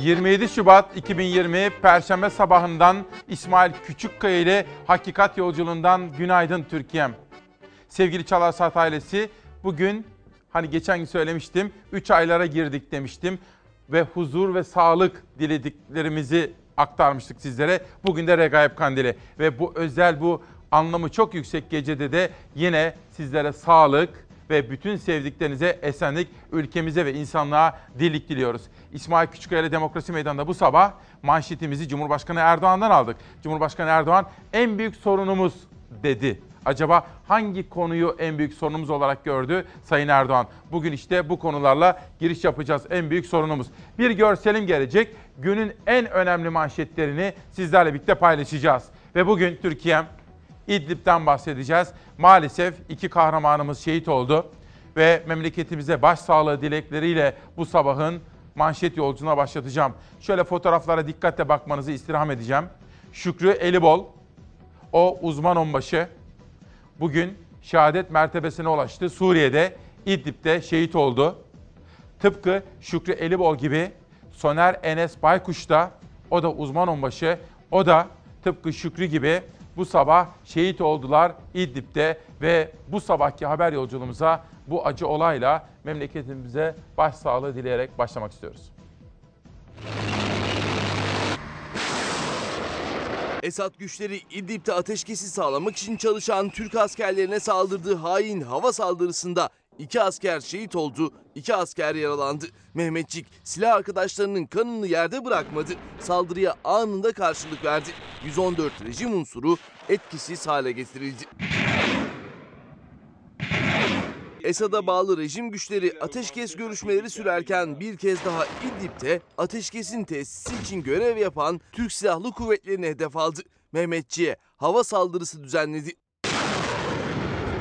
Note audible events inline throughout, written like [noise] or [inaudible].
27 Şubat 2020 Perşembe sabahından İsmail Küçükkaya ile Hakikat Yolculuğundan günaydın Türkiye'm. Sevgili Çalar Saat ailesi bugün hani geçen gün söylemiştim 3 aylara girdik demiştim ve huzur ve sağlık dilediklerimizi aktarmıştık sizlere. Bugün de Regaib Kandili ve bu özel bu anlamı çok yüksek gecede de yine sizlere sağlık, ve bütün sevdiklerinize esenlik, ülkemize ve insanlığa dirlik diliyoruz. İsmail Küçükkaya ile Demokrasi Meydanı'nda bu sabah manşetimizi Cumhurbaşkanı Erdoğan'dan aldık. Cumhurbaşkanı Erdoğan en büyük sorunumuz dedi. Acaba hangi konuyu en büyük sorunumuz olarak gördü Sayın Erdoğan? Bugün işte bu konularla giriş yapacağız. En büyük sorunumuz. Bir görselim gelecek. Günün en önemli manşetlerini sizlerle birlikte paylaşacağız. Ve bugün Türkiye'm İdlib'den bahsedeceğiz. Maalesef iki kahramanımız şehit oldu ve memleketimize başsağlığı dilekleriyle bu sabahın manşet yolculuğuna başlatacağım. Şöyle fotoğraflara dikkatle bakmanızı istirham edeceğim. Şükrü Elibol, o uzman onbaşı bugün şehadet mertebesine ulaştı. Suriye'de, İdlib'de şehit oldu. Tıpkı Şükrü Elibol gibi Soner Enes Baykuş da, o da uzman onbaşı, o da tıpkı Şükrü gibi bu sabah şehit oldular İdlib'de ve bu sabahki haber yolculuğumuza bu acı olayla memleketimize başsağlığı dileyerek başlamak istiyoruz. Esad güçleri İdlib'de ateşkesi sağlamak için çalışan Türk askerlerine saldırdığı hain hava saldırısında iki asker şehit oldu, iki asker yaralandı. Mehmetçik silah arkadaşlarının kanını yerde bırakmadı. Saldırıya anında karşılık verdi. 114 rejim unsuru etkisiz hale getirildi. Esad'a bağlı rejim güçleri ateşkes görüşmeleri sürerken bir kez daha İdlib'de ateşkesin tesisi için görev yapan Türk Silahlı Kuvvetleri'ne hedef aldı. Mehmetçi'ye hava saldırısı düzenledi.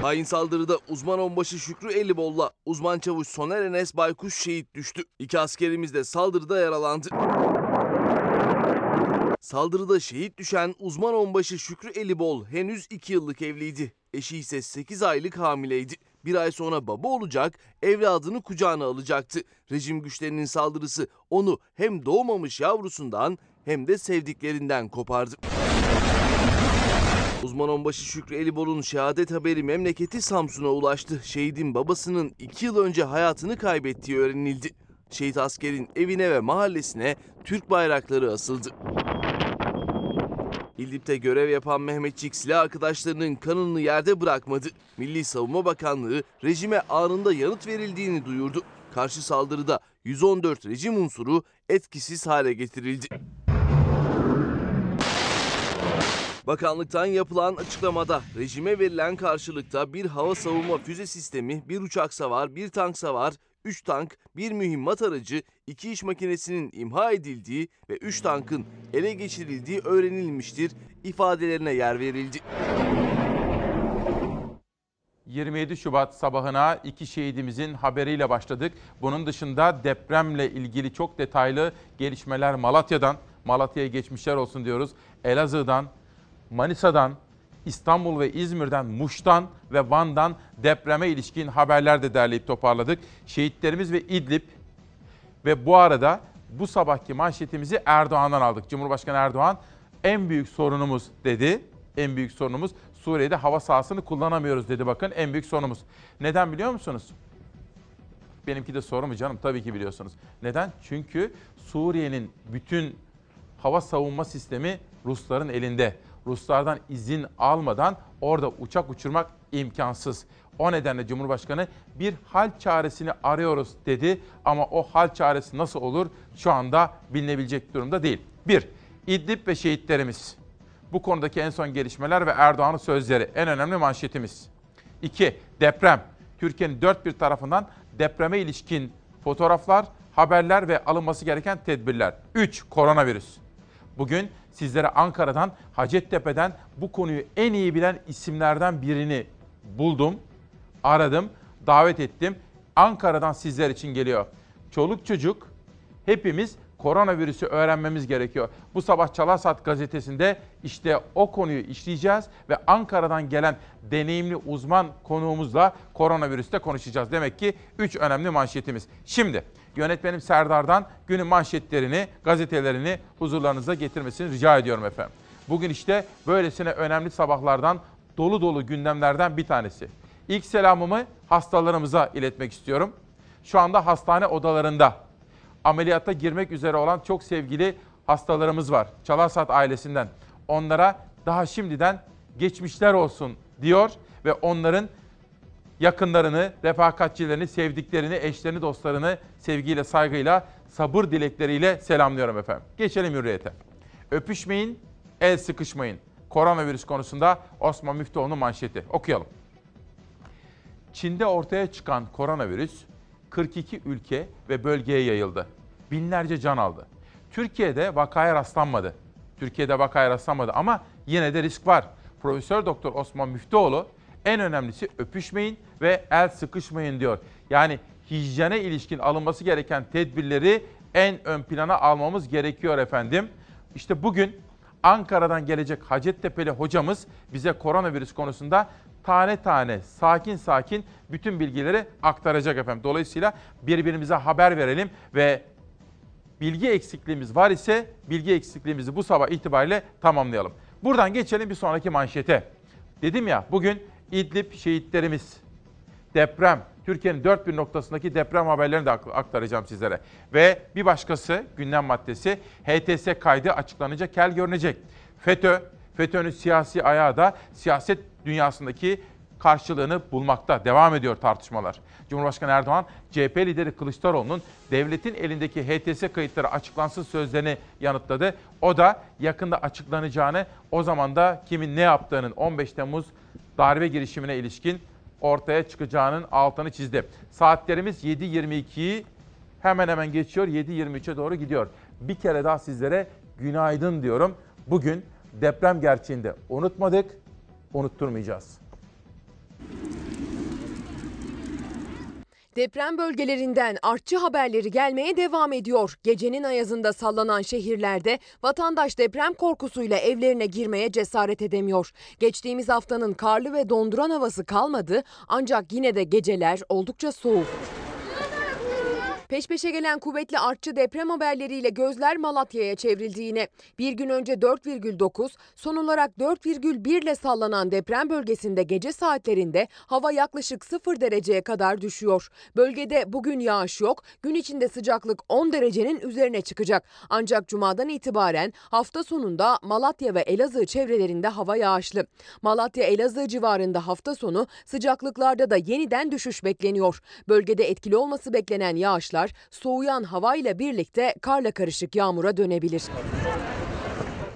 Hain saldırıda uzman onbaşı Şükrü Elibol'la uzman çavuş Soner Enes Baykuş şehit düştü. İki askerimiz de saldırıda yaralandı. Saldırıda şehit düşen uzman onbaşı Şükrü Elibol henüz 2 yıllık evliydi. Eşi ise 8 aylık hamileydi. Bir ay sonra baba olacak, evladını kucağına alacaktı. Rejim güçlerinin saldırısı onu hem doğmamış yavrusundan hem de sevdiklerinden kopardı. Uzman onbaşı Şükrü Elibol'un şehadet haberi memleketi Samsun'a ulaştı. Şehidin babasının 2 yıl önce hayatını kaybettiği öğrenildi. Şehit askerin evine ve mahallesine Türk bayrakları asıldı. İdlib'de görev yapan Mehmetçik silah arkadaşlarının kanını yerde bırakmadı. Milli Savunma Bakanlığı rejime anında yanıt verildiğini duyurdu. Karşı saldırıda 114 rejim unsuru etkisiz hale getirildi. Bakanlıktan yapılan açıklamada rejime verilen karşılıkta bir hava savunma füze sistemi, bir uçak savar, bir tank savar, 3 tank, bir mühimmat aracı, 2 iş makinesinin imha edildiği ve 3 tankın ele geçirildiği öğrenilmiştir ifadelerine yer verildi. 27 Şubat sabahına iki şehidimizin haberiyle başladık. Bunun dışında depremle ilgili çok detaylı gelişmeler Malatya'dan, Malatya'ya geçmişler olsun diyoruz. Elazığ'dan, Manisa'dan, İstanbul ve İzmir'den, Muş'tan ve Van'dan depreme ilişkin haberler de derleyip toparladık. Şehitlerimiz ve İdlib ve bu arada bu sabahki manşetimizi Erdoğan'dan aldık. Cumhurbaşkanı Erdoğan en büyük sorunumuz dedi. En büyük sorunumuz Suriye'de hava sahasını kullanamıyoruz dedi bakın en büyük sorunumuz. Neden biliyor musunuz? Benimki de soru mu canım? Tabii ki biliyorsunuz. Neden? Çünkü Suriye'nin bütün hava savunma sistemi Rusların elinde. Ruslardan izin almadan orada uçak uçurmak imkansız. O nedenle Cumhurbaşkanı bir hal çaresini arıyoruz dedi ama o hal çaresi nasıl olur şu anda bilinebilecek durumda değil. Bir, İdlib ve şehitlerimiz. Bu konudaki en son gelişmeler ve Erdoğan'ın sözleri en önemli manşetimiz. İki, deprem. Türkiye'nin dört bir tarafından depreme ilişkin fotoğraflar, haberler ve alınması gereken tedbirler. Üç, koronavirüs. Bugün sizlere Ankara'dan, Hacettepe'den bu konuyu en iyi bilen isimlerden birini buldum, aradım, davet ettim. Ankara'dan sizler için geliyor. Çoluk çocuk hepimiz koronavirüsü öğrenmemiz gerekiyor. Bu sabah Çalarsat gazetesinde işte o konuyu işleyeceğiz ve Ankara'dan gelen deneyimli uzman konuğumuzla koronavirüste konuşacağız. Demek ki 3 önemli manşetimiz. Şimdi Yönetmenim Serdar'dan günün manşetlerini, gazetelerini huzurlarınıza getirmesini rica ediyorum efendim. Bugün işte böylesine önemli sabahlardan dolu dolu gündemlerden bir tanesi. İlk selamımı hastalarımıza iletmek istiyorum. Şu anda hastane odalarında ameliyata girmek üzere olan çok sevgili hastalarımız var. Çalarsat ailesinden. Onlara daha şimdiden geçmişler olsun diyor ve onların yakınlarını, refakatçilerini, sevdiklerini, eşlerini, dostlarını sevgiyle, saygıyla, sabır dilekleriyle selamlıyorum efendim. Geçelim hürriyete. Öpüşmeyin, el sıkışmayın. Koronavirüs konusunda Osman Müftüoğlu'nun manşeti. Okuyalım. Çin'de ortaya çıkan koronavirüs 42 ülke ve bölgeye yayıldı. Binlerce can aldı. Türkiye'de vakaya rastlanmadı. Türkiye'de vakaya rastlanmadı ama yine de risk var. Profesör Doktor Osman Müftüoğlu en önemlisi öpüşmeyin ve el sıkışmayın diyor. Yani hijyene ilişkin alınması gereken tedbirleri en ön plana almamız gerekiyor efendim. İşte bugün Ankara'dan gelecek Hacettepe'li hocamız bize koronavirüs konusunda tane tane, sakin sakin bütün bilgileri aktaracak efendim. Dolayısıyla birbirimize haber verelim ve bilgi eksikliğimiz var ise bilgi eksikliğimizi bu sabah itibariyle tamamlayalım. Buradan geçelim bir sonraki manşete. Dedim ya bugün İdlib şehitlerimiz, deprem, Türkiye'nin dört bir noktasındaki deprem haberlerini de aktaracağım sizlere. Ve bir başkası gündem maddesi HTS kaydı açıklanınca kel görünecek. FETÖ, FETÖ'nün siyasi ayağı da siyaset dünyasındaki karşılığını bulmakta. Devam ediyor tartışmalar. Cumhurbaşkanı Erdoğan, CHP lideri Kılıçdaroğlu'nun devletin elindeki HTS kayıtları açıklansın sözlerini yanıtladı. O da yakında açıklanacağını, o zaman da kimin ne yaptığının 15 Temmuz darbe girişimine ilişkin ortaya çıkacağının altını çizdi. Saatlerimiz 7.22'yi hemen hemen geçiyor. 7.23'e doğru gidiyor. Bir kere daha sizlere günaydın diyorum. Bugün deprem gerçeğinde unutmadık, unutturmayacağız. Deprem bölgelerinden artçı haberleri gelmeye devam ediyor. Gecenin ayazında sallanan şehirlerde vatandaş deprem korkusuyla evlerine girmeye cesaret edemiyor. Geçtiğimiz haftanın karlı ve donduran havası kalmadı ancak yine de geceler oldukça soğuk. Peş peşe gelen kuvvetli artçı deprem haberleriyle gözler Malatya'ya çevrildi yine. Bir gün önce 4,9, son olarak 4,1 ile sallanan deprem bölgesinde gece saatlerinde hava yaklaşık 0 dereceye kadar düşüyor. Bölgede bugün yağış yok, gün içinde sıcaklık 10 derecenin üzerine çıkacak. Ancak cumadan itibaren hafta sonunda Malatya ve Elazığ çevrelerinde hava yağışlı. Malatya Elazığ civarında hafta sonu sıcaklıklarda da yeniden düşüş bekleniyor. Bölgede etkili olması beklenen yağışlar soğuyan havayla birlikte karla karışık yağmura dönebilir.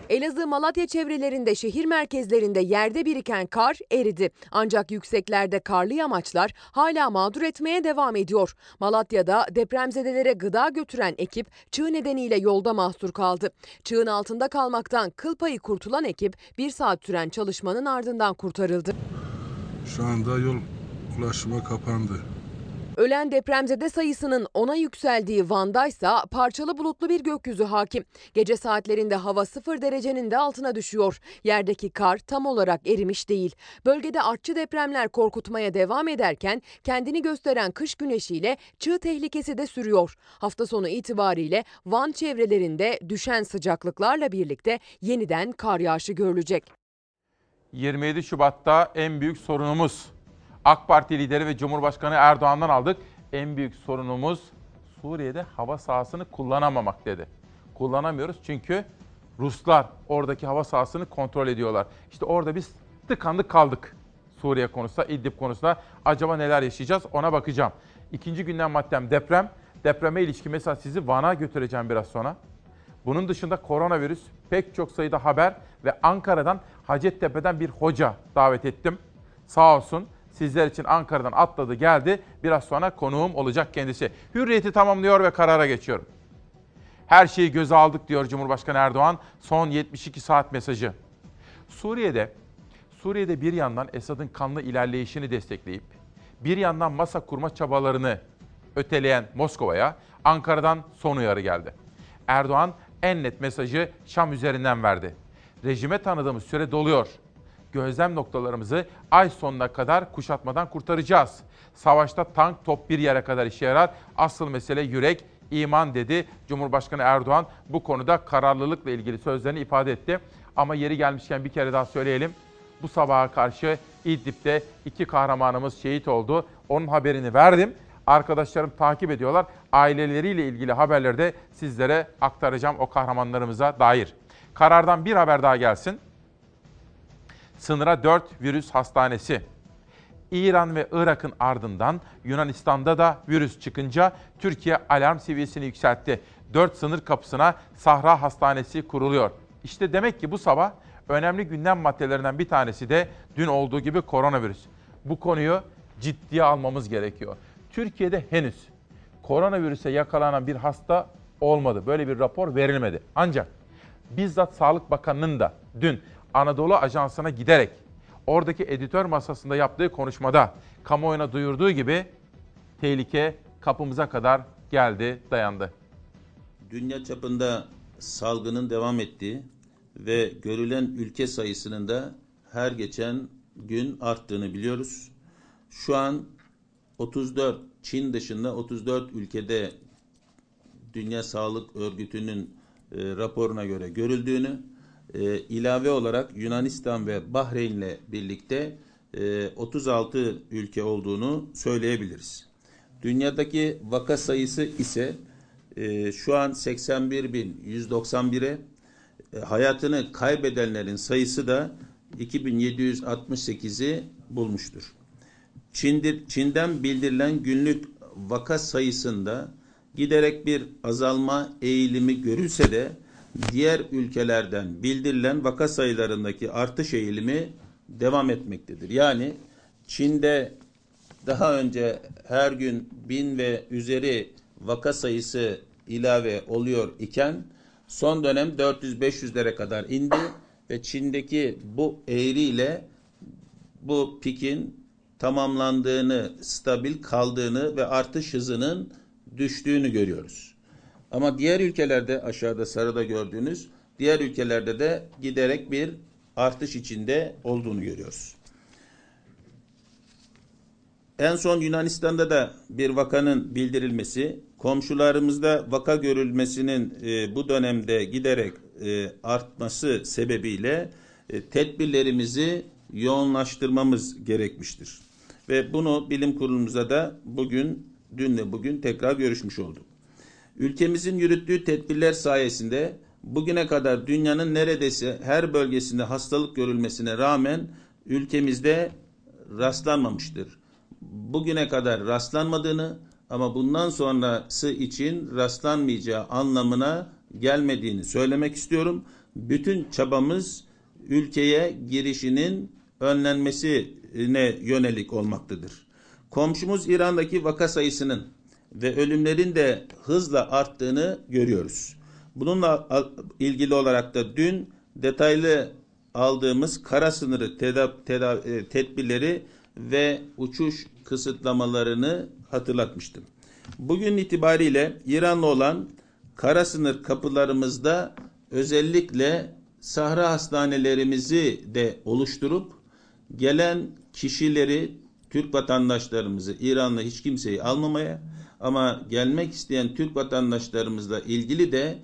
Elazığ Malatya çevrelerinde şehir merkezlerinde yerde biriken kar eridi. Ancak yükseklerde karlı yamaçlar hala mağdur etmeye devam ediyor. Malatya'da depremzedelere gıda götüren ekip çığ nedeniyle yolda mahsur kaldı. Çığın altında kalmaktan kıl payı kurtulan ekip bir saat süren çalışmanın ardından kurtarıldı. Şu anda yol ulaşıma kapandı. Ölen depremzede sayısının ona yükseldiği Van'da ise parçalı bulutlu bir gökyüzü hakim. Gece saatlerinde hava 0 derecenin de altına düşüyor. Yerdeki kar tam olarak erimiş değil. Bölgede artçı depremler korkutmaya devam ederken kendini gösteren kış güneşiyle çığ tehlikesi de sürüyor. Hafta sonu itibariyle Van çevrelerinde düşen sıcaklıklarla birlikte yeniden kar yağışı görülecek. 27 Şubat'ta en büyük sorunumuz AK Parti lideri ve Cumhurbaşkanı Erdoğan'dan aldık. En büyük sorunumuz Suriye'de hava sahasını kullanamamak dedi. Kullanamıyoruz çünkü Ruslar oradaki hava sahasını kontrol ediyorlar. İşte orada biz tıkandık kaldık. Suriye konusunda, İdlib konusunda acaba neler yaşayacağız ona bakacağım. İkinci günden maddem deprem. Depreme ilişkin mesela sizi Van'a götüreceğim biraz sonra. Bunun dışında koronavirüs, pek çok sayıda haber ve Ankara'dan Hacettepe'den bir hoca davet ettim. Sağ olsun sizler için Ankara'dan atladı geldi. Biraz sonra konuğum olacak kendisi. Hürriyeti tamamlıyor ve karara geçiyorum. Her şeyi göze aldık diyor Cumhurbaşkanı Erdoğan. Son 72 saat mesajı. Suriye'de Suriye'de bir yandan Esad'ın kanlı ilerleyişini destekleyip bir yandan masa kurma çabalarını öteleyen Moskova'ya Ankara'dan son uyarı geldi. Erdoğan en net mesajı Şam üzerinden verdi. Rejime tanıdığımız süre doluyor gözlem noktalarımızı ay sonuna kadar kuşatmadan kurtaracağız. Savaşta tank top bir yere kadar işe yarar. Asıl mesele yürek, iman dedi. Cumhurbaşkanı Erdoğan bu konuda kararlılıkla ilgili sözlerini ifade etti. Ama yeri gelmişken bir kere daha söyleyelim. Bu sabaha karşı İdlib'de iki kahramanımız şehit oldu. Onun haberini verdim. Arkadaşlarım takip ediyorlar. Aileleriyle ilgili haberleri de sizlere aktaracağım o kahramanlarımıza dair. Karardan bir haber daha gelsin. Sınıra 4 virüs hastanesi. İran ve Irak'ın ardından Yunanistan'da da virüs çıkınca Türkiye alarm seviyesini yükseltti. 4 sınır kapısına Sahra Hastanesi kuruluyor. İşte demek ki bu sabah önemli gündem maddelerinden bir tanesi de dün olduğu gibi koronavirüs. Bu konuyu ciddiye almamız gerekiyor. Türkiye'de henüz koronavirüse yakalanan bir hasta olmadı. Böyle bir rapor verilmedi. Ancak bizzat Sağlık Bakanı'nın da dün Anadolu Ajansı'na giderek oradaki editör masasında yaptığı konuşmada kamuoyuna duyurduğu gibi tehlike kapımıza kadar geldi, dayandı. Dünya çapında salgının devam ettiği ve görülen ülke sayısının da her geçen gün arttığını biliyoruz. Şu an 34 Çin dışında 34 ülkede Dünya Sağlık Örgütü'nün e, raporuna göre görüldüğünü, e, ilave olarak Yunanistan ve Bahreyn'le birlikte e, 36 ülke olduğunu söyleyebiliriz. Dünyadaki vaka sayısı ise e, şu an 81.191'e, e, hayatını kaybedenlerin sayısı da 2768'i bulmuştur. Çin'dir, Çin'den bildirilen günlük vaka sayısında giderek bir azalma eğilimi görülse de diğer ülkelerden bildirilen vaka sayılarındaki artış eğilimi devam etmektedir. Yani Çin'de daha önce her gün bin ve üzeri vaka sayısı ilave oluyor iken son dönem 400-500'lere kadar indi ve Çin'deki bu eğriyle bu pikin tamamlandığını, stabil kaldığını ve artış hızının düştüğünü görüyoruz. Ama diğer ülkelerde aşağıda sarıda gördüğünüz diğer ülkelerde de giderek bir artış içinde olduğunu görüyoruz. En son Yunanistan'da da bir vakanın bildirilmesi, komşularımızda vaka görülmesinin e, bu dönemde giderek e, artması sebebiyle e, tedbirlerimizi yoğunlaştırmamız gerekmiştir. Ve bunu bilim kurulumuza da bugün, dünle bugün tekrar görüşmüş olduk. Ülkemizin yürüttüğü tedbirler sayesinde bugüne kadar dünyanın neredeyse her bölgesinde hastalık görülmesine rağmen ülkemizde rastlanmamıştır. Bugüne kadar rastlanmadığını ama bundan sonrası için rastlanmayacağı anlamına gelmediğini söylemek istiyorum. Bütün çabamız ülkeye girişinin önlenmesine yönelik olmaktadır. Komşumuz İran'daki vaka sayısının ve ölümlerin de hızla arttığını görüyoruz. Bununla ilgili olarak da dün detaylı aldığımız kara sınırı teda, teda, e, tedbirleri ve uçuş kısıtlamalarını hatırlatmıştım. Bugün itibariyle İran'la olan kara sınır kapılarımızda özellikle sahra hastanelerimizi de oluşturup gelen kişileri Türk vatandaşlarımızı İran'la hiç kimseyi almamaya ama gelmek isteyen Türk vatandaşlarımızla ilgili de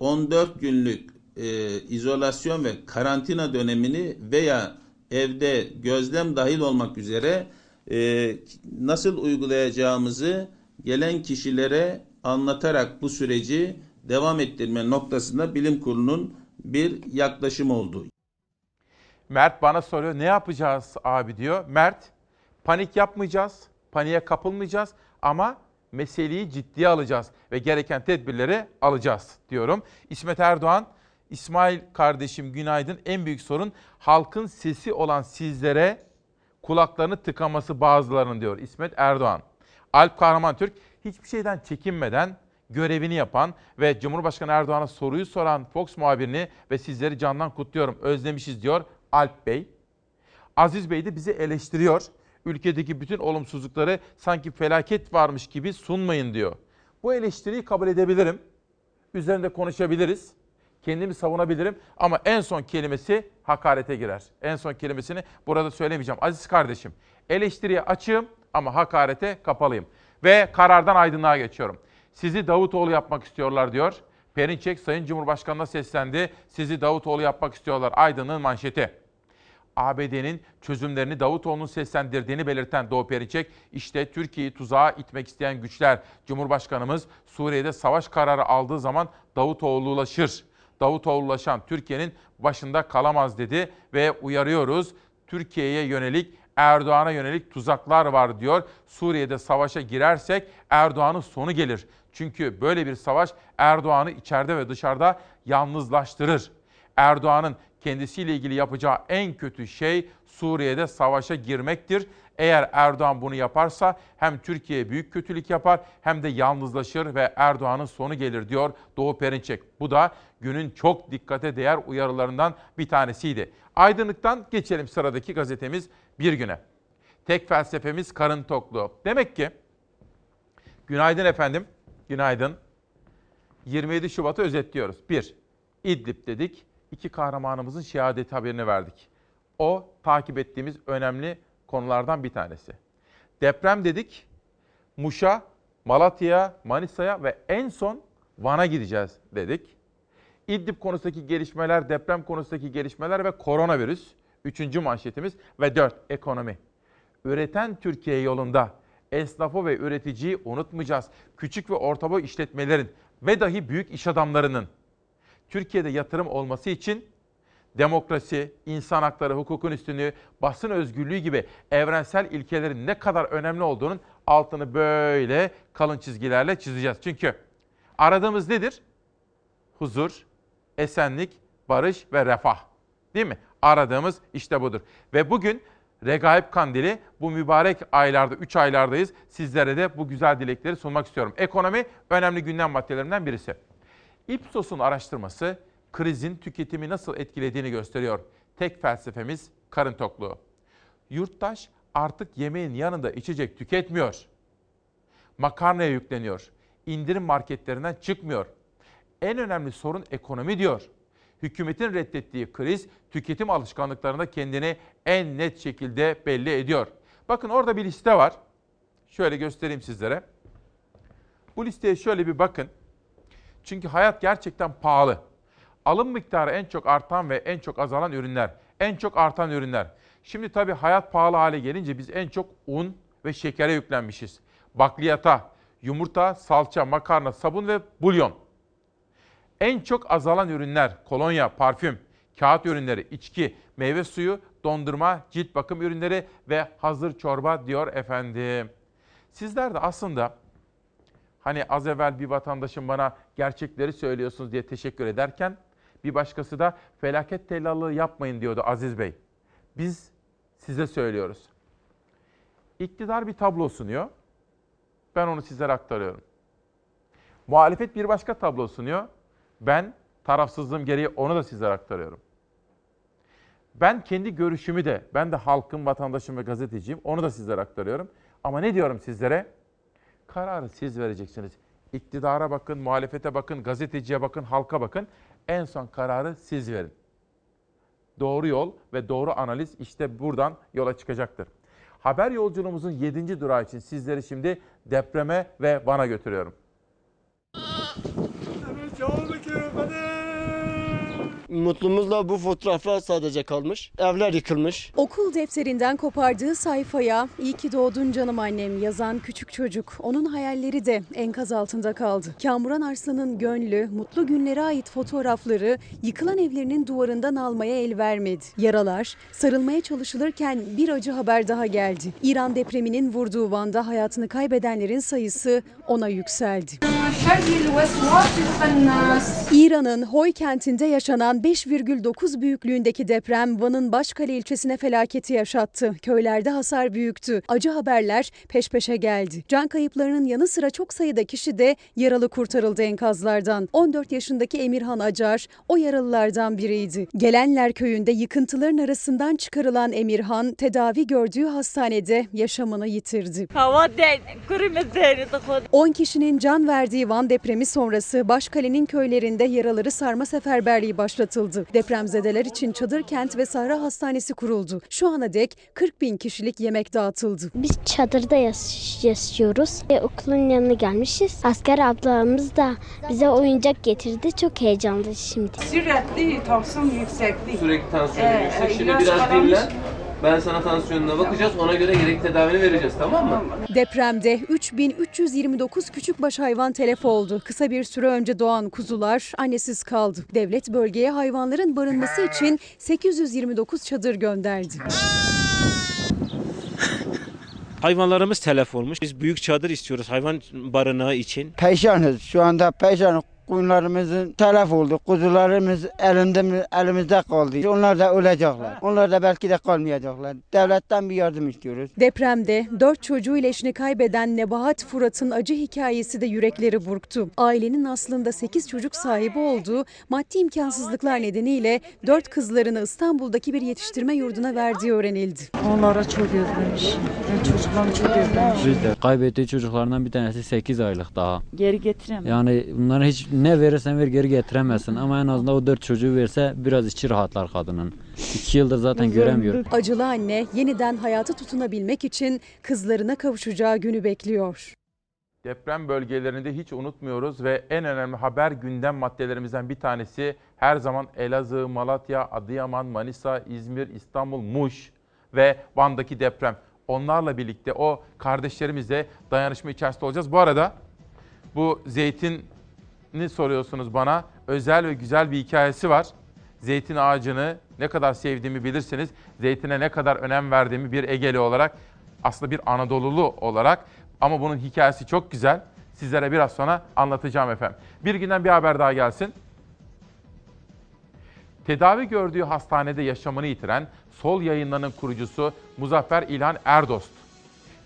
14 e, günlük e, izolasyon ve karantina dönemini veya evde gözlem dahil olmak üzere e, nasıl uygulayacağımızı gelen kişilere anlatarak bu süreci devam ettirme noktasında bilim kurulunun bir yaklaşım oldu. Mert bana soruyor ne yapacağız abi diyor. Mert panik yapmayacağız, paniğe kapılmayacağız ama meseleyi ciddiye alacağız ve gereken tedbirleri alacağız diyorum. İsmet Erdoğan, İsmail kardeşim günaydın. En büyük sorun halkın sesi olan sizlere kulaklarını tıkaması bazılarının diyor İsmet Erdoğan. Alp Kahraman Türk hiçbir şeyden çekinmeden görevini yapan ve Cumhurbaşkanı Erdoğan'a soruyu soran Fox muhabirini ve sizleri candan kutluyorum. Özlemişiz diyor Alp Bey. Aziz Bey de bizi eleştiriyor. Ülkedeki bütün olumsuzlukları sanki felaket varmış gibi sunmayın diyor. Bu eleştiriyi kabul edebilirim. Üzerinde konuşabiliriz. Kendimi savunabilirim ama en son kelimesi hakarete girer. En son kelimesini burada söylemeyeceğim. Aziz kardeşim, eleştiriye açığım ama hakarete kapalıyım. Ve karardan aydınlığa geçiyorum. Sizi Davutoğlu yapmak istiyorlar diyor. Perinçek Sayın Cumhurbaşkanı'na seslendi. Sizi Davutoğlu yapmak istiyorlar. Aydın'ın manşeti. ABD'nin çözümlerini Davutoğlu'nun seslendirdiğini belirten Doğu Perinçek, işte Türkiye'yi tuzağa itmek isteyen güçler, Cumhurbaşkanımız Suriye'de savaş kararı aldığı zaman Davutoğlu'laşır. Davutoğlu'laşan Türkiye'nin başında kalamaz dedi ve uyarıyoruz. Türkiye'ye yönelik Erdoğan'a yönelik tuzaklar var diyor. Suriye'de savaşa girersek Erdoğan'ın sonu gelir. Çünkü böyle bir savaş Erdoğan'ı içeride ve dışarıda yalnızlaştırır. Erdoğan'ın kendisiyle ilgili yapacağı en kötü şey Suriye'de savaşa girmektir. Eğer Erdoğan bunu yaparsa hem Türkiye'ye büyük kötülük yapar hem de yalnızlaşır ve Erdoğan'ın sonu gelir diyor Doğu Perinçek. Bu da günün çok dikkate değer uyarılarından bir tanesiydi. Aydınlıktan geçelim sıradaki gazetemiz Bir Güne. Tek felsefemiz karın tokluğu. Demek ki günaydın efendim, günaydın. 27 Şubat'ı özetliyoruz. 1. İdlib dedik. İki kahramanımızın şehadeti haberini verdik. O takip ettiğimiz önemli konulardan bir tanesi. Deprem dedik. Muş'a, Malatya'ya, Manisa'ya ve en son Van'a gideceğiz dedik. İdlib konusundaki gelişmeler, deprem konusundaki gelişmeler ve koronavirüs. Üçüncü manşetimiz ve dört ekonomi. Üreten Türkiye yolunda esnafı ve üreticiyi unutmayacağız. Küçük ve orta boy işletmelerin ve dahi büyük iş adamlarının Türkiye'de yatırım olması için demokrasi, insan hakları, hukukun üstünlüğü, basın özgürlüğü gibi evrensel ilkelerin ne kadar önemli olduğunun altını böyle kalın çizgilerle çizeceğiz. Çünkü aradığımız nedir? Huzur, esenlik, barış ve refah. Değil mi? Aradığımız işte budur. Ve bugün Regaib Kandili bu mübarek aylarda, 3 aylardayız. Sizlere de bu güzel dilekleri sunmak istiyorum. Ekonomi önemli gündem maddelerinden birisi. Ipsos'un araştırması krizin tüketimi nasıl etkilediğini gösteriyor. Tek felsefemiz karın tokluğu. Yurttaş artık yemeğin yanında içecek tüketmiyor. Makarnaya yükleniyor. İndirim marketlerinden çıkmıyor. En önemli sorun ekonomi diyor. Hükümetin reddettiği kriz tüketim alışkanlıklarında kendini en net şekilde belli ediyor. Bakın orada bir liste var. Şöyle göstereyim sizlere. Bu listeye şöyle bir bakın. Çünkü hayat gerçekten pahalı. Alım miktarı en çok artan ve en çok azalan ürünler. En çok artan ürünler. Şimdi tabii hayat pahalı hale gelince biz en çok un ve şekere yüklenmişiz. Bakliyata, yumurta, salça, makarna, sabun ve bulyon. En çok azalan ürünler kolonya, parfüm, kağıt ürünleri, içki, meyve suyu, dondurma, cilt bakım ürünleri ve hazır çorba diyor efendim. Sizler de aslında hani az evvel bir vatandaşım bana gerçekleri söylüyorsunuz diye teşekkür ederken bir başkası da felaket tellallığı yapmayın diyordu Aziz Bey. Biz size söylüyoruz. İktidar bir tablo sunuyor. Ben onu sizlere aktarıyorum. Muhalefet bir başka tablo sunuyor. Ben tarafsızlığım gereği onu da sizlere aktarıyorum. Ben kendi görüşümü de, ben de halkın, vatandaşım ve gazeteciyim. Onu da sizlere aktarıyorum. Ama ne diyorum sizlere? Kararı siz vereceksiniz. İktidara bakın, muhalefete bakın, gazeteciye bakın, halka bakın. En son kararı siz verin. Doğru yol ve doğru analiz işte buradan yola çıkacaktır. Haber yolculuğumuzun 7. durağı için sizleri şimdi depreme ve Van'a götürüyorum. Mutlumuzla bu fotoğraflar sadece kalmış. Evler yıkılmış. Okul defterinden kopardığı sayfaya iyi ki doğdun canım annem yazan küçük çocuk. Onun hayalleri de enkaz altında kaldı. Kamuran Arslan'ın gönlü, mutlu günlere ait fotoğrafları yıkılan evlerinin duvarından almaya el vermedi. Yaralar sarılmaya çalışılırken bir acı haber daha geldi. İran depreminin vurduğu Van'da hayatını kaybedenlerin sayısı ona yükseldi. İran'ın Hoy kentinde yaşanan 5,9 büyüklüğündeki deprem Van'ın Başkale ilçesine felaketi yaşattı. Köylerde hasar büyüktü. Acı haberler peş peşe geldi. Can kayıplarının yanı sıra çok sayıda kişi de yaralı kurtarıldı enkazlardan. 14 yaşındaki Emirhan Acar o yaralılardan biriydi. Gelenler köyünde yıkıntıların arasından çıkarılan Emirhan tedavi gördüğü hastanede yaşamını yitirdi. 10 kişinin can verdiği Van Van depremi sonrası Başkale'nin köylerinde yaraları sarma seferberliği başlatıldı. Depremzedeler için çadır kent ve sahra hastanesi kuruldu. Şu ana dek 40 bin kişilik yemek dağıtıldı. Biz çadırda yaş- yaşıyoruz. E, okulun yanına gelmişiz. Asker ablamız da bize oyuncak getirdi. Çok heyecanlı şimdi. Sürekli tansiyon yüksekliği. Sürekli tansiyonu Ee, yüksek. Şimdi biraz dinlen. Ben sana tansiyonuna bakacağız. Ona göre gerekli tedavini vereceğiz tamam mı? Depremde 3329 küçükbaş hayvan telef oldu. Kısa bir süre önce doğan kuzular annesiz kaldı. Devlet bölgeye hayvanların barınması için 829 çadır gönderdi. Hayvanlarımız telef olmuş. Biz büyük çadır istiyoruz hayvan barınağı için. Perişanız. Şu anda perişan. Koyunlarımızın telef oldu. Kuzularımız elinde, elimizde kaldı. Onlar da ölecekler. Onlar da belki de kalmayacaklar. Devletten bir yardım istiyoruz. Depremde dört çocuğuyla eşini kaybeden Nebahat Fırat'ın acı hikayesi de yürekleri burktu. Ailenin aslında 8 çocuk sahibi olduğu maddi imkansızlıklar nedeniyle dört kızlarını İstanbul'daki bir yetiştirme yurduna verdiği öğrenildi. Onlara çok özlemişim. Ben çocuklarımı çok özlemişim. Biz de kaybettiği çocuklarından bir tanesi 8 aylık daha. Geri getiremem. Yani bunları hiç ne verirsen ver geri getiremezsin ama en azından o dört çocuğu verse biraz içi rahatlar kadının. İki yıldır zaten göremiyor. Acılı anne yeniden hayata tutunabilmek için kızlarına kavuşacağı günü bekliyor. Deprem bölgelerinde hiç unutmuyoruz ve en önemli haber gündem maddelerimizden bir tanesi her zaman Elazığ, Malatya, Adıyaman, Manisa, İzmir, İstanbul, Muş ve Van'daki deprem. Onlarla birlikte o kardeşlerimizle dayanışma içerisinde olacağız. Bu arada bu zeytini soruyorsunuz bana. Özel ve güzel bir hikayesi var. Zeytin ağacını ne kadar sevdiğimi bilirsiniz. Zeytine ne kadar önem verdiğimi bir Egeli olarak aslında bir Anadolulu olarak ama bunun hikayesi çok güzel. Sizlere biraz sonra anlatacağım efendim. Bir günden bir haber daha gelsin. Tedavi gördüğü hastanede yaşamını yitiren Sol Yayınları'nın kurucusu Muzaffer İlhan Erdost.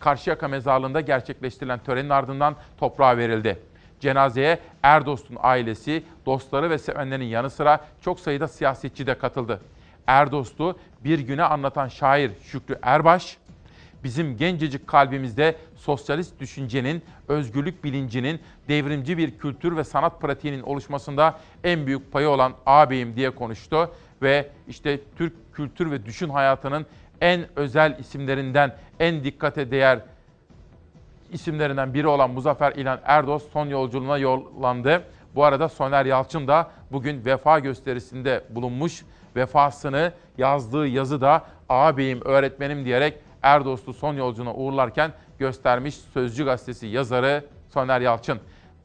Karşıyaka mezarlığında gerçekleştirilen törenin ardından toprağa verildi. Cenazeye Erdost'un ailesi, dostları ve sevenlerin yanı sıra çok sayıda siyasetçi de katıldı. Erdost'u bir güne anlatan şair Şükrü Erbaş, bizim gencecik kalbimizde sosyalist düşüncenin, özgürlük bilincinin, devrimci bir kültür ve sanat pratiğinin oluşmasında en büyük payı olan ağabeyim diye konuştu. Ve işte Türk kültür ve düşün hayatının en özel isimlerinden, en dikkate değer isimlerinden biri olan Muzaffer İlhan Erdoğan son yolculuğuna yollandı. Bu arada Soner Yalçın da bugün vefa gösterisinde bulunmuş. Vefasını yazdığı yazıda ağabeyim öğretmenim diyerek Erdoğan'ı son yolculuğuna uğurlarken göstermiş Sözcü Gazetesi yazarı Soner Yalçın.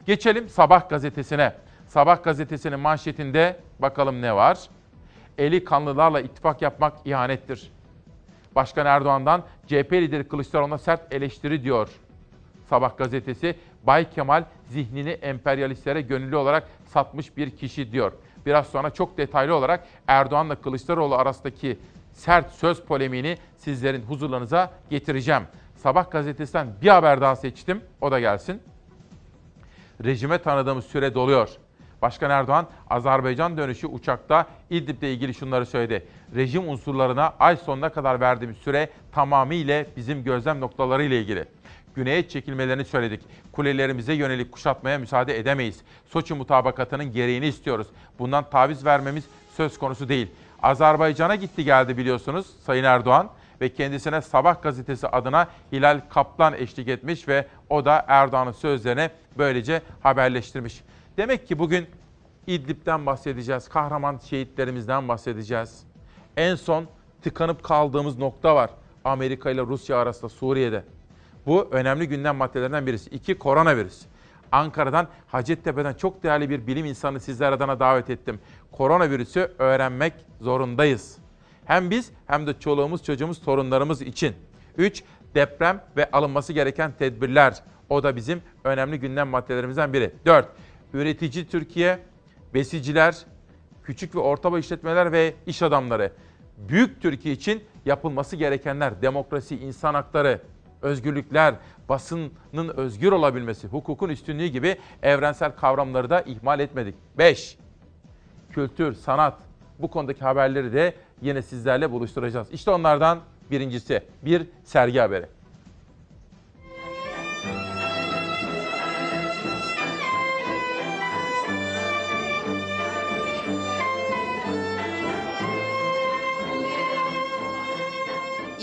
Geçelim Sabah gazetesine. Sabah gazetesinin manşetinde bakalım ne var? Eli kanlılarla ittifak yapmak ihanettir. Başkan Erdoğan'dan CHP lideri Kılıçdaroğlu'na sert eleştiri diyor Sabah gazetesi. Bay Kemal zihnini emperyalistlere gönüllü olarak satmış bir kişi diyor. Biraz sonra çok detaylı olarak Erdoğan'la Kılıçdaroğlu arasındaki sert söz polemiğini sizlerin huzurlarınıza getireceğim. Sabah gazetesinden bir haber daha seçtim. O da gelsin. Rejime tanıdığımız süre doluyor. Başkan Erdoğan Azerbaycan dönüşü uçakta İdlib'le ilgili şunları söyledi. Rejim unsurlarına ay sonuna kadar verdiğimiz süre tamamıyla bizim gözlem noktaları ile ilgili. Güneye çekilmelerini söyledik. Kulelerimize yönelik kuşatmaya müsaade edemeyiz. Soçi mutabakatının gereğini istiyoruz. Bundan taviz vermemiz söz konusu değil. Azerbaycan'a gitti geldi biliyorsunuz Sayın Erdoğan ve kendisine Sabah gazetesi adına Hilal Kaplan eşlik etmiş ve o da Erdoğan'ın sözlerine böylece haberleştirmiş. Demek ki bugün İdlib'den bahsedeceğiz, kahraman şehitlerimizden bahsedeceğiz. En son tıkanıp kaldığımız nokta var. Amerika ile Rusya arasında Suriye'de. Bu önemli gündem maddelerinden birisi. İki, koronavirüs. Ankara'dan Hacettepe'den çok değerli bir bilim insanı sizler adına davet ettim. Koronavirüsü öğrenmek zorundayız. Hem biz hem de çoluğumuz, çocuğumuz, torunlarımız için. 3. Deprem ve alınması gereken tedbirler. O da bizim önemli gündem maddelerimizden biri. 4. Üretici Türkiye, besiciler, küçük ve orta işletmeler ve iş adamları. Büyük Türkiye için yapılması gerekenler, demokrasi, insan hakları, özgürlükler, basının özgür olabilmesi, hukukun üstünlüğü gibi evrensel kavramları da ihmal etmedik. 5. Kültür, sanat bu konudaki haberleri de yine sizlerle buluşturacağız. İşte onlardan birincisi bir sergi haberi.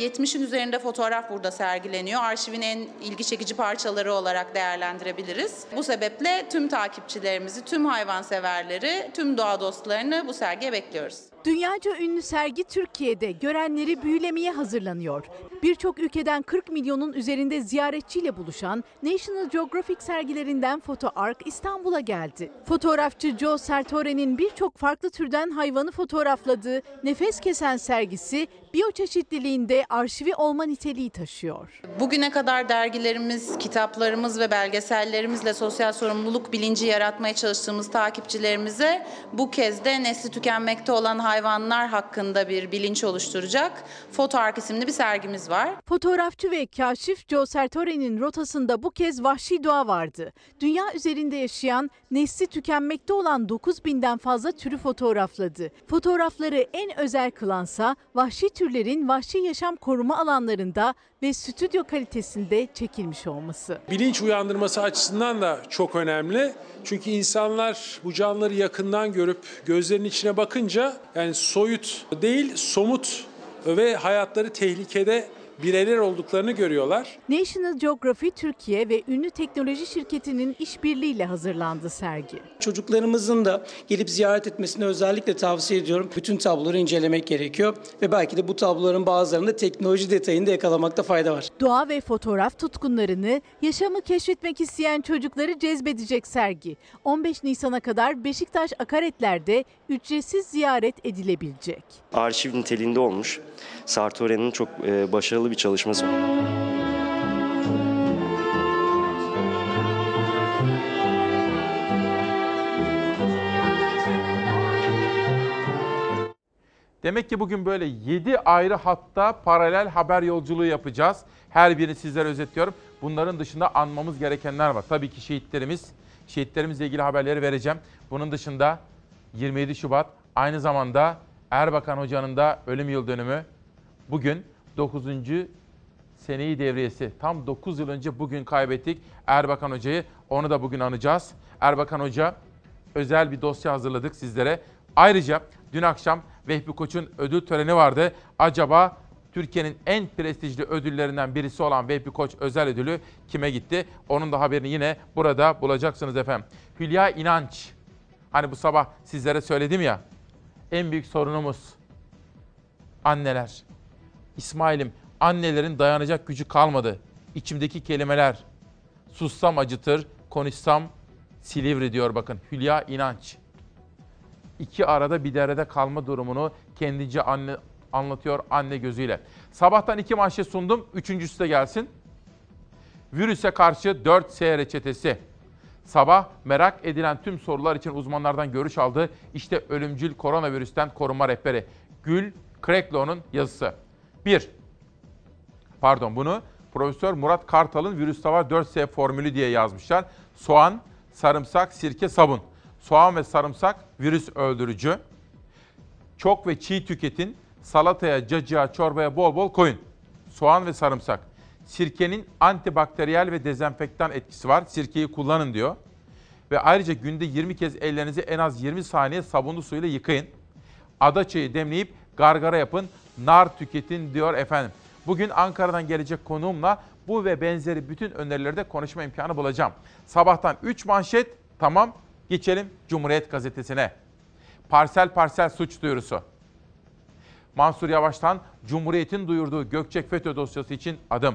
70'in üzerinde fotoğraf burada sergileniyor. Arşivin en ilgi çekici parçaları olarak değerlendirebiliriz. Bu sebeple tüm takipçilerimizi, tüm hayvanseverleri, tüm doğa dostlarını bu sergiye bekliyoruz. Dünyaca ünlü sergi Türkiye'de görenleri büyülemeye hazırlanıyor. Birçok ülkeden 40 milyonun üzerinde ziyaretçiyle buluşan National Geographic sergilerinden Foto Ark İstanbul'a geldi. Fotoğrafçı Joe Sartore'nin birçok farklı türden hayvanı fotoğrafladığı nefes kesen sergisi biyoçeşitliliğinde arşivi olma niteliği taşıyor. Bugüne kadar dergilerimiz, kitaplarımız ve belgesellerimizle sosyal sorumluluk bilinci yaratmaya çalıştığımız takipçilerimize bu kez de nesli tükenmekte olan hayvanlar hakkında bir bilinç oluşturacak Foto Ark isimli bir sergimiz var. Fotoğrafçı ve kaşif Joe Sartore'nin rotasında bu kez vahşi doğa vardı. Dünya üzerinde yaşayan, nesli tükenmekte olan 9000'den fazla türü fotoğrafladı. Fotoğrafları en özel kılansa vahşi türlerin vahşi yaşam koruma alanlarında ve stüdyo kalitesinde çekilmiş olması. Bilinç uyandırması açısından da çok önemli. Çünkü insanlar bu canlıları yakından görüp gözlerinin içine bakınca yani soyut değil somut ve hayatları tehlikede bireyler olduklarını görüyorlar. National Geography Türkiye ve ünlü teknoloji şirketinin işbirliğiyle hazırlandı sergi. Çocuklarımızın da gelip ziyaret etmesini özellikle tavsiye ediyorum. Bütün tabloları incelemek gerekiyor ve belki de bu tabloların bazılarında teknoloji detayını da yakalamakta fayda var. Doğa ve fotoğraf tutkunlarını, yaşamı keşfetmek isteyen çocukları cezbedecek sergi. 15 Nisan'a kadar Beşiktaş Akaretler'de ücretsiz ziyaret edilebilecek. Arşiv niteliğinde olmuş. Sartore'nin çok e, başarılı bir çalışması. Demek ki bugün böyle 7 ayrı hatta paralel haber yolculuğu yapacağız. Her birini sizlere özetliyorum. Bunların dışında anmamız gerekenler var. Tabii ki şehitlerimiz, şehitlerimizle ilgili haberleri vereceğim. Bunun dışında 27 Şubat aynı zamanda Erbakan Hoca'nın da ölüm yıl dönümü. Bugün 9. seneyi devriyesi. Tam 9 yıl önce bugün kaybettik Erbakan Hoca'yı. Onu da bugün anacağız. Erbakan Hoca özel bir dosya hazırladık sizlere. Ayrıca dün akşam Vehbi Koç'un ödül töreni vardı. Acaba Türkiye'nin en prestijli ödüllerinden birisi olan Vehbi Koç özel ödülü kime gitti? Onun da haberini yine burada bulacaksınız efendim. Hülya İnanç. Hani bu sabah sizlere söyledim ya. En büyük sorunumuz anneler. İsmail'im annelerin dayanacak gücü kalmadı. İçimdeki kelimeler. Sussam acıtır, konuşsam Silivri diyor bakın Hülya İnanç. İki arada bir derede kalma durumunu kendince anne, anlatıyor anne gözüyle. Sabahtan iki manşet sundum. Üçüncüsü de gelsin. Virüse karşı 4 S reçetesi. Sabah merak edilen tüm sorular için uzmanlardan görüş aldı. İşte ölümcül koronavirüsten korunma rehberi. Gül Kreklo'nun yazısı. 1. Pardon bunu Profesör Murat Kartal'ın virüste var 4S formülü diye yazmışlar. Soğan, sarımsak, sirke, sabun. Soğan ve sarımsak virüs öldürücü. Çok ve çiğ tüketin. Salataya, cacığa, çorbaya bol bol koyun. Soğan ve sarımsak. Sirkenin antibakteriyel ve dezenfektan etkisi var. Sirkeyi kullanın diyor. Ve ayrıca günde 20 kez ellerinizi en az 20 saniye sabunlu suyla yıkayın. Ada çayı demleyip gargara yapın. Nar tüketin diyor efendim. Bugün Ankara'dan gelecek konuğumla bu ve benzeri bütün önerilerde konuşma imkanı bulacağım. Sabahtan 3 manşet tamam geçelim Cumhuriyet Gazetesi'ne. Parsel parsel suç duyurusu. Mansur Yavaş'tan Cumhuriyet'in duyurduğu Gökçek FETÖ dosyası için adım.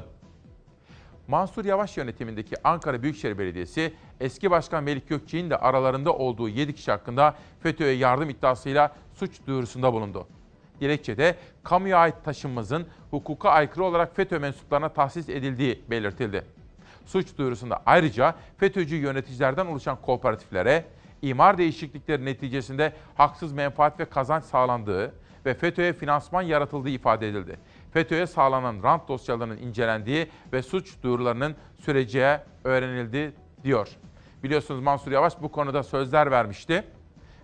Mansur Yavaş yönetimindeki Ankara Büyükşehir Belediyesi eski başkan Melik Gökçek'in de aralarında olduğu 7 kişi hakkında FETÖ'ye yardım iddiasıyla suç duyurusunda bulundu. Dilekçede kamuya ait taşınmazın hukuka aykırı olarak FETÖ mensuplarına tahsis edildiği belirtildi. Suç duyurusunda ayrıca FETÖ'cü yöneticilerden oluşan kooperatiflere imar değişiklikleri neticesinde haksız menfaat ve kazanç sağlandığı ve FETÖ'ye finansman yaratıldığı ifade edildi. FETÖ'ye sağlanan rant dosyalarının incelendiği ve suç duyurularının süreceği öğrenildi diyor. Biliyorsunuz Mansur Yavaş bu konuda sözler vermişti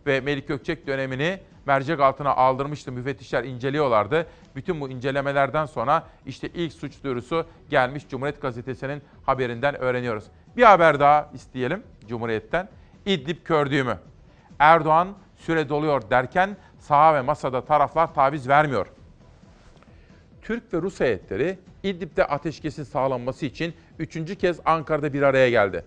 ve Melik Gökçek dönemini mercek altına aldırmıştı. Müfettişler inceliyorlardı. Bütün bu incelemelerden sonra işte ilk suç duyurusu gelmiş Cumhuriyet Gazetesi'nin haberinden öğreniyoruz. Bir haber daha isteyelim Cumhuriyet'ten. İdlib kördüğümü. Erdoğan süre doluyor derken saha ve masada taraflar taviz vermiyor. Türk ve Rus heyetleri İdlib'de ateşkesin sağlanması için üçüncü kez Ankara'da bir araya geldi.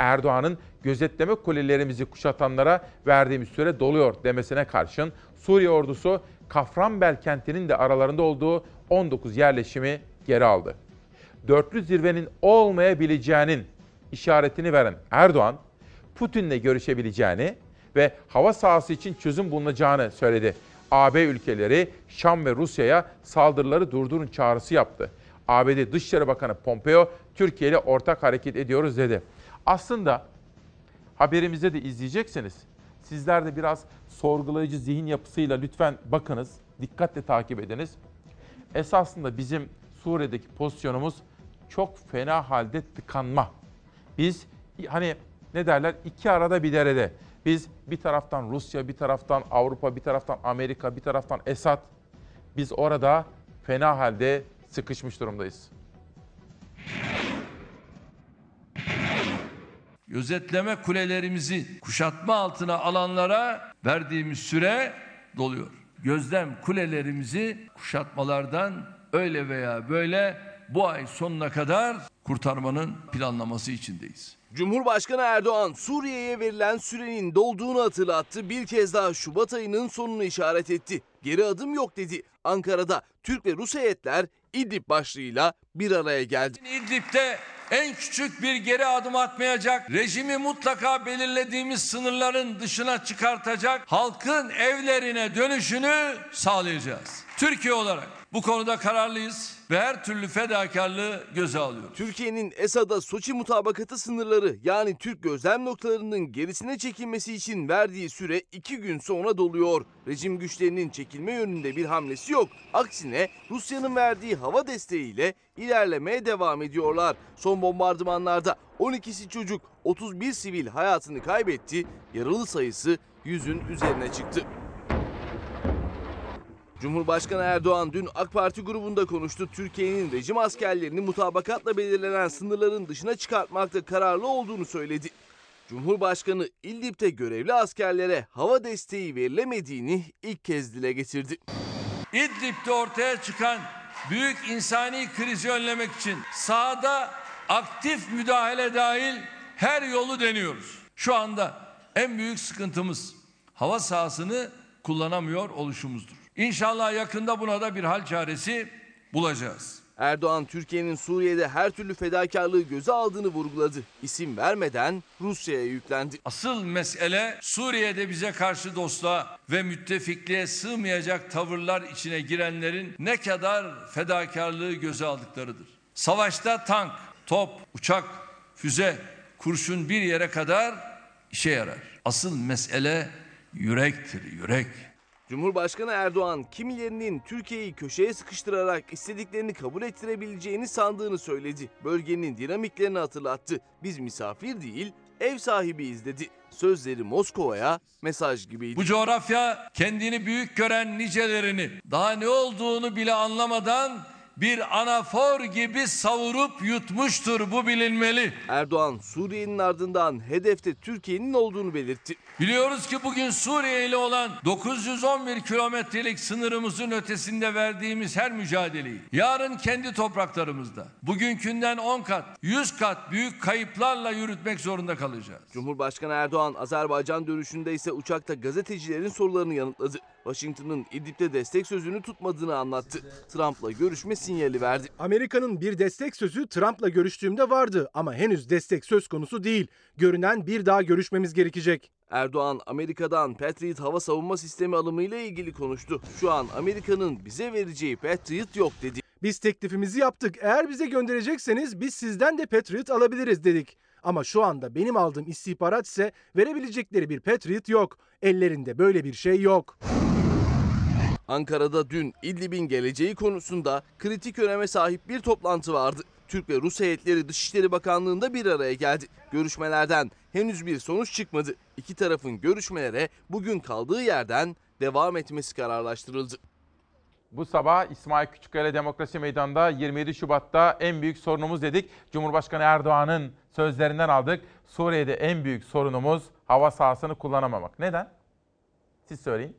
Erdoğan'ın gözetleme kulelerimizi kuşatanlara verdiğimiz süre doluyor demesine karşın Suriye ordusu Kafranbel kentinin de aralarında olduğu 19 yerleşimi geri aldı. Dörtlü zirvenin olmayabileceğinin işaretini veren Erdoğan, Putin'le görüşebileceğini ve hava sahası için çözüm bulunacağını söyledi. AB ülkeleri Şam ve Rusya'ya saldırıları durdurun çağrısı yaptı. ABD Dışişleri Bakanı Pompeo, Türkiye ile ortak hareket ediyoruz dedi. Aslında haberimizde de izleyeceksiniz. Sizler de biraz sorgulayıcı zihin yapısıyla lütfen bakınız, dikkatle takip ediniz. Esasında bizim Suriye'deki pozisyonumuz çok fena halde tıkanma. Biz hani ne derler iki arada bir derede. Biz bir taraftan Rusya, bir taraftan Avrupa, bir taraftan Amerika, bir taraftan Esad. Biz orada fena halde sıkışmış durumdayız. Gözetleme kulelerimizi kuşatma altına alanlara verdiğimiz süre doluyor. Gözlem kulelerimizi kuşatmalardan öyle veya böyle bu ay sonuna kadar kurtarmanın planlaması içindeyiz. Cumhurbaşkanı Erdoğan Suriye'ye verilen sürenin dolduğunu hatırlattı. Bir kez daha Şubat ayının sonunu işaret etti. Geri adım yok dedi. Ankara'da Türk ve Rus heyetler İdlib başlığıyla bir araya geldi. İdlib'de en küçük bir geri adım atmayacak, rejimi mutlaka belirlediğimiz sınırların dışına çıkartacak, halkın evlerine dönüşünü sağlayacağız. Türkiye olarak bu konuda kararlıyız ve her türlü fedakarlığı göze alıyoruz. Türkiye'nin Esad'a Soçi mutabakatı sınırları yani Türk gözlem noktalarının gerisine çekilmesi için verdiği süre iki gün sonra doluyor. Rejim güçlerinin çekilme yönünde bir hamlesi yok. Aksine Rusya'nın verdiği hava desteğiyle ilerlemeye devam ediyorlar. Son bombardımanlarda 12'si çocuk, 31 sivil hayatını kaybetti. Yaralı sayısı yüzün üzerine çıktı. Cumhurbaşkanı Erdoğan dün AK Parti grubunda konuştu. Türkiye'nin rejim askerlerini mutabakatla belirlenen sınırların dışına çıkartmakta kararlı olduğunu söyledi. Cumhurbaşkanı İdlib'de görevli askerlere hava desteği verilemediğini ilk kez dile getirdi. İdlib'de ortaya çıkan büyük insani krizi önlemek için sahada aktif müdahale dahil her yolu deniyoruz. Şu anda en büyük sıkıntımız hava sahasını kullanamıyor oluşumuzdur. İnşallah yakında buna da bir hal çaresi bulacağız. Erdoğan Türkiye'nin Suriye'de her türlü fedakarlığı göze aldığını vurguladı. İsim vermeden Rusya'ya yüklendi. Asıl mesele Suriye'de bize karşı dostluğa ve müttefikliğe sığmayacak tavırlar içine girenlerin ne kadar fedakarlığı göze aldıklarıdır. Savaşta tank, top, uçak, füze, kurşun bir yere kadar işe yarar. Asıl mesele yürektir, yürek. Cumhurbaşkanı Erdoğan kimilerinin Türkiye'yi köşeye sıkıştırarak istediklerini kabul ettirebileceğini sandığını söyledi. Bölgenin dinamiklerini hatırlattı. Biz misafir değil, ev sahibiyiz dedi. Sözleri Moskova'ya mesaj gibiydi. Bu coğrafya kendini büyük gören nicelerini daha ne olduğunu bile anlamadan bir anafor gibi savurup yutmuştur bu bilinmeli. Erdoğan Suriye'nin ardından hedefte Türkiye'nin olduğunu belirtti. Biliyoruz ki bugün Suriye ile olan 911 kilometrelik sınırımızın ötesinde verdiğimiz her mücadeleyi yarın kendi topraklarımızda bugünkünden 10 kat, 100 kat büyük kayıplarla yürütmek zorunda kalacağız. Cumhurbaşkanı Erdoğan Azerbaycan dönüşünde ise uçakta gazetecilerin sorularını yanıtladı. Washington'ın İdlib'de destek sözünü tutmadığını anlattı. Trump'la görüşme sinyali verdi. Amerika'nın bir destek sözü Trump'la görüştüğümde vardı ama henüz destek söz konusu değil. Görünen bir daha görüşmemiz gerekecek. Erdoğan Amerika'dan Patriot hava savunma sistemi alımıyla ilgili konuştu. Şu an Amerika'nın bize vereceği Patriot yok dedi. Biz teklifimizi yaptık. Eğer bize gönderecekseniz biz sizden de Patriot alabiliriz dedik. Ama şu anda benim aldığım istihbarat ise verebilecekleri bir Patriot yok. Ellerinde böyle bir şey yok. Ankara'da dün İdlib'in geleceği konusunda kritik öneme sahip bir toplantı vardı. Türk ve Rus heyetleri Dışişleri Bakanlığı'nda bir araya geldi. Görüşmelerden henüz bir sonuç çıkmadı. İki tarafın görüşmelere bugün kaldığı yerden devam etmesi kararlaştırıldı. Bu sabah İsmail Küçükkaya Demokrasi Meydanı'nda 27 Şubat'ta en büyük sorunumuz dedik. Cumhurbaşkanı Erdoğan'ın sözlerinden aldık. Suriye'de en büyük sorunumuz hava sahasını kullanamamak. Neden? Siz söyleyin.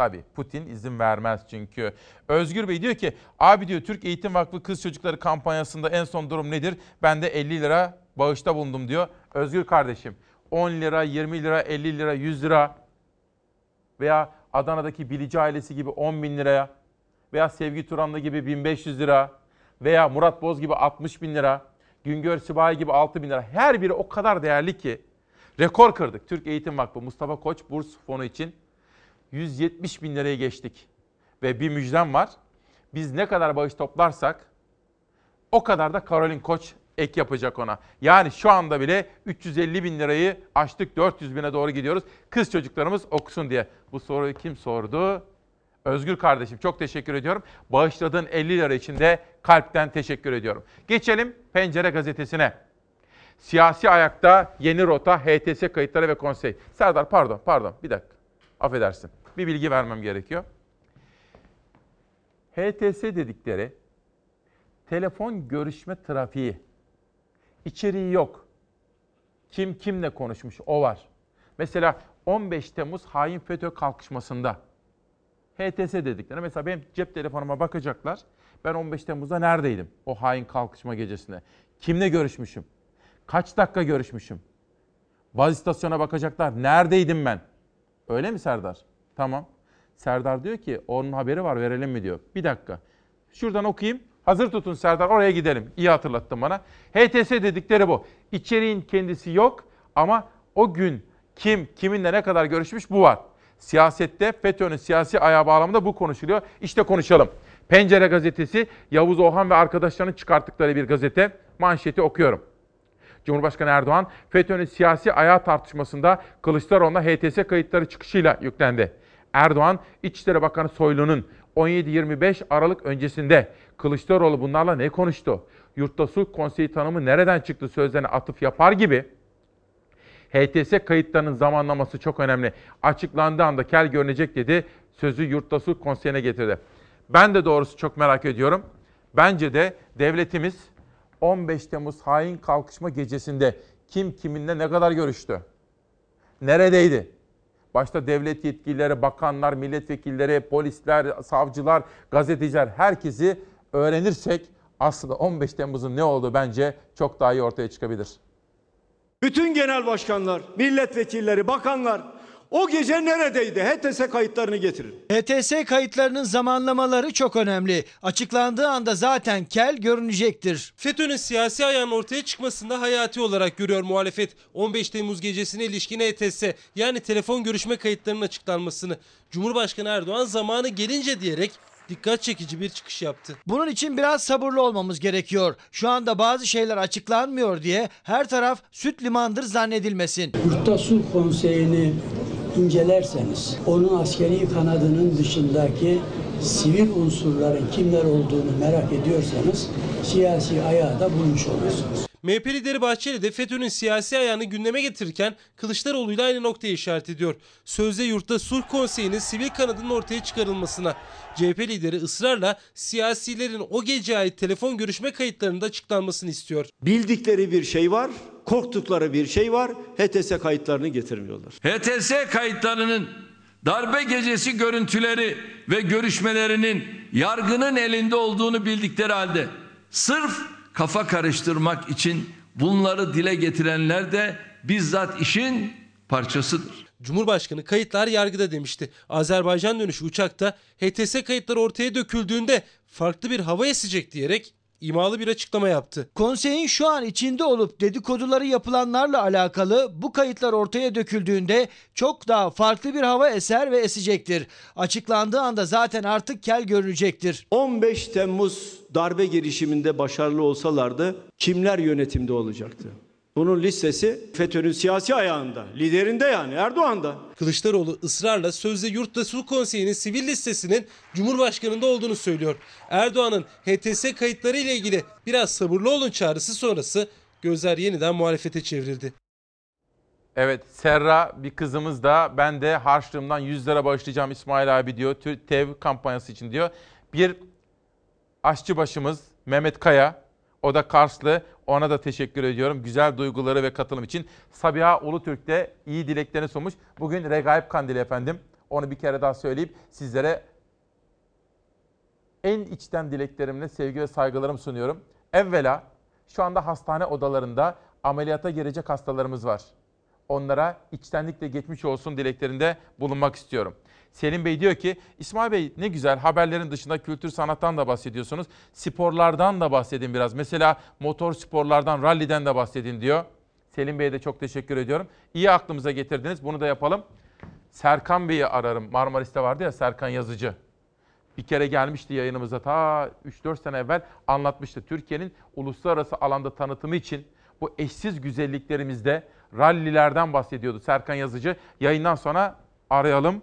Tabii Putin izin vermez çünkü. Özgür Bey diyor ki abi diyor Türk Eğitim Vakfı Kız Çocukları kampanyasında en son durum nedir? Ben de 50 lira bağışta bulundum diyor. Özgür kardeşim 10 lira, 20 lira, 50 lira, 100 lira veya Adana'daki Bilici ailesi gibi 10 bin liraya veya Sevgi Turanlı gibi 1500 lira veya Murat Boz gibi 60 bin lira, Güngör Sipahi gibi 6 bin lira her biri o kadar değerli ki rekor kırdık. Türk Eğitim Vakfı Mustafa Koç Burs Fonu için 170 bin liraya geçtik. Ve bir müjdem var. Biz ne kadar bağış toplarsak o kadar da Karolin Koç ek yapacak ona. Yani şu anda bile 350 bin lirayı aştık 400 bine doğru gidiyoruz. Kız çocuklarımız okusun diye. Bu soruyu kim sordu? Özgür kardeşim çok teşekkür ediyorum. Bağışladığın 50 lira için de kalpten teşekkür ediyorum. Geçelim Pencere gazetesine. Siyasi ayakta yeni rota HTS kayıtları ve konsey. Serdar pardon pardon bir dakika. Affedersin. Bir bilgi vermem gerekiyor. HTS dedikleri telefon görüşme trafiği. İçeriği yok. Kim kimle konuşmuş o var. Mesela 15 Temmuz hain FETÖ kalkışmasında HTS dedikleri. Mesela benim cep telefonuma bakacaklar. Ben 15 Temmuz'da neredeydim o hain kalkışma gecesinde? Kimle görüşmüşüm? Kaç dakika görüşmüşüm? Baz istasyona bakacaklar. Neredeydim ben? Öyle mi Serdar? Tamam. Serdar diyor ki onun haberi var verelim mi diyor. Bir dakika. Şuradan okuyayım. Hazır tutun Serdar oraya gidelim. İyi hatırlattın bana. HTS dedikleri bu. İçeriğin kendisi yok ama o gün kim kiminle ne kadar görüşmüş bu var. Siyasette FETÖ'nün siyasi ayağı bağlamında bu konuşuluyor. İşte konuşalım. Pencere gazetesi Yavuz Ohan ve arkadaşlarının çıkarttıkları bir gazete. Manşeti okuyorum. Cumhurbaşkanı Erdoğan FETÖ'nün siyasi ayağı tartışmasında Kılıçdaroğlu'na HTS kayıtları çıkışıyla yüklendi. Erdoğan, İçişleri Bakanı Soylu'nun 17-25 Aralık öncesinde Kılıçdaroğlu bunlarla ne konuştu? Yurtta sulh konseyi tanımı nereden çıktı sözlerine atıf yapar gibi HTS kayıtlarının zamanlaması çok önemli. Açıklandığı anda kel görünecek dedi. Sözü Yurtta Sulh Konseyi'ne getirdi. Ben de doğrusu çok merak ediyorum. Bence de devletimiz 15 Temmuz hain kalkışma gecesinde kim kiminle ne kadar görüştü? Neredeydi? Başta devlet yetkilileri, bakanlar, milletvekilleri, polisler, savcılar, gazeteciler herkesi öğrenirsek aslında 15 Temmuz'un ne olduğu bence çok daha iyi ortaya çıkabilir. Bütün genel başkanlar, milletvekilleri, bakanlar o gece neredeydi? HTS kayıtlarını getirin. HTS kayıtlarının zamanlamaları çok önemli. Açıklandığı anda zaten kel görünecektir. FETÖ'nün siyasi ayağının ortaya çıkmasında hayati olarak görüyor muhalefet. 15 Temmuz gecesine ilişkin HTS yani telefon görüşme kayıtlarının açıklanmasını. Cumhurbaşkanı Erdoğan zamanı gelince diyerek dikkat çekici bir çıkış yaptı. Bunun için biraz sabırlı olmamız gerekiyor. Şu anda bazı şeyler açıklanmıyor diye her taraf süt limandır zannedilmesin. Yurtta Sulh Konseyi'ni incelerseniz onun askeri kanadının dışındaki sivil unsurların kimler olduğunu merak ediyorsanız siyasi ayağı da bulmuş olursunuz. MHP lideri Bahçeli de FETÖ'nün siyasi ayağını gündeme getirirken Kılıçdaroğlu'yla aynı noktayı işaret ediyor. Sözde yurtta sulh konseyinin sivil kanadının ortaya çıkarılmasına. CHP lideri ısrarla siyasilerin o gece ait telefon görüşme kayıtlarının da açıklanmasını istiyor. Bildikleri bir şey var, korktukları bir şey var. HTS kayıtlarını getirmiyorlar. HTS kayıtlarının darbe gecesi görüntüleri ve görüşmelerinin yargının elinde olduğunu bildikleri halde sırf kafa karıştırmak için bunları dile getirenler de bizzat işin parçasıdır. Cumhurbaşkanı kayıtlar yargıda demişti. Azerbaycan dönüşü uçakta HTS kayıtları ortaya döküldüğünde farklı bir hava esecek diyerek imalı bir açıklama yaptı. Konseyin şu an içinde olup dedikoduları yapılanlarla alakalı bu kayıtlar ortaya döküldüğünde çok daha farklı bir hava eser ve esecektir. Açıklandığı anda zaten artık kel görünecektir. 15 Temmuz darbe girişiminde başarılı olsalardı kimler yönetimde olacaktı? Bunun listesi FETÖ'nün siyasi ayağında, liderinde yani Erdoğan'da. Kılıçdaroğlu ısrarla sözde Yurtta Sulh Konseyi'nin sivil listesinin Cumhurbaşkanı'nda olduğunu söylüyor. Erdoğan'ın HTS kayıtları ile ilgili biraz sabırlı olun çağrısı sonrası gözler yeniden muhalefete çevrildi. Evet Serra bir kızımız da ben de harçlığımdan 100 lira bağışlayacağım İsmail abi diyor. TEV kampanyası için diyor. Bir aşçıbaşımız Mehmet Kaya o da Karslı. Ona da teşekkür ediyorum. Güzel duyguları ve katılım için. Sabiha Ulutürk de iyi dileklerini sunmuş. Bugün Regaib Kandili efendim. Onu bir kere daha söyleyip sizlere en içten dileklerimle sevgi ve saygılarımı sunuyorum. Evvela şu anda hastane odalarında ameliyata girecek hastalarımız var. Onlara içtenlikle geçmiş olsun dileklerinde bulunmak istiyorum. Selim Bey diyor ki İsmail Bey ne güzel haberlerin dışında kültür sanattan da bahsediyorsunuz. Sporlardan da bahsedin biraz. Mesela motor sporlardan, ralliden de bahsedin diyor. Selim Bey'e de çok teşekkür ediyorum. İyi aklımıza getirdiniz. Bunu da yapalım. Serkan Bey'i ararım. Marmaris'te vardı ya Serkan Yazıcı. Bir kere gelmişti yayınımıza ta 3-4 sene evvel anlatmıştı. Türkiye'nin uluslararası alanda tanıtımı için bu eşsiz güzelliklerimizde rallilerden bahsediyordu Serkan Yazıcı. Yayından sonra arayalım.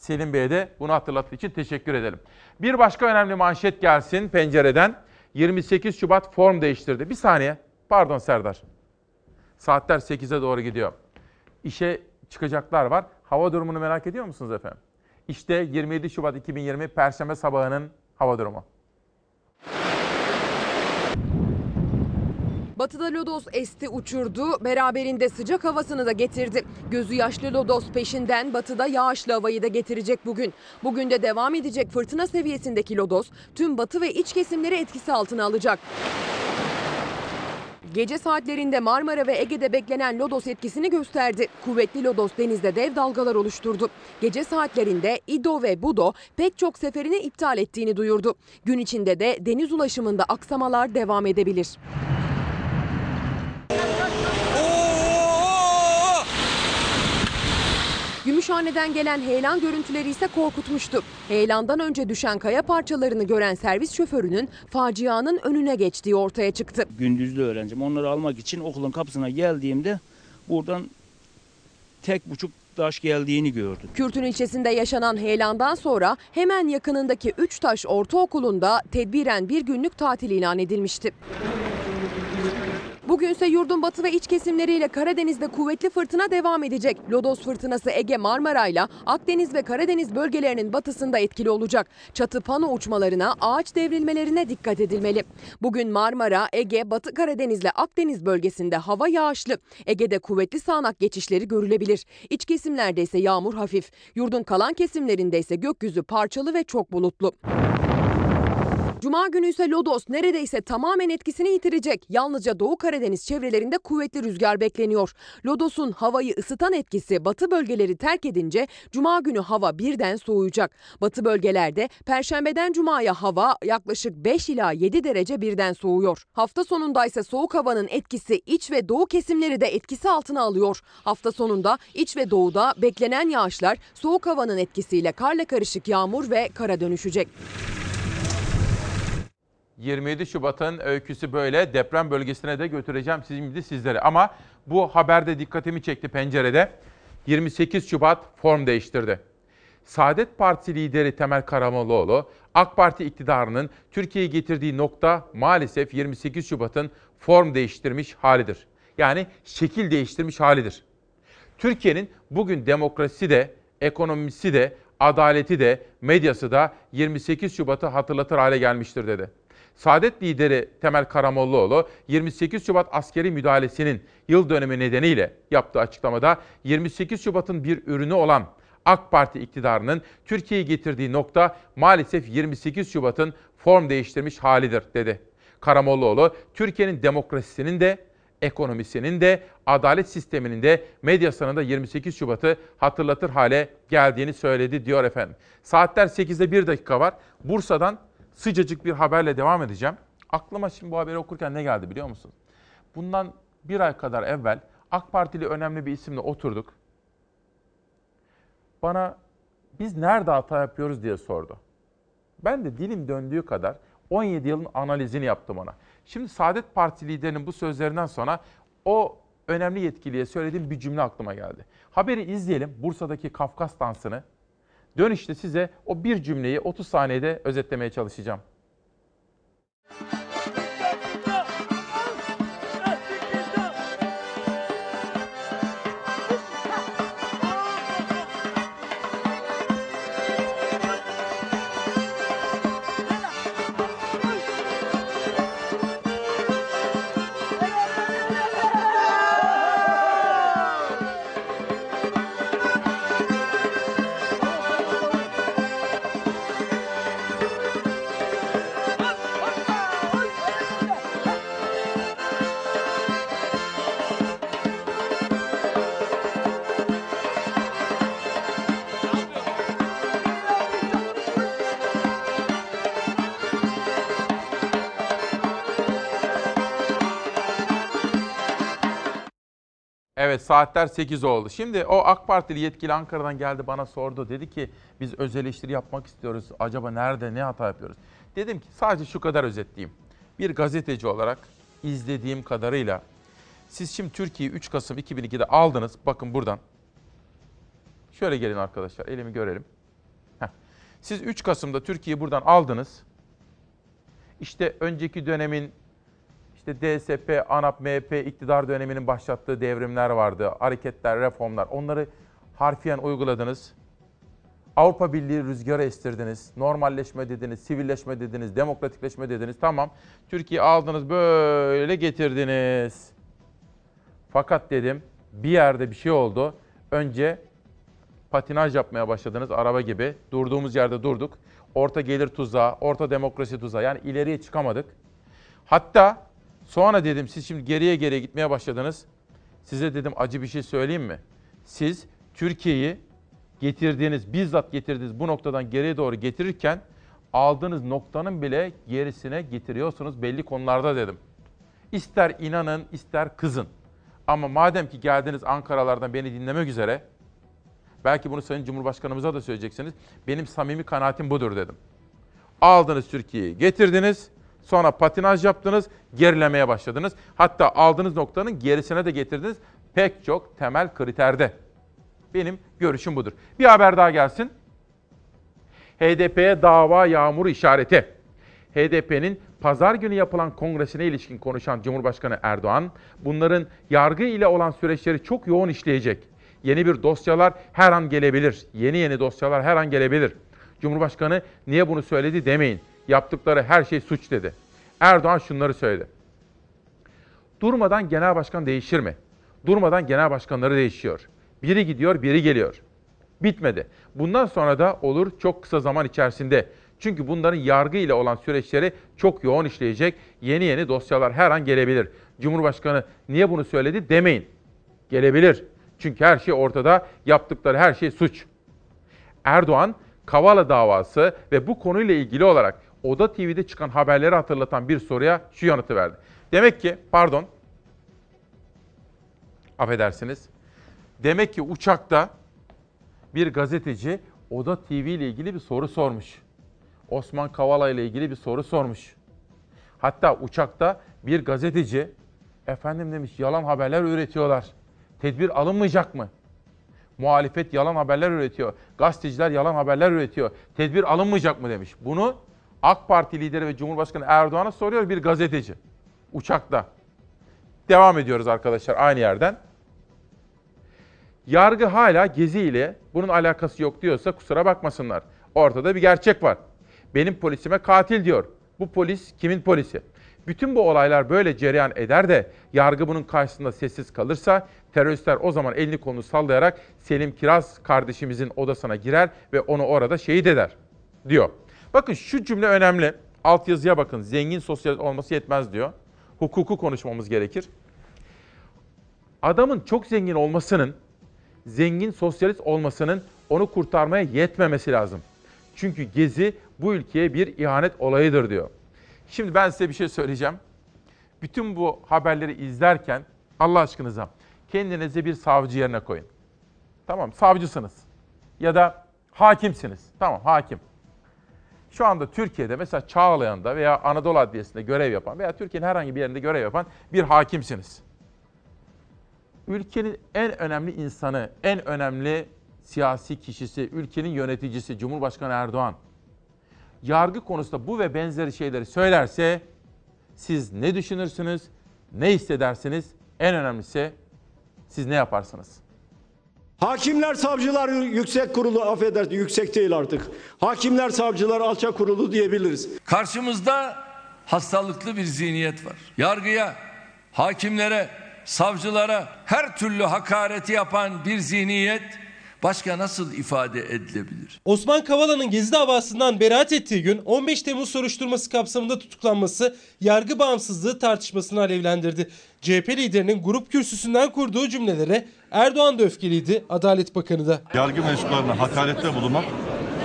Selim Bey'e de bunu hatırlattığı için teşekkür edelim. Bir başka önemli manşet gelsin pencereden. 28 Şubat form değiştirdi. Bir saniye. Pardon Serdar. Saatler 8'e doğru gidiyor. İşe çıkacaklar var. Hava durumunu merak ediyor musunuz efendim? İşte 27 Şubat 2020 Perşembe sabahının hava durumu. Batıda lodos esti uçurdu, beraberinde sıcak havasını da getirdi. Gözü yaşlı lodos peşinden batıda yağışlı havayı da getirecek bugün. Bugün de devam edecek fırtına seviyesindeki lodos tüm batı ve iç kesimleri etkisi altına alacak. Gece saatlerinde Marmara ve Ege'de beklenen lodos etkisini gösterdi. Kuvvetli lodos denizde dev dalgalar oluşturdu. Gece saatlerinde İdo ve Budo pek çok seferini iptal ettiğini duyurdu. Gün içinde de deniz ulaşımında aksamalar devam edebilir. Gümüşhane'den gelen heyelan görüntüleri ise korkutmuştu. Heyelandan önce düşen kaya parçalarını gören servis şoförünün facianın önüne geçtiği ortaya çıktı. Gündüzlü öğrencim. Onları almak için okulun kapısına geldiğimde buradan tek buçuk taş geldiğini gördüm. Kürtün ilçesinde yaşanan heyelandan sonra hemen yakınındaki Üçtaş Ortaokulu'nda tedbiren bir günlük tatil ilan edilmişti. Bugünse yurdun batı ve iç kesimleriyle Karadeniz'de kuvvetli fırtına devam edecek. Lodos fırtınası Ege Marmara ile Akdeniz ve Karadeniz bölgelerinin batısında etkili olacak. Çatı pano uçmalarına, ağaç devrilmelerine dikkat edilmeli. Bugün Marmara, Ege, Batı Karadeniz ile Akdeniz bölgesinde hava yağışlı. Ege'de kuvvetli sağanak geçişleri görülebilir. İç kesimlerde ise yağmur hafif. Yurdun kalan kesimlerinde ise gökyüzü parçalı ve çok bulutlu. Cuma günü ise Lodos neredeyse tamamen etkisini yitirecek. Yalnızca Doğu Karadeniz çevrelerinde kuvvetli rüzgar bekleniyor. Lodos'un havayı ısıtan etkisi batı bölgeleri terk edince Cuma günü hava birden soğuyacak. Batı bölgelerde Perşembeden Cuma'ya hava yaklaşık 5 ila 7 derece birden soğuyor. Hafta sonunda ise soğuk havanın etkisi iç ve doğu kesimleri de etkisi altına alıyor. Hafta sonunda iç ve doğuda beklenen yağışlar soğuk havanın etkisiyle karla karışık yağmur ve kara dönüşecek. 27 Şubat'ın öyküsü böyle. Deprem bölgesine de götüreceğim şimdi sizlere. Ama bu haberde dikkatimi çekti pencerede. 28 Şubat form değiştirdi. Saadet Partisi lideri Temel Karamollaoğlu, AK Parti iktidarının Türkiye'yi getirdiği nokta maalesef 28 Şubat'ın form değiştirmiş halidir. Yani şekil değiştirmiş halidir. Türkiye'nin bugün demokrasisi de, ekonomisi de, adaleti de, medyası da 28 Şubat'ı hatırlatır hale gelmiştir dedi. Saadet lideri Temel Karamollaoğlu 28 Şubat askeri müdahalesinin yıl dönemi nedeniyle yaptığı açıklamada 28 Şubat'ın bir ürünü olan AK Parti iktidarının Türkiye'yi getirdiği nokta maalesef 28 Şubat'ın form değiştirmiş halidir dedi. Karamollaoğlu Türkiye'nin demokrasisinin de ekonomisinin de adalet sisteminin de medyasının da 28 Şubat'ı hatırlatır hale geldiğini söyledi diyor efendim. Saatler 8'de 1 dakika var. Bursa'dan sıcacık bir haberle devam edeceğim. Aklıma şimdi bu haberi okurken ne geldi biliyor musun? Bundan bir ay kadar evvel AK Partili önemli bir isimle oturduk. Bana biz nerede hata yapıyoruz diye sordu. Ben de dilim döndüğü kadar 17 yılın analizini yaptım ona. Şimdi Saadet Parti liderinin bu sözlerinden sonra o önemli yetkiliye söylediğim bir cümle aklıma geldi. Haberi izleyelim. Bursa'daki Kafkas dansını. Dönüşte size o bir cümleyi 30 saniyede özetlemeye çalışacağım. Evet saatler 8 oldu. Şimdi o AK Partili yetkili Ankara'dan geldi bana sordu. Dedi ki biz öz eleştiri yapmak istiyoruz. Acaba nerede ne hata yapıyoruz? Dedim ki sadece şu kadar özetleyeyim. Bir gazeteci olarak izlediğim kadarıyla siz şimdi Türkiye'yi 3 Kasım 2002'de aldınız. Bakın buradan. Şöyle gelin arkadaşlar elimi görelim. Heh. Siz 3 Kasım'da Türkiye'yi buradan aldınız. İşte önceki dönemin işte DSP, ANAP, MHP iktidar döneminin başlattığı devrimler vardı. Hareketler, reformlar. Onları harfiyen uyguladınız. Avrupa Birliği rüzgarı estirdiniz. Normalleşme dediniz, sivilleşme dediniz, demokratikleşme dediniz. Tamam. Türkiye aldınız böyle getirdiniz. Fakat dedim bir yerde bir şey oldu. Önce patinaj yapmaya başladınız araba gibi. Durduğumuz yerde durduk. Orta gelir tuzağı, orta demokrasi tuzağı. Yani ileriye çıkamadık. Hatta sonra dedim siz şimdi geriye geriye gitmeye başladınız. Size dedim acı bir şey söyleyeyim mi? Siz Türkiye'yi getirdiğiniz, bizzat getirdiğiniz bu noktadan geriye doğru getirirken aldığınız noktanın bile gerisine getiriyorsunuz belli konularda dedim. İster inanın, ister kızın. Ama madem ki geldiniz Ankara'lardan beni dinlemek üzere, belki bunu Sayın Cumhurbaşkanımıza da söyleyeceksiniz. Benim samimi kanaatim budur dedim. Aldınız Türkiye'yi, getirdiniz, sonra patinaj yaptınız, gerilemeye başladınız. Hatta aldığınız noktanın gerisine de getirdiniz pek çok temel kriterde. Benim görüşüm budur. Bir haber daha gelsin. HDP'ye dava yağmuru işareti. HDP'nin pazar günü yapılan kongresine ilişkin konuşan Cumhurbaşkanı Erdoğan, bunların yargı ile olan süreçleri çok yoğun işleyecek. Yeni bir dosyalar her an gelebilir. Yeni yeni dosyalar her an gelebilir. Cumhurbaşkanı niye bunu söyledi demeyin. Yaptıkları her şey suç dedi. Erdoğan şunları söyledi. Durmadan genel başkan değişir mi? Durmadan genel başkanları değişiyor. Biri gidiyor, biri geliyor. Bitmedi. Bundan sonra da olur çok kısa zaman içerisinde. Çünkü bunların yargı ile olan süreçleri çok yoğun işleyecek. Yeni yeni dosyalar her an gelebilir. Cumhurbaşkanı niye bunu söyledi demeyin. Gelebilir. Çünkü her şey ortada. Yaptıkları her şey suç. Erdoğan Kavala davası ve bu konuyla ilgili olarak Oda TV'de çıkan haberleri hatırlatan bir soruya şu yanıtı verdi. Demek ki pardon affedersiniz. Demek ki uçakta bir gazeteci Oda TV ile ilgili bir soru sormuş. Osman Kavala ile ilgili bir soru sormuş. Hatta uçakta bir gazeteci efendim demiş yalan haberler üretiyorlar. Tedbir alınmayacak mı? Muhalefet yalan haberler üretiyor. Gazeteciler yalan haberler üretiyor. Tedbir alınmayacak mı demiş. Bunu AK Parti lideri ve Cumhurbaşkanı Erdoğan'a soruyor bir gazeteci. Uçakta. Devam ediyoruz arkadaşlar aynı yerden. Yargı hala Gezi ile bunun alakası yok diyorsa kusura bakmasınlar. Ortada bir gerçek var. Benim polisime katil diyor. Bu polis kimin polisi? Bütün bu olaylar böyle cereyan eder de yargı bunun karşısında sessiz kalırsa teröristler o zaman elini kolunu sallayarak Selim Kiraz kardeşimizin odasına girer ve onu orada şehit eder diyor. Bakın şu cümle önemli. Altyazıya bakın. Zengin sosyal olması yetmez diyor. Hukuku konuşmamız gerekir. Adamın çok zengin olmasının, zengin sosyalist olmasının onu kurtarmaya yetmemesi lazım. Çünkü Gezi bu ülkeye bir ihanet olayıdır diyor. Şimdi ben size bir şey söyleyeceğim. Bütün bu haberleri izlerken Allah aşkınıza kendinizi bir savcı yerine koyun. Tamam savcısınız ya da hakimsiniz. Tamam hakim. Şu anda Türkiye'de mesela Çağlayan'da veya Anadolu Adliyesi'nde görev yapan veya Türkiye'nin herhangi bir yerinde görev yapan bir hakimsiniz. Ülkenin en önemli insanı, en önemli siyasi kişisi, ülkenin yöneticisi Cumhurbaşkanı Erdoğan yargı konusunda bu ve benzeri şeyleri söylerse siz ne düşünürsünüz, ne hissedersiniz? En önemlisi siz ne yaparsınız? Hakimler Savcılar Yüksek Kurulu affedersin yüksek değil artık. Hakimler Savcılar Alçak Kurulu diyebiliriz. Karşımızda hastalıklı bir zihniyet var. Yargıya, hakimlere, savcılara her türlü hakareti yapan bir zihniyet başka nasıl ifade edilebilir? Osman Kavala'nın Gezi davasından beraat ettiği gün 15 Temmuz soruşturması kapsamında tutuklanması yargı bağımsızlığı tartışmasını alevlendirdi. CHP liderinin grup kürsüsünden kurduğu cümlelere Erdoğan da öfkeliydi, Adalet Bakanı da. Yargı mensuplarına hakarette bulunmak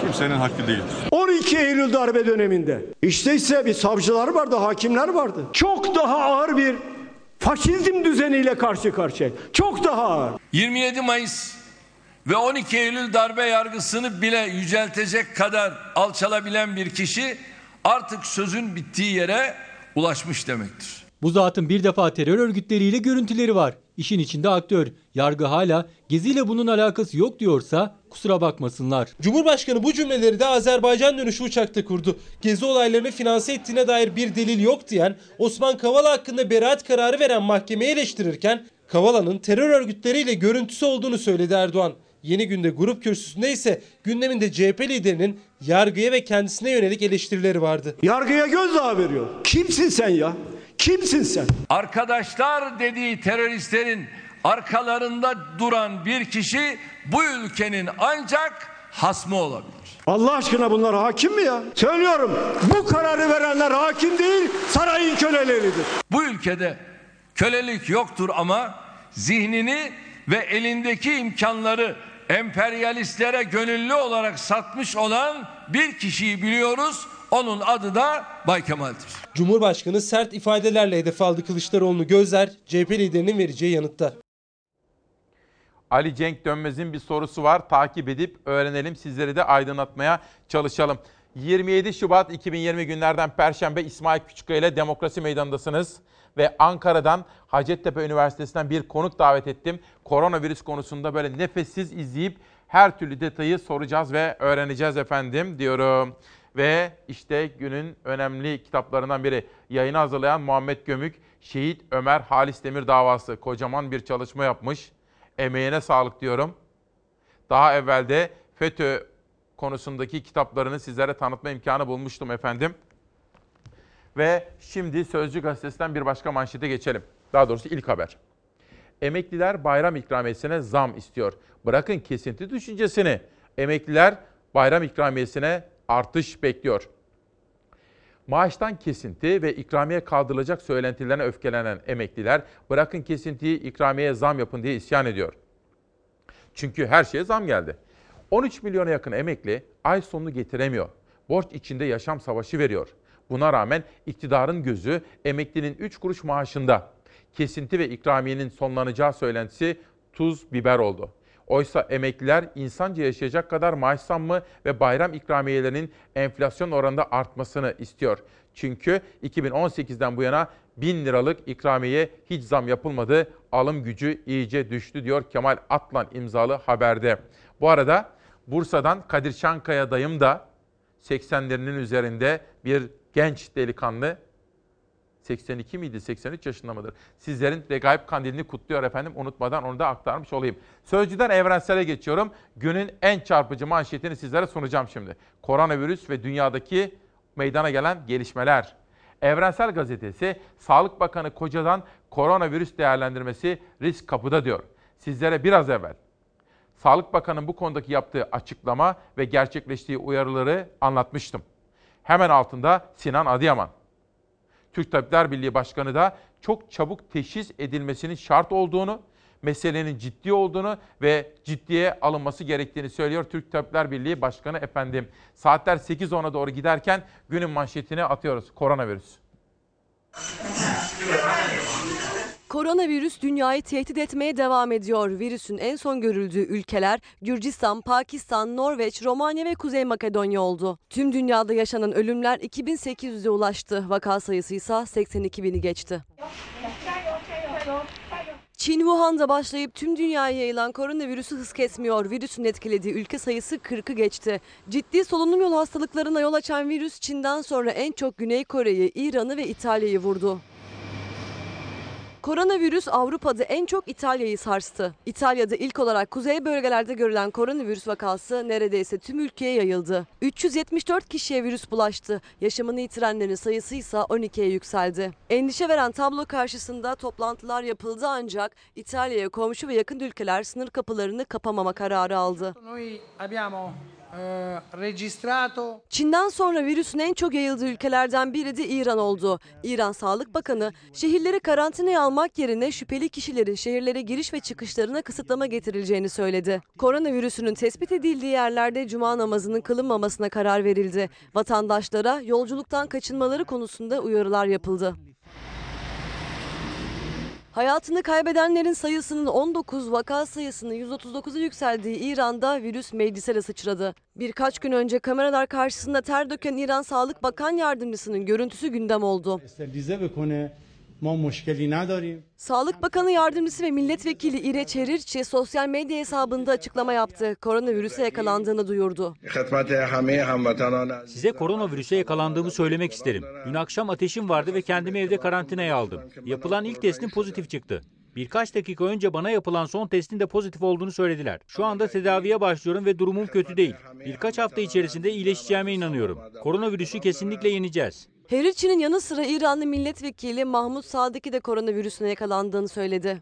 kimsenin hakkı değildir. 12 Eylül darbe döneminde işte ise bir savcılar vardı, hakimler vardı. Çok daha ağır bir faşizm düzeniyle karşı karşıya. Çok daha ağır. 27 Mayıs ve 12 Eylül darbe yargısını bile yüceltecek kadar alçalabilen bir kişi artık sözün bittiği yere ulaşmış demektir. Bu zatın bir defa terör örgütleriyle görüntüleri var. İşin içinde aktör. Yargı hala geziyle bunun alakası yok diyorsa kusura bakmasınlar. Cumhurbaşkanı bu cümleleri de Azerbaycan dönüşü uçakta kurdu. Gezi olaylarını finanse ettiğine dair bir delil yok diyen Osman Kavala hakkında beraat kararı veren mahkemeyi eleştirirken Kavala'nın terör örgütleriyle görüntüsü olduğunu söyledi Erdoğan. Yeni günde grup kürsüsünde ise gündeminde CHP liderinin yargıya ve kendisine yönelik eleştirileri vardı. Yargıya gözdağı veriyor. Kimsin sen ya? Kimsin sen? Arkadaşlar dediği teröristlerin arkalarında duran bir kişi bu ülkenin ancak hasmı olabilir. Allah aşkına bunlar hakim mi ya? Söylüyorum bu kararı verenler hakim değil sarayın köleleridir. Bu ülkede kölelik yoktur ama zihnini ve elindeki imkanları emperyalistlere gönüllü olarak satmış olan bir kişiyi biliyoruz. Onun adı da Bay Kemal'dir. Cumhurbaşkanı sert ifadelerle hedef aldı Kılıçdaroğlu'nu gözler CHP liderinin vereceği yanıtta. Ali Cenk Dönmez'in bir sorusu var. Takip edip öğrenelim. Sizleri de aydınlatmaya çalışalım. 27 Şubat 2020 günlerden Perşembe İsmail Küçükkaya ile Demokrasi Meydanı'ndasınız. Ve Ankara'dan Hacettepe Üniversitesi'nden bir konuk davet ettim. Koronavirüs konusunda böyle nefessiz izleyip her türlü detayı soracağız ve öğreneceğiz efendim diyorum. Ve işte günün önemli kitaplarından biri yayını hazırlayan Muhammed Gömük, Şehit Ömer Halis Demir davası kocaman bir çalışma yapmış. Emeğine sağlık diyorum. Daha evvel de FETÖ konusundaki kitaplarını sizlere tanıtma imkanı bulmuştum efendim. Ve şimdi Sözcü Gazetesi'nden bir başka manşete geçelim. Daha doğrusu ilk haber. Emekliler bayram ikramiyesine zam istiyor. Bırakın kesinti düşüncesini. Emekliler bayram ikramiyesine artış bekliyor. Maaştan kesinti ve ikramiye kaldırılacak söylentilerine öfkelenen emekliler bırakın kesintiyi ikramiye zam yapın diye isyan ediyor. Çünkü her şeye zam geldi. 13 milyona yakın emekli ay sonunu getiremiyor. Borç içinde yaşam savaşı veriyor. Buna rağmen iktidarın gözü emeklinin 3 kuruş maaşında. Kesinti ve ikramiyenin sonlanacağı söylentisi tuz biber oldu. Oysa emekliler insanca yaşayacak kadar maaş zammı ve bayram ikramiyelerinin enflasyon oranında artmasını istiyor. Çünkü 2018'den bu yana 1000 liralık ikramiye hiç zam yapılmadı. Alım gücü iyice düştü diyor Kemal Atlan imzalı haberde. Bu arada Bursa'dan Kadir Çankaya dayım da 80'lerinin üzerinde bir genç delikanlı 82 miydi, 83 yaşında mıdır? Sizlerin Regaip Kandilini kutluyor efendim. Unutmadan onu da aktarmış olayım. Sözcüden evrensele geçiyorum. Günün en çarpıcı manşetini sizlere sunacağım şimdi. Koronavirüs ve dünyadaki meydana gelen gelişmeler. Evrensel Gazetesi, Sağlık Bakanı Koca'dan koronavirüs değerlendirmesi risk kapıda diyor. Sizlere biraz evvel Sağlık Bakanı'nın bu konudaki yaptığı açıklama ve gerçekleştiği uyarıları anlatmıştım. Hemen altında Sinan Adıyaman. Türk Tabipler Birliği Başkanı da çok çabuk teşhis edilmesinin şart olduğunu, meselenin ciddi olduğunu ve ciddiye alınması gerektiğini söylüyor Türk Tabipler Birliği Başkanı efendim. Saatler 8.10'a doğru giderken günün manşetini atıyoruz. Koronavirüs. Koronavirüs dünyayı tehdit etmeye devam ediyor. Virüsün en son görüldüğü ülkeler Gürcistan, Pakistan, Norveç, Romanya ve Kuzey Makedonya oldu. Tüm dünyada yaşanan ölümler 2800'e ulaştı. Vaka sayısı ise 82 bini geçti. Çin Wuhan'da başlayıp tüm dünyaya yayılan koronavirüsü hız kesmiyor. Virüsün etkilediği ülke sayısı 40'ı geçti. Ciddi solunum yolu hastalıklarına yol açan virüs Çin'den sonra en çok Güney Kore'yi, İran'ı ve İtalya'yı vurdu. Koronavirüs Avrupa'da en çok İtalya'yı sarstı. İtalya'da ilk olarak kuzey bölgelerde görülen koronavirüs vakası neredeyse tüm ülkeye yayıldı. 374 kişiye virüs bulaştı. Yaşamını yitirenlerin sayısı ise 12'ye yükseldi. Endişe veren tablo karşısında toplantılar yapıldı ancak İtalya'ya komşu ve yakın ülkeler sınır kapılarını kapamama kararı aldı. Çin'den sonra virüsün en çok yayıldığı ülkelerden biri de İran oldu. İran Sağlık Bakanı şehirleri karantinaya almak yerine şüpheli kişilerin şehirlere giriş ve çıkışlarına kısıtlama getirileceğini söyledi. Koronavirüsünün tespit edildiği yerlerde cuma namazının kılınmamasına karar verildi. Vatandaşlara yolculuktan kaçınmaları konusunda uyarılar yapıldı. Hayatını kaybedenlerin sayısının 19, vaka sayısının 139'a yükseldiği İran'da virüs meclise de sıçradı. Birkaç gün önce kameralar karşısında ter döken İran Sağlık Bakan Yardımcısının görüntüsü gündem oldu. استریزه بکنه ما مشکلی نداریم Sağlık Bakanı Yardımcısı ve Milletvekili İre Çerirçi sosyal medya hesabında açıklama yaptı. Koronavirüse yakalandığını duyurdu. خدمت همه هموطنان Size koronavirüse yakalandığımı söylemek isterim. Dün akşam ateşim vardı ve kendimi evde karantinaya aldım. Yapılan ilk testim pozitif çıktı. Birkaç dakika önce bana yapılan son testin de pozitif olduğunu söylediler. Şu anda tedaviye başlıyorum ve durumum kötü değil. Birkaç hafta içerisinde iyileşeceğime inanıyorum. Koronavirüsü kesinlikle yeneceğiz. Herirçi'nin yanı sıra İranlı milletvekili Mahmut Sadık'i de koronavirüsüne yakalandığını söyledi.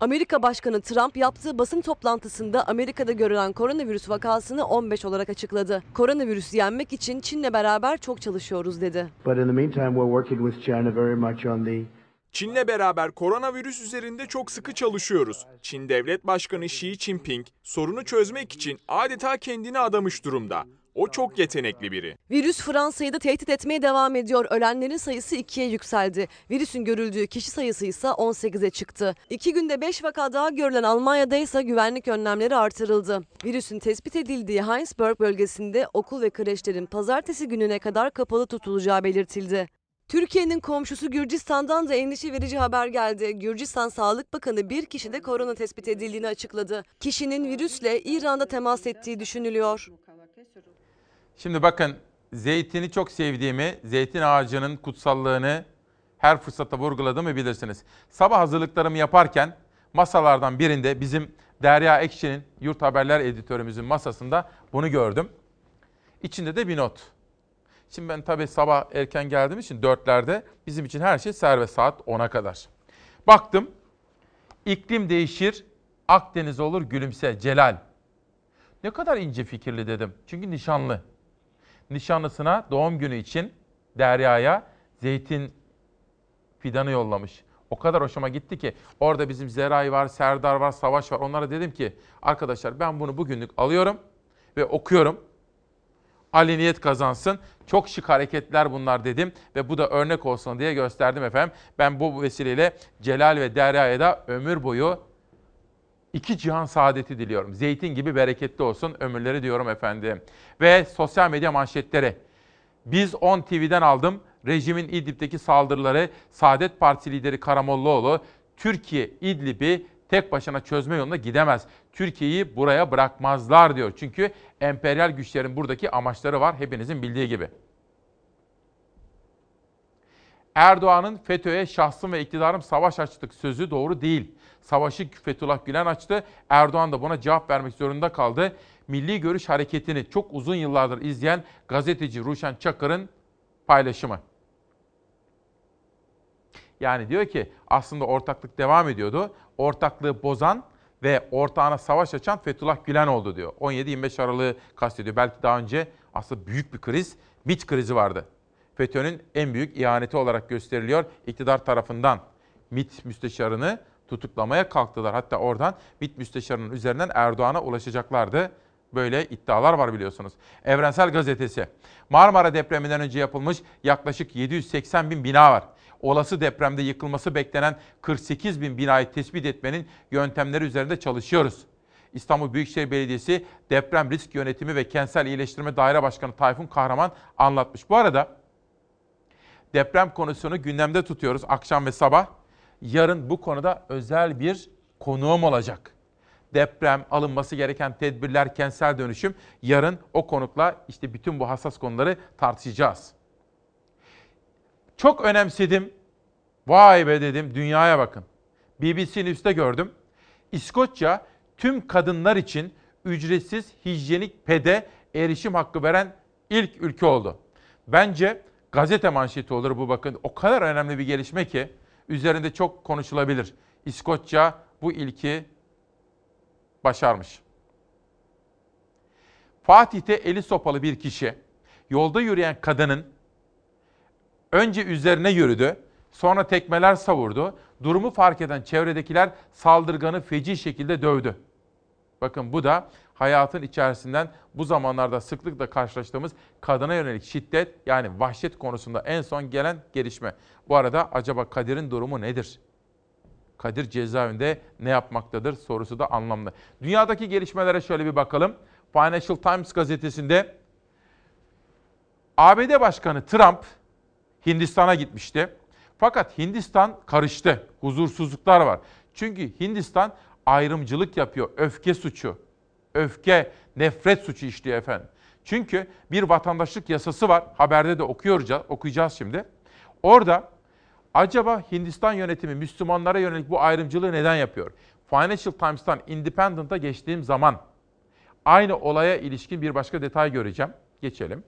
Amerika Başkanı Trump yaptığı basın toplantısında Amerika'da görülen koronavirüs vakasını 15 olarak açıkladı. Koronavirüsü yenmek için Çin'le beraber çok çalışıyoruz dedi. Çin'le beraber koronavirüs üzerinde çok sıkı çalışıyoruz. Çin Devlet Başkanı Xi Jinping sorunu çözmek için adeta kendini adamış durumda. O çok yetenekli biri. Virüs Fransa'yı da tehdit etmeye devam ediyor. Ölenlerin sayısı ikiye yükseldi. Virüsün görüldüğü kişi sayısı ise 18'e çıktı. İki günde 5 vaka daha görülen Almanya'da ise güvenlik önlemleri artırıldı. Virüsün tespit edildiği Heinsberg bölgesinde okul ve kreşlerin pazartesi gününe kadar kapalı tutulacağı belirtildi. Türkiye'nin komşusu Gürcistan'dan da endişe verici haber geldi. Gürcistan Sağlık Bakanı bir kişide korona tespit edildiğini açıkladı. Kişinin virüsle İran'da temas ettiği düşünülüyor. Şimdi bakın zeytini çok sevdiğimi, zeytin ağacının kutsallığını her fırsatta vurguladığımı bilirsiniz. Sabah hazırlıklarımı yaparken masalardan birinde bizim Derya Ekşi'nin Yurt Haberler editörümüzün masasında bunu gördüm. İçinde de bir not. Şimdi ben tabii sabah erken geldiğim için dörtlerde bizim için her şey serbest saat 10'a kadar. Baktım iklim değişir Akdeniz olur gülümse Celal. Ne kadar ince fikirli dedim. Çünkü nişanlı. Nişanlısına doğum günü için Derya'ya zeytin fidanı yollamış. O kadar hoşuma gitti ki orada bizim Zeray var, Serdar var, Savaş var. Onlara dedim ki arkadaşlar ben bunu bugünlük alıyorum ve okuyorum. Ali niyet kazansın. Çok şık hareketler bunlar dedim ve bu da örnek olsun diye gösterdim efendim. Ben bu vesileyle Celal ve Derya'ya da ömür boyu iki cihan saadeti diliyorum. Zeytin gibi bereketli olsun ömürleri diyorum efendim. Ve sosyal medya manşetleri. Biz 10 TV'den aldım. Rejimin İdlib'deki saldırıları Saadet Partisi lideri Karamollaoğlu Türkiye İdlib'i tek başına çözme yoluna gidemez. Türkiye'yi buraya bırakmazlar diyor. Çünkü emperyal güçlerin buradaki amaçları var hepinizin bildiği gibi. Erdoğan'ın FETÖ'ye şahsım ve iktidarım savaş açtık sözü doğru değil. Savaşı Fethullah Gülen açtı. Erdoğan da buna cevap vermek zorunda kaldı. Milli Görüş Hareketi'ni çok uzun yıllardır izleyen gazeteci Ruşen Çakır'ın paylaşımı. Yani diyor ki aslında ortaklık devam ediyordu. Ortaklığı bozan ve ortağına savaş açan Fethullah Gülen oldu diyor. 17-25 Aralık'ı kastediyor. Belki daha önce aslında büyük bir kriz, MİT krizi vardı. FETÖ'nün en büyük ihaneti olarak gösteriliyor iktidar tarafından. MİT müsteşarını tutuklamaya kalktılar. Hatta oradan MİT müsteşarının üzerinden Erdoğan'a ulaşacaklardı. Böyle iddialar var biliyorsunuz. Evrensel Gazetesi. Marmara depreminden önce yapılmış yaklaşık 780 bin bina var. Olası depremde yıkılması beklenen 48 bin binayı tespit etmenin yöntemleri üzerinde çalışıyoruz. İstanbul Büyükşehir Belediyesi Deprem Risk Yönetimi ve Kentsel İyileştirme Daire Başkanı Tayfun Kahraman anlatmış. Bu arada deprem konusunu gündemde tutuyoruz akşam ve sabah. Yarın bu konuda özel bir konuğum olacak. Deprem, alınması gereken tedbirler, kentsel dönüşüm. Yarın o konukla işte bütün bu hassas konuları tartışacağız. Çok önemsedim. Vay be dedim dünyaya bakın. BBC News'te gördüm. İskoçya tüm kadınlar için ücretsiz hijyenik pede erişim hakkı veren ilk ülke oldu. Bence gazete manşeti olur bu bakın. O kadar önemli bir gelişme ki üzerinde çok konuşulabilir. İskoçya bu ilki başarmış. Fatih'te eli sopalı bir kişi yolda yürüyen kadının önce üzerine yürüdü, sonra tekmeler savurdu. Durumu fark eden çevredekiler saldırganı feci şekilde dövdü. Bakın bu da hayatın içerisinden bu zamanlarda sıklıkla karşılaştığımız kadına yönelik şiddet yani vahşet konusunda en son gelen gelişme. Bu arada acaba Kadir'in durumu nedir? Kadir cezaevinde ne yapmaktadır sorusu da anlamlı. Dünyadaki gelişmelere şöyle bir bakalım. Financial Times gazetesinde ABD Başkanı Trump Hindistan'a gitmişti. Fakat Hindistan karıştı. Huzursuzluklar var. Çünkü Hindistan ayrımcılık yapıyor. Öfke suçu. Öfke, nefret suçu işliyor efendim. Çünkü bir vatandaşlık yasası var. Haberde de okuyoruz, okuyacağız şimdi. Orada acaba Hindistan yönetimi Müslümanlara yönelik bu ayrımcılığı neden yapıyor? Financial Times'tan Independent'a geçtiğim zaman aynı olaya ilişkin bir başka detay göreceğim. Geçelim.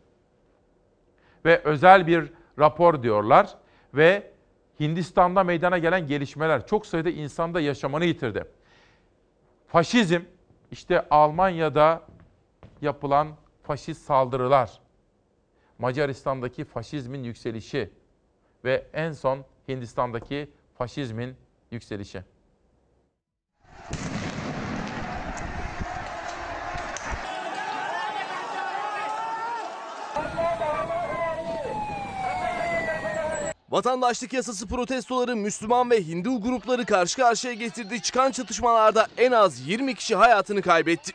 Ve özel bir rapor diyorlar ve Hindistan'da meydana gelen gelişmeler çok sayıda insanda yaşamını yitirdi. Faşizm işte Almanya'da yapılan faşist saldırılar, Macaristan'daki faşizmin yükselişi ve en son Hindistan'daki faşizmin yükselişi. Vatandaşlık yasası protestoları Müslüman ve Hindu grupları karşı karşıya getirdi. Çıkan çatışmalarda en az 20 kişi hayatını kaybetti.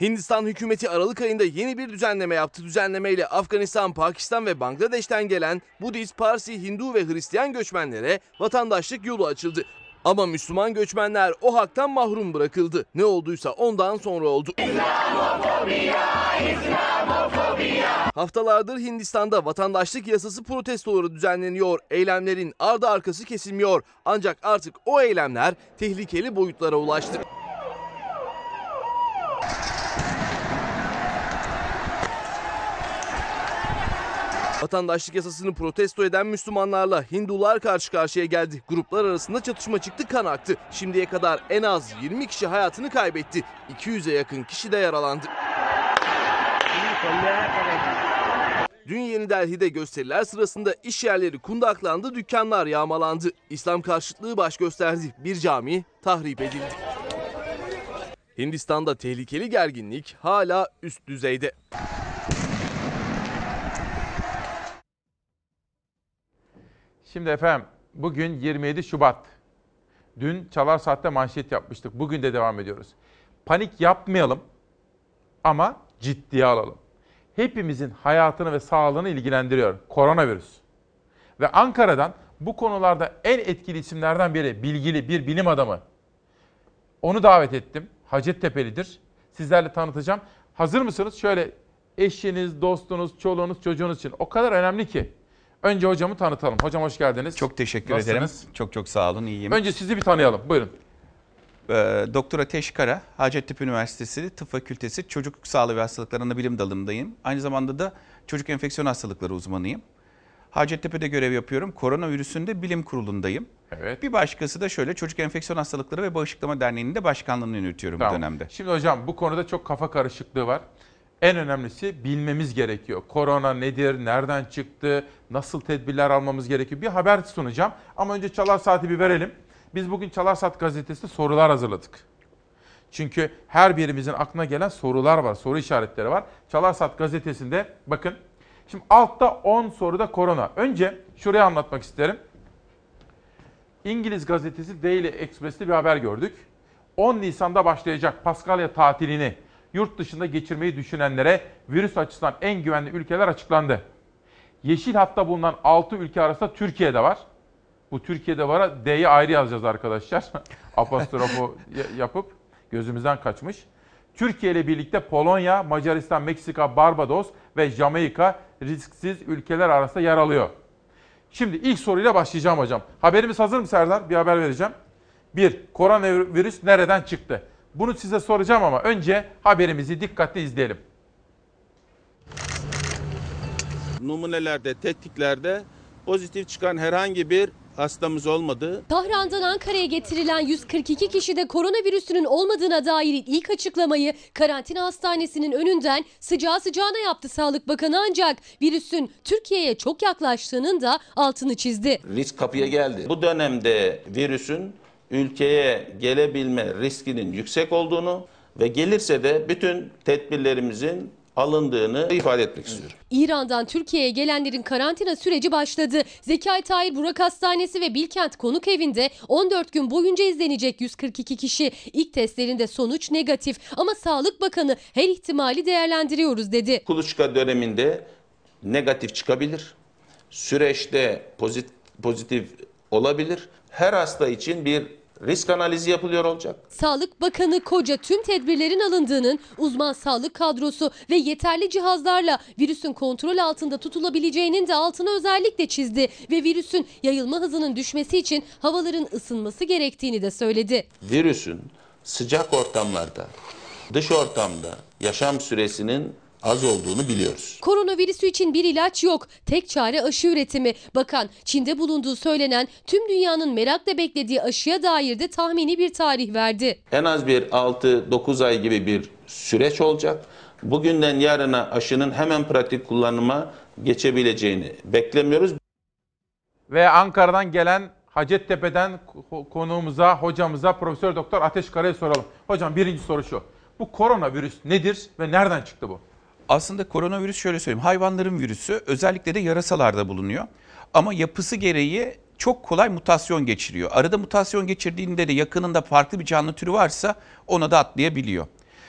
Hindistan hükümeti Aralık ayında yeni bir düzenleme yaptı. Düzenlemeyle Afganistan, Pakistan ve Bangladeş'ten gelen Budist, Parsi, Hindu ve Hristiyan göçmenlere vatandaşlık yolu açıldı. Ama Müslüman göçmenler o haktan mahrum bırakıldı. Ne olduysa ondan sonra oldu. Haftalardır Hindistan'da vatandaşlık yasası protestoları düzenleniyor. Eylemlerin ardı arkası kesilmiyor. Ancak artık o eylemler tehlikeli boyutlara ulaştı. Vatandaşlık yasasını protesto eden Müslümanlarla Hindular karşı karşıya geldi. Gruplar arasında çatışma çıktı, kan aktı. Şimdiye kadar en az 20 kişi hayatını kaybetti. 200'e yakın kişi de yaralandı. Dün Yeni Delhi'de gösteriler sırasında iş yerleri kundaklandı, dükkanlar yağmalandı. İslam karşıtlığı baş gösterdi. Bir cami tahrip edildi. Hindistan'da tehlikeli gerginlik hala üst düzeyde. Şimdi efendim bugün 27 Şubat. Dün Çalar Saat'te manşet yapmıştık. Bugün de devam ediyoruz. Panik yapmayalım ama ciddiye alalım. Hepimizin hayatını ve sağlığını ilgilendiriyor koronavirüs. Ve Ankara'dan bu konularda en etkili isimlerden biri, bilgili bir bilim adamı. Onu davet ettim. Hacettepe'lidir. Sizlerle tanıtacağım. Hazır mısınız? Şöyle eşiniz, dostunuz, çoluğunuz, çocuğunuz için o kadar önemli ki. Önce hocamı tanıtalım. Hocam hoş geldiniz. Çok teşekkür Nasılsınız? ederim. Çok çok sağ olun, iyiyim. Önce sizi bir tanıyalım. Buyurun. Ee, Doktor Ateş Kara, Hacettepe Üniversitesi Tıp Fakültesi Çocuk Sağlığı ve Hastalıkları Anabilim Dalındayım. Aynı zamanda da çocuk enfeksiyon hastalıkları uzmanıyım. Hacettepe'de görev yapıyorum. Koronavirüsün de bilim kurulundayım. Evet. Bir başkası da şöyle Çocuk Enfeksiyon Hastalıkları ve Bağışıklama Derneği'nin de başkanlığını yürütüyorum Tamam. bu dönemde. Şimdi hocam bu konuda çok kafa karışıklığı var. En önemlisi bilmemiz gerekiyor. Korona nedir, nereden çıktı, nasıl tedbirler almamız gerekiyor. Bir haber sunacağım ama önce Çalar Saat'i bir verelim. Biz bugün Çalar Saat gazetesinde sorular hazırladık. Çünkü her birimizin aklına gelen sorular var, soru işaretleri var. Çalar Saat gazetesinde bakın. Şimdi altta 10 soruda korona. Önce şurayı anlatmak isterim. İngiliz gazetesi Daily Express'te bir haber gördük. 10 Nisan'da başlayacak Paskalya tatilini yurt dışında geçirmeyi düşünenlere virüs açısından en güvenli ülkeler açıklandı. Yeşil hatta bulunan 6 ülke arasında Türkiye de var. Bu Türkiye'de var. D'yi ayrı yazacağız arkadaşlar. [laughs] Apostrofu yapıp gözümüzden kaçmış. Türkiye ile birlikte Polonya, Macaristan, Meksika, Barbados ve Jamaika risksiz ülkeler arasında yer alıyor. Şimdi ilk soruyla başlayacağım hocam. Haberimiz hazır mı Serdar? Bir haber vereceğim. Bir, koronavirüs nereden çıktı? Bunu size soracağım ama önce haberimizi dikkatle izleyelim. Numunelerde, tetkiklerde pozitif çıkan herhangi bir hastamız olmadı. Tahran'dan Ankara'ya getirilen 142 kişide koronavirüsünün olmadığına dair ilk açıklamayı karantina hastanesinin önünden sıcağı sıcağına yaptı Sağlık Bakanı ancak virüsün Türkiye'ye çok yaklaştığının da altını çizdi. Risk kapıya geldi. Bu dönemde virüsün ülkeye gelebilme riskinin yüksek olduğunu ve gelirse de bütün tedbirlerimizin alındığını ifade etmek istiyorum. İran'dan Türkiye'ye gelenlerin karantina süreci başladı. Zekai Tahir Burak Hastanesi ve Bilkent Konuk Evi'nde 14 gün boyunca izlenecek 142 kişi. İlk testlerinde sonuç negatif ama Sağlık Bakanı her ihtimali değerlendiriyoruz dedi. Kuluçka döneminde negatif çıkabilir. Süreçte pozit- pozitif olabilir. Her hasta için bir risk analizi yapılıyor olacak. Sağlık Bakanı Koca tüm tedbirlerin alındığının uzman sağlık kadrosu ve yeterli cihazlarla virüsün kontrol altında tutulabileceğinin de altını özellikle çizdi ve virüsün yayılma hızının düşmesi için havaların ısınması gerektiğini de söyledi. Virüsün sıcak ortamlarda, dış ortamda yaşam süresinin az olduğunu biliyoruz. Koronavirüsü için bir ilaç yok. Tek çare aşı üretimi. Bakan Çin'de bulunduğu söylenen tüm dünyanın merakla beklediği aşıya dair de tahmini bir tarih verdi. En az bir 6-9 ay gibi bir süreç olacak. Bugünden yarına aşının hemen pratik kullanıma geçebileceğini beklemiyoruz. Ve Ankara'dan gelen Hacettepe'den ko- konuğumuza, hocamıza Profesör Doktor Ateş Kara'ya soralım. Hocam birinci soru şu. Bu koronavirüs nedir ve nereden çıktı bu? Aslında koronavirüs şöyle söyleyeyim. Hayvanların virüsü özellikle de yarasalarda bulunuyor. Ama yapısı gereği çok kolay mutasyon geçiriyor. Arada mutasyon geçirdiğinde de yakınında farklı bir canlı türü varsa ona da atlayabiliyor.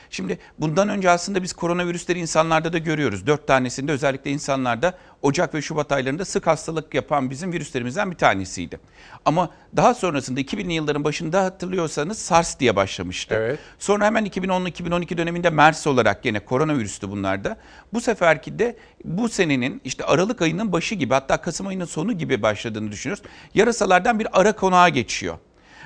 Şimdi bundan önce aslında biz koronavirüsleri insanlarda da görüyoruz. Dört tanesinde özellikle insanlarda Ocak ve Şubat aylarında sık hastalık yapan bizim virüslerimizden bir tanesiydi. Ama daha sonrasında 2000'li yılların başında hatırlıyorsanız SARS diye başlamıştı. Sonra hemen 2010-2012 döneminde MERS olarak gene koronavirüstü bunlarda. Bu seferki de bu senenin işte Aralık ayının başı gibi hatta Kasım ayının sonu gibi başladığını düşünüyoruz. Yarasalardan bir ara konağa geçiyor.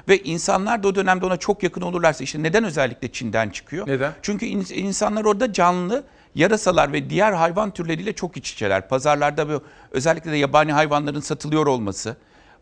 Ve insanlar da o dönemde ona çok yakın olurlarsa işte neden özellikle Çin'den çıkıyor? Neden? Çünkü in- insanlar orada canlı yarasalar ve diğer hayvan türleriyle çok iç içeler. Pazarlarda bu özellikle de yabani hayvanların satılıyor olması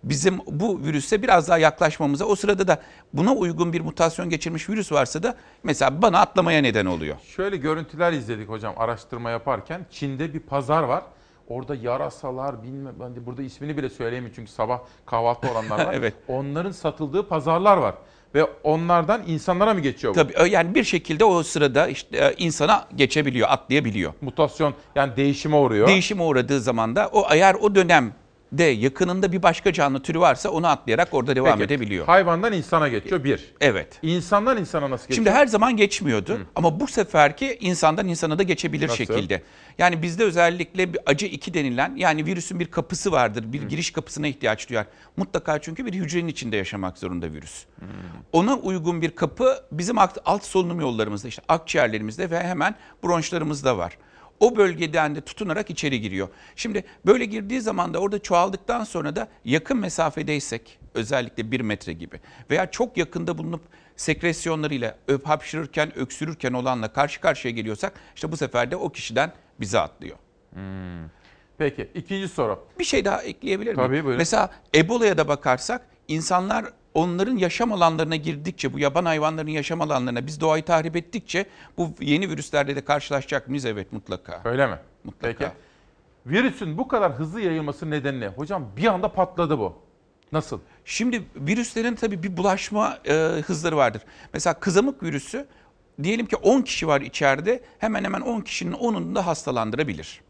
bizim bu virüse biraz daha yaklaşmamıza o sırada da buna uygun bir mutasyon geçirmiş virüs varsa da mesela bana atlamaya neden oluyor. Şöyle görüntüler izledik hocam araştırma yaparken. Çin'de bir pazar var. Orada yarasalar bilmem de burada ismini bile söyleyemeyim çünkü sabah kahvaltı olanlar var. [laughs] Evet. Onların satıldığı pazarlar var. Ve onlardan insanlara mı geçiyor bu? Tabii yani bir şekilde o sırada işte e, insana geçebiliyor, atlayabiliyor. Mutasyon yani değişime uğruyor. Değişime uğradığı zaman da o eğer o dönemde yakınında bir başka canlı türü varsa onu atlayarak orada devam Peki, edebiliyor. Hayvandan insana geçiyor bir. Evet. İnsandan insana nasıl geçiyor? Şimdi her zaman geçmiyordu ama bu seferki insandan insana da geçebilir Nasıl? şekilde. Yani bizde özellikle bir acı 2 denilen yani virüsün bir kapısı vardır. Bir giriş kapısına ihtiyaç duyar. Mutlaka çünkü bir hücrenin içinde yaşamak zorunda virüs. Ona uygun bir kapı bizim alt solunum yollarımızda işte akciğerlerimizde ve hemen bronşlarımızda var. O bölgeden de tutunarak içeri giriyor. Şimdi böyle girdiği zaman da orada çoğaldıktan sonra da yakın mesafedeysek özellikle bir metre gibi veya çok yakında bulunup sekresyonlarıyla öp hapşırırken, öksürürken olanla karşı karşıya geliyorsak işte bu sefer de o kişiden bize atlıyor. Peki ikinci soru. Bir şey daha ekleyebilir miyim? Tabii, buyurun. Mesela Ebola'ya da bakarsak insanlar onların yaşam alanlarına girdikçe, bu yaban hayvanların yaşam alanlarına biz doğayı tahrip ettikçe bu yeni virüslerle de karşılaşacak mıyız? Evet mutlaka. Öyle mi? Mutlaka. Peki. Virüsün bu kadar hızlı yayılması nedeni ne? Hocam bir anda patladı bu. Nasıl? Şimdi virüslerin tabii bir bulaşma e, hızları vardır. Mesela kızamık virüsü diyelim ki 10 kişi var içeride hemen hemen 10 kişinin 10'unu da hastalandırabilir.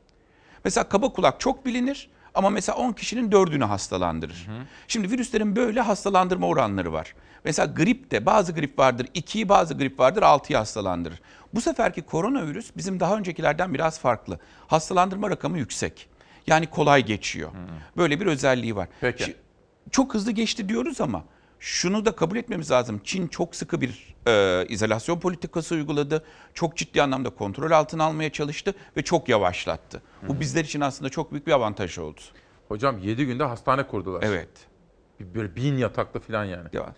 Mesela kaba kulak çok bilinir ama mesela 10 kişinin 4'ünü hastalandırır. Şimdi virüslerin böyle hastalandırma oranları var. Mesela grip de bazı grip vardır 2'yi bazı grip vardır 6'yı hastalandırır. Bu seferki koronavirüs bizim daha öncekilerden biraz farklı. Hastalandırma rakamı yüksek. Yani kolay geçiyor. Böyle bir özelliği var. Peki. Şi- çok hızlı geçti diyoruz ama şunu da kabul etmemiz lazım. Çin çok sıkı bir e, izolasyon politikası uyguladı. Çok ciddi anlamda kontrol altına almaya çalıştı ve çok yavaşlattı. Bu bizler için aslında çok büyük bir avantaj oldu. Hocam 7 günde hastane kurdular. Evet. Bir- Böyle bin yataklı falan yani. Ya.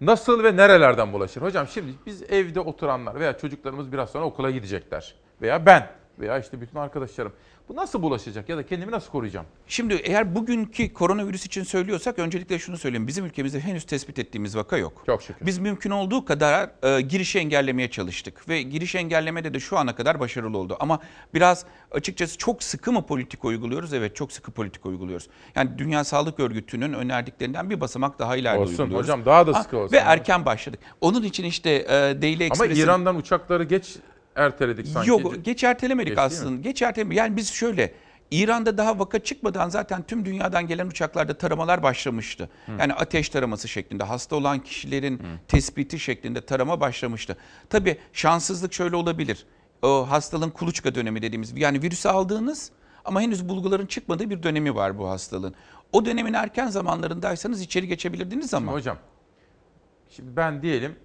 Nasıl ve nerelerden bulaşır? Hocam şimdi biz evde oturanlar veya çocuklarımız biraz sonra okula gidecekler. Veya ben veya işte bütün arkadaşlarım. Bu nasıl bulaşacak ya da kendimi nasıl koruyacağım? Şimdi eğer bugünkü koronavirüs için söylüyorsak öncelikle şunu söyleyeyim. Bizim ülkemizde henüz tespit ettiğimiz vaka yok. Çok şükür. Biz mümkün olduğu kadar e, girişi engellemeye çalıştık ve giriş engellemede de şu ana kadar başarılı oldu. Ama biraz açıkçası çok sıkı mı politik uyguluyoruz? Evet çok sıkı politik uyguluyoruz. Yani Dünya Sağlık Örgütü'nün önerdiklerinden bir basamak daha ileride Olsun uyguluyoruz. hocam, daha da sıkı olsun. Ve erken başladık. Onun için işte e, Daily Ama Express'in... İran'dan uçakları geç erteledik sanki. Yok geç ertelemedik Geç aslında. Geç ertelemedik. Yani biz şöyle İran'da daha vaka çıkmadan zaten tüm dünyadan gelen uçaklarda taramalar başlamıştı. Yani ateş taraması şeklinde, hasta olan kişilerin tespiti şeklinde tarama başlamıştı. Tabii şanssızlık şöyle olabilir. O hastalığın kuluçka dönemi dediğimiz yani virüsü aldığınız ama henüz bulguların çıkmadığı bir dönemi var bu hastalığın. O dönemin erken zamanlarındaysanız içeri geçebilirdiniz ama. Hocam şimdi ben diyelim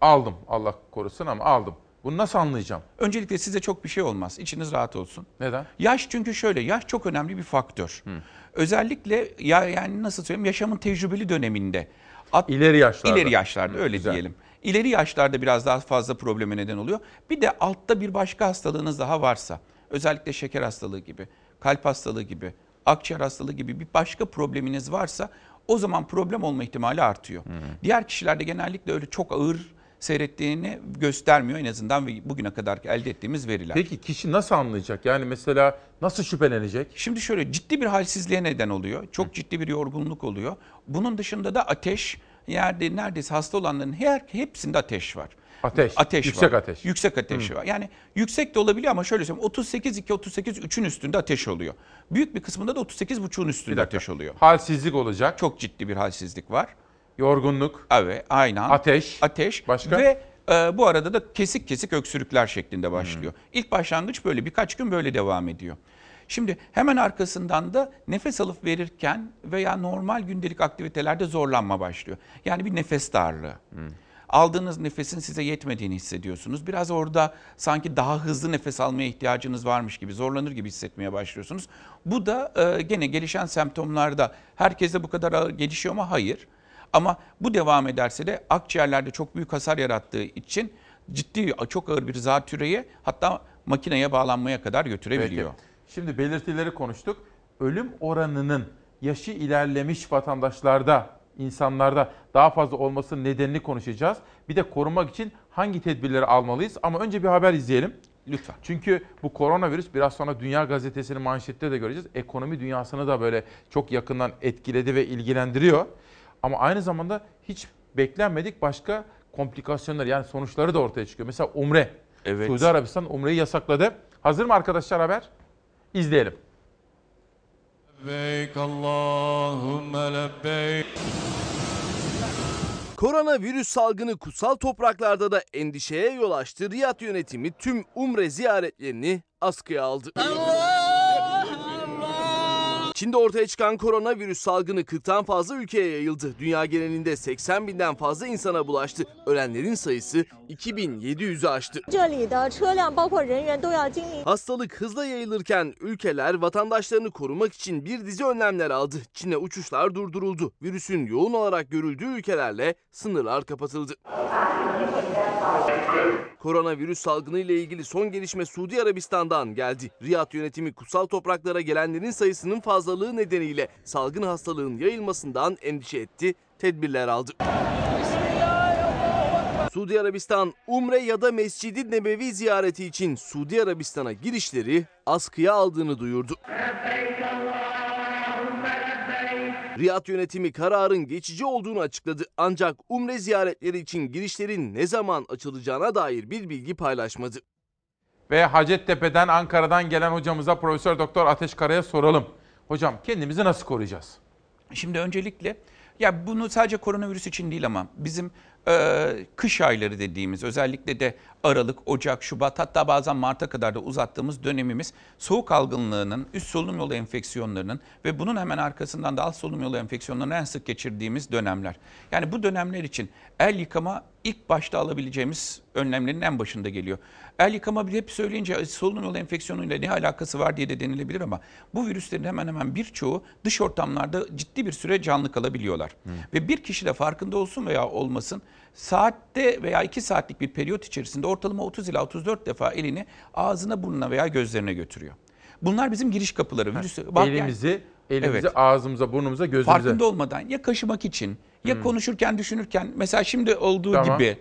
aldım Allah korusun ama aldım. Bunu nasıl anlayacağım? Öncelikle size çok bir şey olmaz. İçiniz rahat olsun. Neden? Yaş çünkü şöyle, yaş çok önemli bir faktör. Özellikle ya yani nasıl söyleyeyim yaşamın tecrübeli döneminde. At, İleri yaşlarda. İleri yaşlarda öyle güzel. diyelim. İleri yaşlarda biraz daha fazla probleme neden oluyor. Bir de altta bir başka hastalığınız daha varsa, özellikle şeker hastalığı gibi, kalp hastalığı gibi, akciğer hastalığı gibi bir başka probleminiz varsa o zaman problem olma ihtimali artıyor. Diğer kişilerde genellikle öyle çok ağır seyrettiğini göstermiyor en azından ve bugüne kadar elde ettiğimiz veriler. Peki kişi nasıl anlayacak? Yani mesela nasıl şüphelenecek? Şimdi şöyle ciddi bir halsizliğe neden oluyor. Çok ciddi bir yorgunluk oluyor. Bunun dışında da ateş, yerde neredeyse hasta olanların her hepsinde ateş var. Ateş, Ateş yüksek var. ateş. Yüksek ateş Hı. var. Yani yüksek de olabiliyor ama şöyle söyleyeyim 38 2 38 3'ün üstünde ateş oluyor. Büyük bir kısmında da 38 buçuğun üstünde ateş oluyor. Halsizlik olacak. Çok ciddi bir halsizlik var. Yorgunluk. Evet, aynen. Ateş. Ateş. Başka? Ve e, bu arada da kesik kesik öksürükler şeklinde başlıyor. İlk başlangıç böyle birkaç gün böyle devam ediyor. Şimdi hemen arkasından da nefes alıp verirken veya normal gündelik aktivitelerde zorlanma başlıyor. Yani bir nefes darlığı. Aldığınız nefesin size yetmediğini hissediyorsunuz. Biraz orada sanki daha hızlı nefes almaya ihtiyacınız varmış gibi, zorlanır gibi hissetmeye başlıyorsunuz. Bu da e, gene gelişen semptomlarda herkeste bu kadar gelişiyor mu? Hayır. Ama bu devam ederse de akciğerlerde çok büyük hasar yarattığı için ciddi, çok ağır bir zatürreye hatta makineye bağlanmaya kadar götürebiliyor. Peki. Şimdi belirtileri konuştuk. Ölüm oranının yaşı ilerlemiş vatandaşlarda, insanlarda daha fazla olmasının nedenini konuşacağız. Bir de korumak için hangi tedbirleri almalıyız? Ama önce bir haber izleyelim. Lütfen. Çünkü bu koronavirüs biraz sonra Dünya Gazetesi'nin manşette de göreceğiz. Ekonomi dünyasını da böyle çok yakından etkiledi ve ilgilendiriyor. Ama aynı zamanda hiç beklenmedik başka komplikasyonlar yani sonuçları da ortaya çıkıyor. Mesela umre. Evet. Suudi Arabistan umreyi yasakladı. Hazır mı arkadaşlar haber? İzleyelim. Lebbeyk Allahümme lebbeyk. Koronavirüs salgını kutsal topraklarda da endişeye yol açtı. Riyad yönetimi tüm umre ziyaretlerini askıya aldı. Allah! Çin'de ortaya çıkan koronavirüs salgını 40'tan fazla ülkeye yayıldı. Dünya genelinde 80 binden fazla insana bulaştı. Ölenlerin sayısı 2700'ü aştı. Hastalık hızla yayılırken ülkeler vatandaşlarını korumak için bir dizi önlemler aldı. Çin'e uçuşlar durduruldu. Virüsün yoğun olarak görüldüğü ülkelerle sınırlar kapatıldı. Koronavirüs salgını ile ilgili son gelişme Suudi Arabistan'dan geldi. Riyad yönetimi kutsal topraklara gelenlerin sayısının fazla fazlalığı nedeniyle salgın hastalığın yayılmasından endişe etti, tedbirler aldı. Suudi Arabistan Umre ya da Mescid-i Nebevi ziyareti için Suudi Arabistan'a girişleri askıya aldığını duyurdu. Riyad yönetimi kararın geçici olduğunu açıkladı ancak Umre ziyaretleri için girişlerin ne zaman açılacağına dair bir bilgi paylaşmadı. Ve Hacettepe'den Ankara'dan gelen hocamıza Profesör Doktor Ateş Kara'ya soralım. Hocam kendimizi nasıl koruyacağız? Şimdi öncelikle ya bunu sadece koronavirüs için değil ama bizim e, kış ayları dediğimiz özellikle de Aralık, Ocak, Şubat hatta bazen Mart'a kadar da uzattığımız dönemimiz soğuk algınlığının, üst solunum yolu enfeksiyonlarının ve bunun hemen arkasından da alt solunum yolu enfeksiyonlarının en sık geçirdiğimiz dönemler. Yani bu dönemler için el yıkama ilk başta alabileceğimiz önlemlerin en başında geliyor. El yıkama bir hep söyleyince solunum yolu enfeksiyonuyla ne alakası var diye de denilebilir ama bu virüslerin hemen hemen birçoğu dış ortamlarda ciddi bir süre canlı kalabiliyorlar. Ve bir kişi de farkında olsun veya olmasın Saatte veya 2 saatlik bir periyot içerisinde ortalama 30 ila 34 defa elini ağzına, burnuna veya gözlerine götürüyor. Bunlar bizim giriş kapıları. Virüsü, bak yani- elimizi, elimizi Evet. ağzımıza, burnumuza, gözümüze. farkında olmadan ya kaşımak için ya Hmm. konuşurken düşünürken mesela şimdi olduğu Tamam. gibi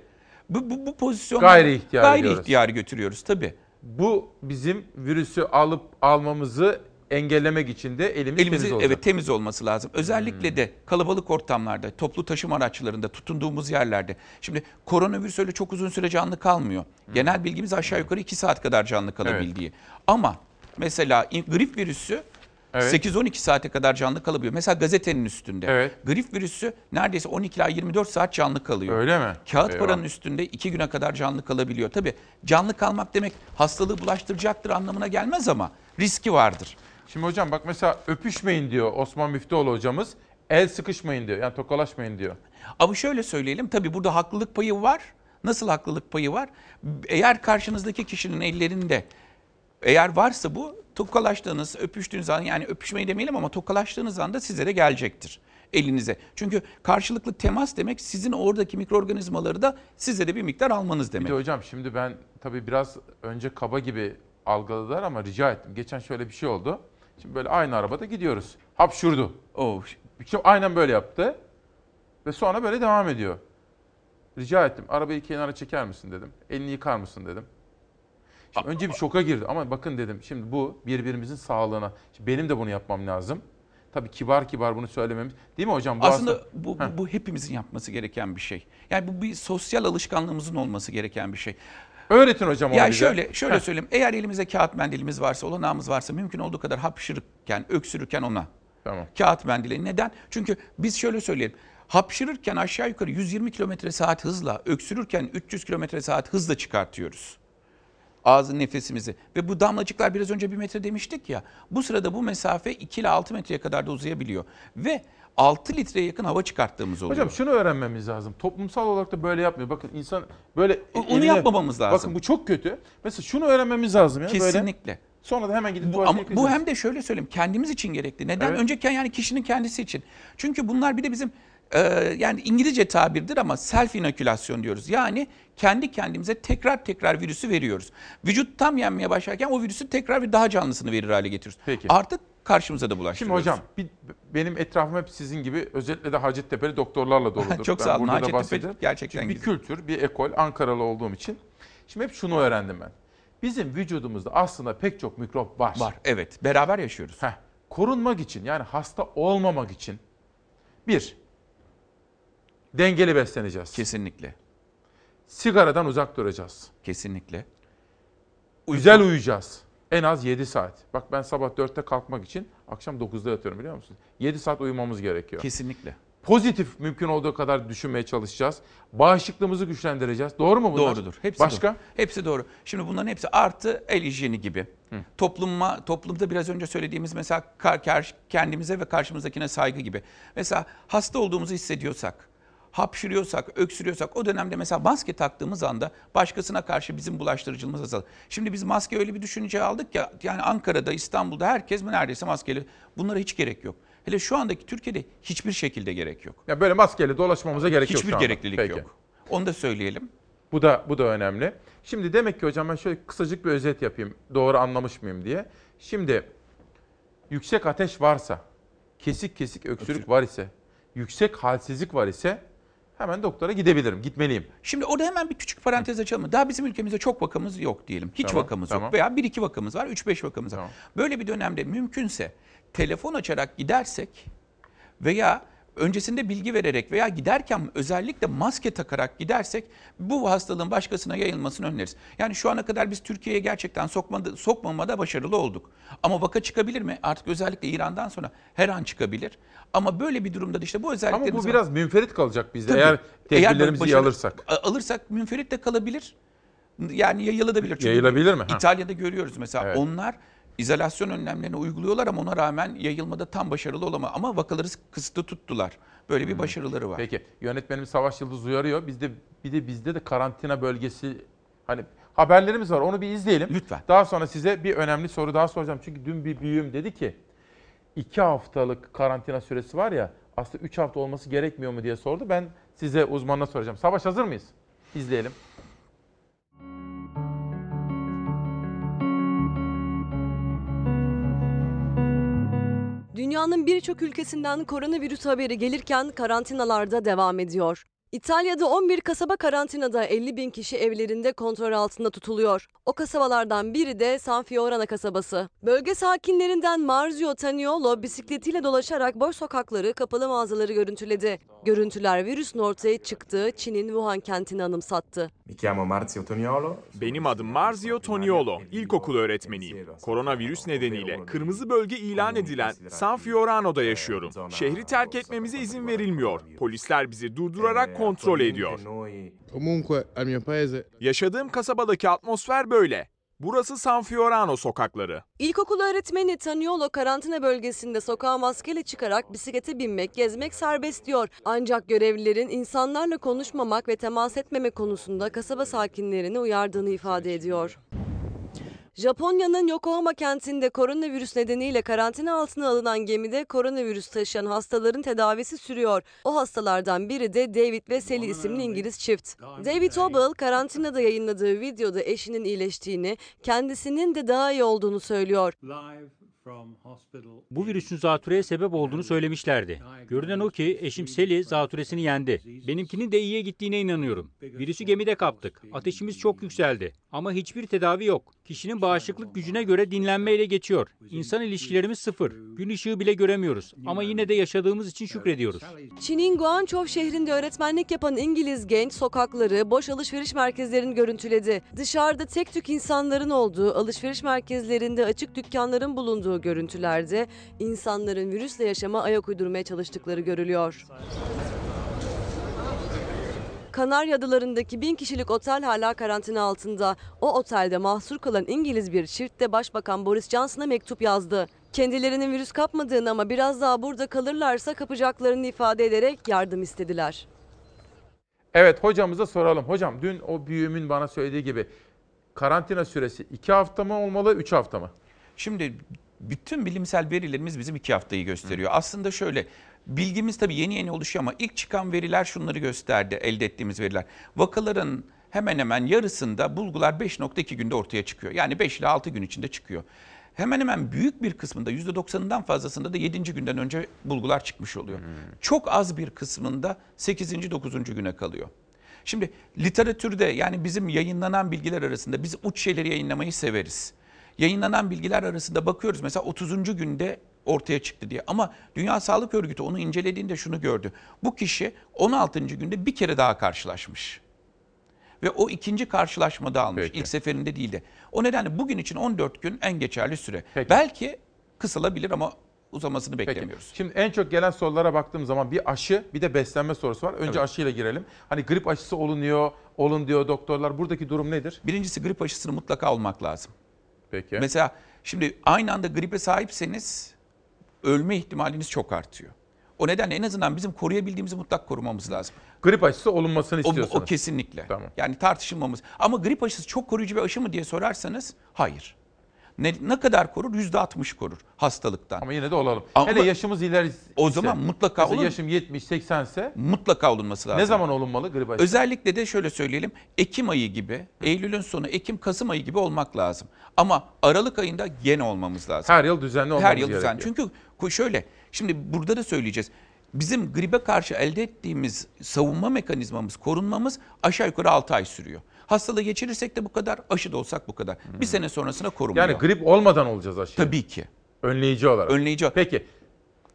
bu, bu, bu pozisyonda Gayri ihtiyari gayri diyoruz. götürüyoruz tabii. Bu bizim virüsü alıp almamızı engellemek için de elimiz Elimizi temiz olacak. evet temiz olması lazım. Özellikle Hmm. de kalabalık ortamlarda, toplu taşıma araçlarında, tutunduğumuz yerlerde. Şimdi koronavirüs öyle çok uzun süre canlı kalmıyor. Hmm. Genel bilgimiz aşağı yukarı 2 saat kadar canlı kalabildiği. Ama mesela grip virüsü Evet. 8-12 saate kadar canlı kalabiliyor. Mesela gazetenin üstünde. Evet. Grip virüsü neredeyse 12 ila 24 saat canlı kalıyor. Öyle mi? Kağıt Eyvah. paranın üstünde 2 güne kadar canlı kalabiliyor. Tabii canlı kalmak demek hastalığı bulaştıracaktır anlamına gelmez ama riski vardır. Şimdi hocam bak mesela öpüşmeyin diyor Osman Müftüoğlu hocamız. El sıkışmayın diyor. Yani tokalaşmayın diyor. Ama şöyle söyleyelim tabii burada haklılık payı var. Nasıl haklılık payı var? Eğer karşınızdaki kişinin ellerinde eğer varsa bu tokalaştığınız, öpüştüğünüz an yani öpüşmeyi demeyelim ama tokalaştığınız anda size de gelecektir elinize. Çünkü karşılıklı temas demek sizin oradaki mikroorganizmaları da size de bir miktar almanız Bir demek. de hocam şimdi ben tabii biraz önce kaba gibi algıladılar ama rica ettim. Geçen şöyle bir şey oldu. Şimdi böyle aynı arabada gidiyoruz. Hapşurdu. Oh. Şimdi aynen böyle yaptı. Ve sonra böyle devam ediyor. Rica ettim. Arabayı kenara çeker misin dedim. Elini yıkar mısın dedim. Önce bir şoka girdi ama bakın dedim şimdi bu birbirimizin sağlığına. Şimdi benim de bunu yapmam lazım. Tabii kibar kibar bunu söylememiz. Değil mi hocam? Bu Aslında bu, bu, bu hepimizin yapması gereken bir şey. Yani bu bir sosyal alışkanlığımızın olması gereken bir şey. Öğretin hocam onu Ya bize. şöyle şöyle Heh. söyleyeyim. Eğer elimizde kağıt mendilimiz varsa, olanağımız varsa mümkün olduğu kadar hapşırırken, öksürürken ona. Tamam. Kağıt mendili. Neden? Çünkü biz şöyle söyleyelim. Hapşırırken aşağı yukarı 120 km saat hızla, öksürürken 300 km saat hızla çıkartıyoruz. Ağzın nefesimizi. Ve bu damlacıklar biraz önce bir metre demiştik ya. Bu sırada bu mesafe 2 ile 6 metreye kadar da uzayabiliyor. Ve 6 litreye yakın hava çıkarttığımız oluyor. Hocam şunu öğrenmemiz lazım. Toplumsal olarak da böyle yapmıyor. Bakın insan böyle Onu yapmamamız lazım. Bakın bu çok kötü. Mesela şunu öğrenmemiz lazım ya böyle. Kesinlikle. Sonra da hemen gidip Bu, ama bu hem de şöyle söyleyeyim kendimiz için gerekli. Neden? Evet. Önceki yani kişinin kendisi için. Çünkü bunlar bir de bizim e, yani İngilizce tabirdir ama self inokülasyon diyoruz. Yani kendi kendimize tekrar tekrar virüsü veriyoruz. Vücut tam yenmeye başlarken o virüsü tekrar bir daha canlısını verir hale getiriyoruz. Peki. Artık karşımıza da Şimdi bulaştırıyoruz. hocam bir, benim etrafım hep sizin gibi özellikle de Hacettepe'li doktorlarla doludur. [laughs] Çok Ben sağ olun. Hacettepe gerçekten Şimdi bir güzel. kültür, bir ekol, Ankaralı olduğum için. Şimdi hep şunu öğrendim ben. Bizim vücudumuzda aslında pek çok mikrop var. Var evet beraber yaşıyoruz. Heh, korunmak için yani hasta olmamak için bir, dengeli besleneceğiz. Kesinlikle. Sigaradan uzak duracağız. Kesinlikle. Güzel uyuyacağız. En az 7 saat. Bak ben sabah 4'te kalkmak için akşam 9'da yatıyorum biliyor musunuz? 7 saat uyumamız gerekiyor. Kesinlikle. Pozitif mümkün olduğu kadar düşünmeye çalışacağız. Bağışıklığımızı güçlendireceğiz. Doğru mu bunlar? Doğrudur. Hepsi Başka? doğru. Hepsi doğru. Şimdi bunların hepsi artı el hijyeni gibi. Topluma, toplumda biraz önce söylediğimiz mesela kendimize ve karşımızdakine saygı gibi. Mesela hasta olduğumuzu hissediyorsak, hapşırıyorsak, öksürüyorsak o dönemde mesela maske taktığımız anda başkasına karşı bizim bulaştırıcılığımız azalır. Şimdi biz maske öyle bir düşünce aldık ya yani Ankara'da, İstanbul'da herkes neredeyse maskeli. Bunlara hiç gerek yok. Hele şu andaki Türkiye'de hiçbir şekilde gerek yok. Ya böyle maskeyle dolaşmamıza gerek yok Hiçbir şu anda. gereklilik Peki. yok. Onu da söyleyelim. Bu da bu da önemli. Şimdi demek ki hocam ben şöyle kısacık bir özet yapayım. Doğru anlamış mıyım diye. Şimdi yüksek ateş varsa, kesik kesik öksürük var ise, yüksek halsizlik var ise hemen doktora gidebilirim, gitmeliyim. Şimdi orada hemen bir küçük parantez açalım. Daha bizim ülkemizde çok vakamız yok diyelim. Hiç Tamam, vakamız tamam. yok. Veya 1-2 vakamız var, 3-5 vakamız var. Böyle bir dönemde mümkünse telefon açarak gidersek veya öncesinde bilgi vererek veya giderken özellikle maske takarak gidersek bu hastalığın başkasına yayılmasını önleriz. Yani şu ana kadar biz Türkiye'ye gerçekten sokmadı, sokmamada başarılı olduk. Ama vaka çıkabilir mi? Artık özellikle İran'dan sonra her an çıkabilir. Ama böyle bir durumda da işte bu Ama özelliklerimiz bu var. biraz münferit kalacak bizde Tabii. eğer tedbirlerimizi iyi başarı- alırsak. Alırsak münferit de kalabilir. Yani yayılabilir. Çünkü Yayılabilir mi? Ha. İtalya'da görüyoruz mesela Evet. onlar izolasyon önlemlerini uyguluyorlar ama ona rağmen yayılmada tam başarılı olamaz. Ama vakaları kısıtlı tuttular. Böyle bir başarıları var. Peki yönetmenimiz Savaş Yıldız uyarıyor. Bizde bir de bizde de karantina bölgesi hani haberlerimiz var. Onu bir izleyelim. Lütfen. Daha sonra size bir önemli soru daha soracağım. Çünkü dün bir büyüğüm dedi ki iki haftalık karantina süresi var ya aslında üç hafta olması gerekmiyor mu diye sordu. Ben size uzmanına soracağım. Savaş hazır mıyız? İzleyelim. Dünyanın birçok ülkesinden koronavirüs haberi gelirken karantinalarda devam ediyor. İtalya'da 11 kasaba karantinada 50 bin kişi evlerinde kontrol altında tutuluyor. O kasabalardan biri de San Fiorana kasabası. Bölge sakinlerinden Marzio Taniolo bisikletiyle dolaşarak boş sokakları, kapalı mağazaları görüntüledi. Görüntüler virüsün ortaya çıktığı Çin'in Wuhan kentini anımsattı. Mi chiamo Marzio Toniolo. Benim adım Marzio Toniolo. İlkokul öğretmeniyim. Koronavirüs nedeniyle kırmızı bölge ilan edilen San Fiorano'da yaşıyorum. Şehri terk etmemize izin verilmiyor. Polisler bizi durdurarak kontrol ediyor. Comunque al mio paese Yaşadığım kasabadaki atmosfer böyle. Burası San Fiorano sokakları. İlkokul öğretmeni Taniolo karantina bölgesinde sokağa maskeyle çıkarak bisiklete binmek, gezmek serbest diyor. Ancak görevlilerin insanlarla konuşmamak ve temas etmeme konusunda kasaba sakinlerini uyardığını ifade ediyor. Japonya'nın Yokohama kentinde koronavirüs nedeniyle karantina altına alınan gemide koronavirüs taşıyan hastaların tedavisi sürüyor. O hastalardan biri de David ve Sally isimli İngiliz çift. David Obel karantinada yayınladığı videoda eşinin iyileştiğini, kendisinin de daha iyi olduğunu söylüyor. Bu virüsün zatürreye sebep olduğunu söylemişlerdi. Görünen o ki eşim Seli zatüresini yendi. Benimkinin de iyiye gittiğine inanıyorum. Virüsü gemide kaptık. Ateşimiz çok yükseldi. Ama hiçbir tedavi yok. Kişinin bağışıklık gücüne göre dinlenmeyle geçiyor. İnsan ilişkilerimiz sıfır. Gün ışığı bile göremiyoruz. Ama yine de yaşadığımız için şükrediyoruz. Çin'in Guangzhou şehrinde öğretmenlik yapan İngiliz genç sokakları, boş alışveriş merkezlerini görüntüledi. Dışarıda tek tük insanların olduğu, alışveriş merkezlerinde açık dükkanların bulunduğu görüntülerde insanların virüsle yaşama ayak uydurmaya çalıştıkları görülüyor. Kanarya Adaları'ndaki bin kişilik otel hala karantina altında. O otelde mahsur kalan İngiliz bir çift de Başbakan Boris Johnson'a mektup yazdı. Kendilerinin virüs kapmadığını ama biraz daha burada kalırlarsa kapacaklarını ifade ederek yardım istediler. Evet hocamıza soralım. Hocam dün o büyüğümün bana söylediği gibi karantina süresi 2 hafta mı olmalı 3 hafta mı? Şimdi bütün bilimsel verilerimiz bizim iki haftayı gösteriyor. Aslında şöyle bilgimiz tabii yeni yeni oluşuyor ama ilk çıkan veriler şunları gösterdi elde ettiğimiz veriler. Vakaların hemen hemen yarısında bulgular 5.2 günde ortaya çıkıyor. Yani 5 ile 6 gün içinde çıkıyor. Hemen hemen büyük bir kısmında %90'ından fazlasında da 7. günden önce bulgular çıkmış oluyor. Çok az bir kısmında 8. 9. güne kalıyor. Şimdi literatürde yani bizim yayınlanan bilgiler arasında biz uç şeyleri yayınlamayı severiz. Yayınlanan bilgiler arasında bakıyoruz mesela 30. günde ortaya çıktı diye. Ama Dünya Sağlık Örgütü onu incelediğinde şunu gördü. Bu kişi 16. günde bir kere daha karşılaşmış. Ve o ikinci karşılaşmada almış. Peki. İlk seferinde değildi. O nedenle bugün için 14 gün en geçerli süre. Peki. Belki kısalabilir ama uzamasını Peki. beklemiyoruz. Şimdi en çok gelen sorulara baktığım zaman bir aşı bir de beslenme sorusu var. Önce Evet. aşıyla girelim. Hani grip aşısı olunuyor, olun diyor doktorlar. Buradaki durum nedir? Birincisi grip aşısını mutlaka olmak lazım. Peki. Mesela şimdi aynı anda gripe sahipseniz ölme ihtimaliniz çok artıyor. O nedenle en azından bizim koruyabildiğimizi mutlak korumamız lazım. Grip aşısı olunmasını O, istiyorsunuz. o kesinlikle. Tamam. Yani tartışılmamız. Ama grip aşısı çok koruyucu bir aşı mı diye sorarsanız hayır. Ne, ne kadar korur? %60 korur hastalıktan. Ama yine de olalım. Ama- Hele yaşımız ileri O zaman mutlaka Mesela olun. yaşım 70-80 ise Mutlaka olunması lazım. ne zaman olunmalı grip aşısı? Özellikle de şöyle söyleyelim. Ekim ayı gibi, Eylül'ün sonu, Ekim, Kasım ayı gibi olmak lazım. Ama Aralık ayında gene olmamız lazım. Her yıl düzenli olmamız Her yıl gerekiyor. düzenli. Çünkü şöyle, şimdi burada da söyleyeceğiz. Bizim gribe karşı elde ettiğimiz savunma mekanizmamız, korunmamız aşağı yukarı 6 ay sürüyor. Hastalığı geçirirsek de bu kadar, aşı da olsak bu kadar. Bir sene sonrasına korumuyor. Yani grip olmadan olacağız aşı. Tabii ki. Önleyici olarak. Önleyici. Peki.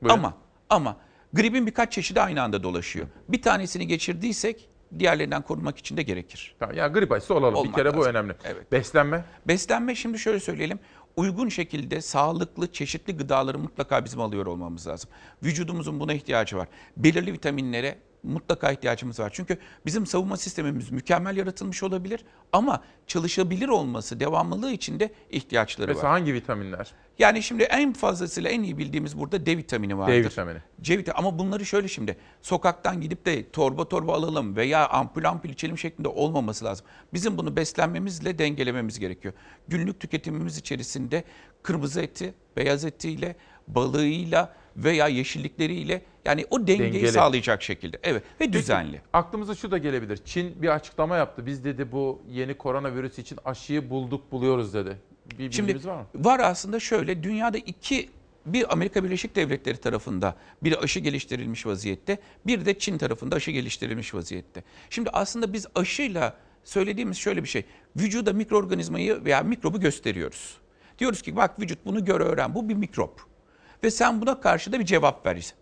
Buyurun. Ama ama gripin birkaç çeşidi aynı anda dolaşıyor. Bir tanesini geçirdiysek diğerlerinden korunmak için de gerekir. Tamam, yani grip aşısı olalım. Olmak bir kere bu lazım. önemli. Evet. Beslenme. Beslenme şimdi şöyle söyleyelim. Uygun şekilde sağlıklı, çeşitli gıdaları mutlaka bizim alıyor olmamız lazım. Vücudumuzun buna ihtiyacı var. Belirli vitaminlere mutlaka ihtiyacımız var. Çünkü bizim savunma sistemimiz mükemmel yaratılmış olabilir ama çalışabilir olması, devamlılığı için de ihtiyaçları Mesela var. hangi vitaminler? Yani şimdi en fazlasıyla en iyi bildiğimiz burada D vitamini vardır. D vitamini. C vitamini ama bunları şöyle şimdi sokaktan gidip de torba torba alalım veya ampul ampul içelim şeklinde olmaması lazım. Bizim bunu beslenmemizle dengelememiz gerekiyor. Günlük tüketimimiz içerisinde kırmızı eti, beyaz etiyle, balığıyla veya yeşillikleriyle yani o dengeyi Dengeli. sağlayacak şekilde. Evet ve düzenli. Aklımıza şu da gelebilir. Çin bir açıklama yaptı. Biz dedi bu yeni koronavirüs için aşıyı bulduk buluyoruz dedi. Bir Şimdi var mı? var aslında şöyle dünyada iki bir Amerika Birleşik Devletleri tarafında bir aşı geliştirilmiş vaziyette, bir de Çin tarafında aşı geliştirilmiş vaziyette. Şimdi aslında biz aşıyla söylediğimiz şöyle bir şey. Vücuda mikroorganizmayı veya mikrobu gösteriyoruz. Diyoruz ki bak vücut bunu gör öğren bu bir mikrop. Ve sen buna karşı da bir cevap ver.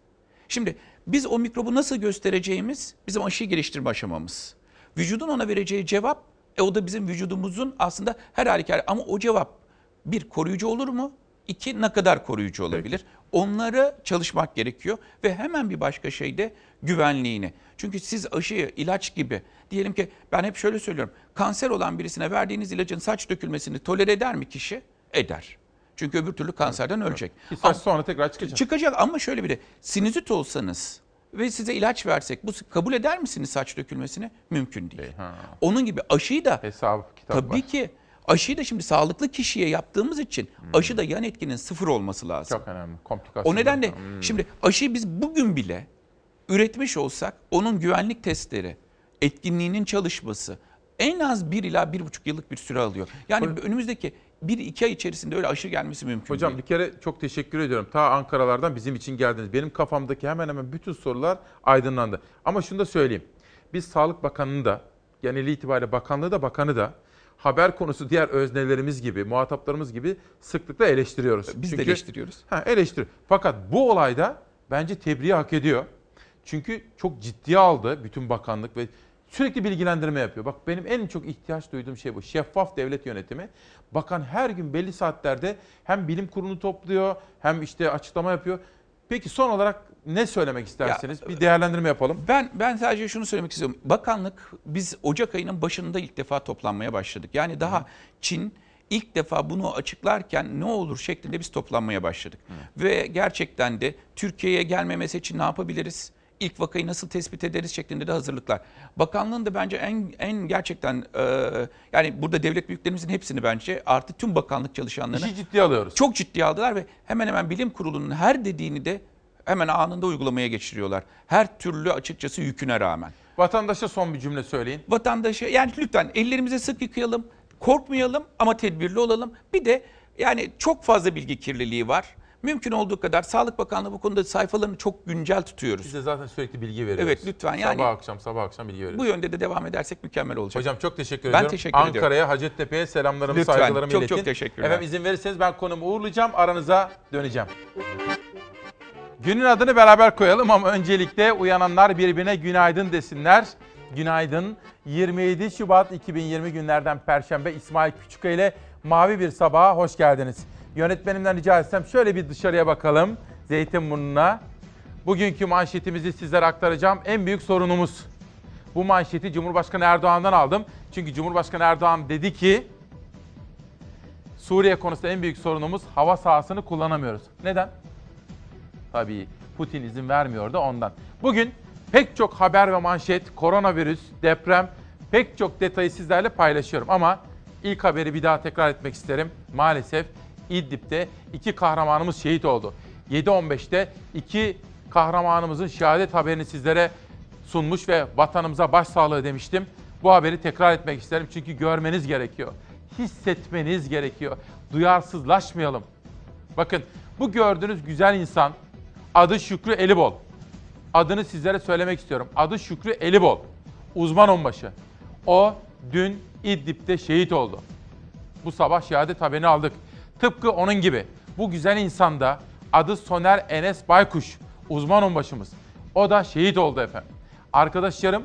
Şimdi biz o mikrobu nasıl göstereceğimiz bizim aşıyı geliştirme aşamamız. Vücudun ona vereceği cevap e o da bizim vücudumuzun aslında her halükarda ama o cevap bir koruyucu olur mu? İki ne kadar koruyucu olabilir? Onları çalışmak gerekiyor ve hemen bir başka şey de güvenliğini. Çünkü siz aşıyı ilaç gibi diyelim ki ben hep şöyle söylüyorum. Kanser olan birisine verdiğiniz ilacın saç dökülmesini tolere eder mi kişi? Eder. Çünkü öbür türlü kanserden ölecek. Bir saç sonra tekrar çıkacak. Çıkacak ama şöyle bir de sinüzit olsanız ve size ilaç versek bu kabul eder misiniz saç dökülmesini? Mümkün değil. Onun gibi aşıyı da hesap kitap tabii var. ki aşıyı da şimdi sağlıklı kişiye yaptığımız için aşı da yan etkinin sıfır olması lazım. Çok önemli. Komplikasyon. O nedenle şimdi aşıyı biz bugün bile üretmiş olsak onun güvenlik testleri, etkinliğinin çalışması en az 1 ila 1,5 yıllık bir süre alıyor. Yani önümüzdeki 1-2 ay içerisinde öyle aşı gelmesi mümkün Hocam değil. bir kere çok teşekkür ediyorum. Ta Ankara'lardan bizim için geldiniz. Benim kafamdaki hemen hemen bütün sorular aydınlandı. Ama şunu da söyleyeyim. Biz Sağlık Bakanı'nı da geneli itibariyle bakanlığı da bakanı da haber konusu diğer öznelerimiz gibi, muhataplarımız gibi sıklıkla eleştiriyoruz. Biz de eleştiriyoruz. Ha, eleştiri. Fakat bu olayda bence tebriği hak ediyor. Çünkü çok ciddiye aldı bütün bakanlık ve sürekli bilgilendirme yapıyor. Bak benim en çok ihtiyaç duyduğum şey bu. Şeffaf devlet yönetimi. Bakan her gün belli saatlerde hem bilim kurulunu topluyor hem işte açıklama yapıyor. Peki son olarak ne söylemek istersiniz? bir değerlendirme yapalım. Ben ben sadece şunu söylemek istiyorum. Bakanlık biz Ocak ayının başında ilk defa toplanmaya başladık. Yani daha Çin ilk defa bunu açıklarken ne olur şeklinde biz toplanmaya başladık. Ve gerçekten de Türkiye'ye gelmemesi için ne yapabiliriz? İlk vakayı nasıl tespit ederiz şeklinde de hazırlıklar. Bakanlığın da bence en en gerçekten e, yani burada devlet büyüklerimizin hepsini bence artı tüm bakanlık çalışanlarını İşi ciddiye alıyoruz. çok ciddiye aldılar ve hemen hemen bilim kurulunun her dediğini de hemen anında uygulamaya geçiriyorlar. Her türlü açıkçası yüküne rağmen. Vatandaşa son bir cümle söyleyin. Vatandaşa yani lütfen ellerimize sık yıkayalım, korkmayalım ama tedbirli olalım. Bir de yani çok fazla bilgi kirliliği var. Mümkün olduğu kadar Sağlık Bakanlığı bu konuda sayfalarını çok güncel tutuyoruz. Biz de zaten sürekli bilgi veriyoruz. Evet lütfen yani Sabah akşam sabah akşam bilgi veriyoruz. bu yönde de devam edersek mükemmel olacak. Hocam çok teşekkür Ben ediyorum. teşekkür ediyorum. Ankara'ya, Hacettepe'ye selamlarımı, Lütfen, saygılarımı çok iletin. çok teşekkürler. Efendim izin verirseniz ben konumu uğurlayacağım, aranıza döneceğim. Günün adını beraber koyalım ama öncelikle uyananlar birbirine günaydın desinler. Günaydın. 27 Şubat 2020 günlerden Perşembe İsmail Küçüköy ile Mavi Bir Sabaha hoş geldiniz. Yönetmenimden rica etsem şöyle bir dışarıya bakalım. Zeytinburnu'na. Bugünkü manşetimizi sizlere aktaracağım. En büyük sorunumuz. Bu manşeti Cumhurbaşkanı Erdoğan'dan aldım. Çünkü Cumhurbaşkanı Erdoğan dedi ki Suriye konusunda en büyük sorunumuz hava sahasını kullanamıyoruz. Neden? Tabii Putin izin vermiyor da ondan. Bugün pek çok haber ve manşet, koronavirüs, deprem, pek çok detayı sizlerle paylaşıyorum. Ama ilk haberi bir daha tekrar etmek isterim. Maalesef İdlib'de iki kahramanımız şehit oldu. 7.15'te iki kahramanımızın şehadet haberini sizlere sunmuş ve vatanımıza başsağlığı demiştim. Bu haberi tekrar etmek isterim çünkü görmeniz gerekiyor. Hissetmeniz gerekiyor. Duyarsızlaşmayalım. Bakın bu gördüğünüz güzel insan adı Şükrü Elibol. Adını sizlere söylemek istiyorum. Adı Şükrü Elibol. Uzman onbaşı. O dün İdlib'de şehit oldu. Bu sabah şehadet haberini aldık. Tıpkı onun gibi bu güzel insan da adı Soner Enes Baykuş. Uzman onbaşımız. O da şehit oldu efendim. Arkadaşlarım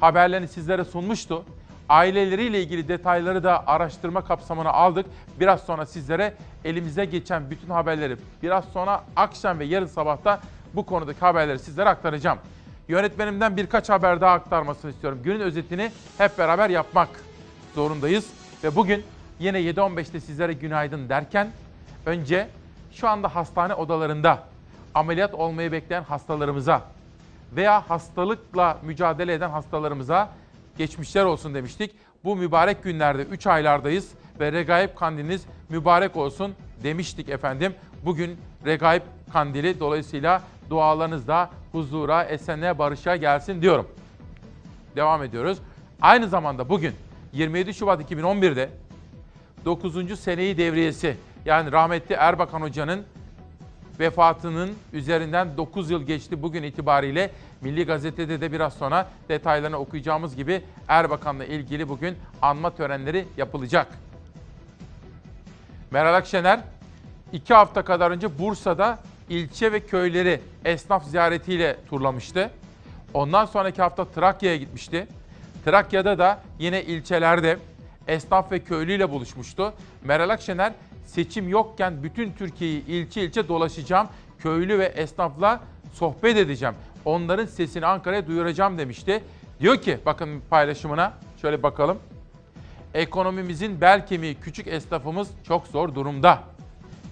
haberlerini sizlere sunmuştu. Aileleriyle ilgili detayları da araştırma kapsamına aldık. Biraz sonra sizlere elimize geçen bütün haberleri biraz sonra akşam ve yarın sabahta bu konudaki haberleri sizlere aktaracağım. Yönetmenimden birkaç haber daha aktarmasını istiyorum. Günün özetini hep beraber yapmak zorundayız. Ve bugün yine 7.15'te sizlere günaydın derken önce şu anda hastane odalarında ameliyat olmayı bekleyen hastalarımıza veya hastalıkla mücadele eden hastalarımıza geçmişler olsun demiştik. Bu mübarek günlerde 3 aylardayız ve Regaib Kandiliniz mübarek olsun demiştik efendim. Bugün Regaib Kandili dolayısıyla dualarınız da huzura, esenliğe, barışa gelsin diyorum. Devam ediyoruz. Aynı zamanda bugün 27 Şubat 2011'de 9. seneyi devriyesi yani rahmetli Erbakan Hoca'nın vefatının üzerinden 9 yıl geçti bugün itibariyle. Milli Gazete'de de biraz sonra detaylarını okuyacağımız gibi Erbakan'la ilgili bugün anma törenleri yapılacak. Meral Akşener iki hafta kadar önce Bursa'da ilçe ve köyleri esnaf ziyaretiyle turlamıştı. Ondan sonraki hafta Trakya'ya gitmişti. Trakya'da da yine ilçelerde esnaf ve köylüyle buluşmuştu. Meral Akşener seçim yokken bütün Türkiye'yi ilçe ilçe dolaşacağım. Köylü ve esnafla sohbet edeceğim. Onların sesini Ankara'ya duyuracağım demişti. Diyor ki bakın paylaşımına şöyle bakalım. Ekonomimizin bel kemiği küçük esnafımız çok zor durumda.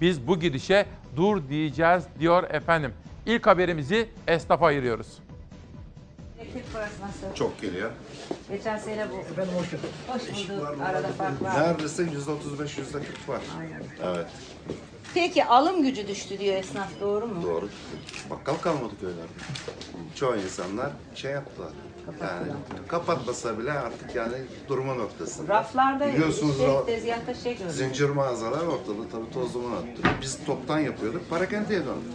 Biz bu gidişe dur diyeceğiz diyor efendim. İlk haberimizi esnafa ayırıyoruz. Elektrik parası nasıl? Çok geliyor. Geçen sene bu. Efendim hoş geldin. Hoş bulduk. Arada fark var. Neredeyse yüzde otuz beş, yüzde kırk var. Evet. Peki alım gücü düştü diyor esnaf doğru mu? Doğru. Bakkal kalmadı köylerde. Çoğu insanlar şey yaptılar. Yani kapatmasa bile artık yani durma noktasında. Raflarda Biliyorsunuz şey, o tezgahta şey görüyoruz. zincir mağazalar ortalığı tabii toz duman attı. Biz toptan yapıyorduk, parakendeye döndük.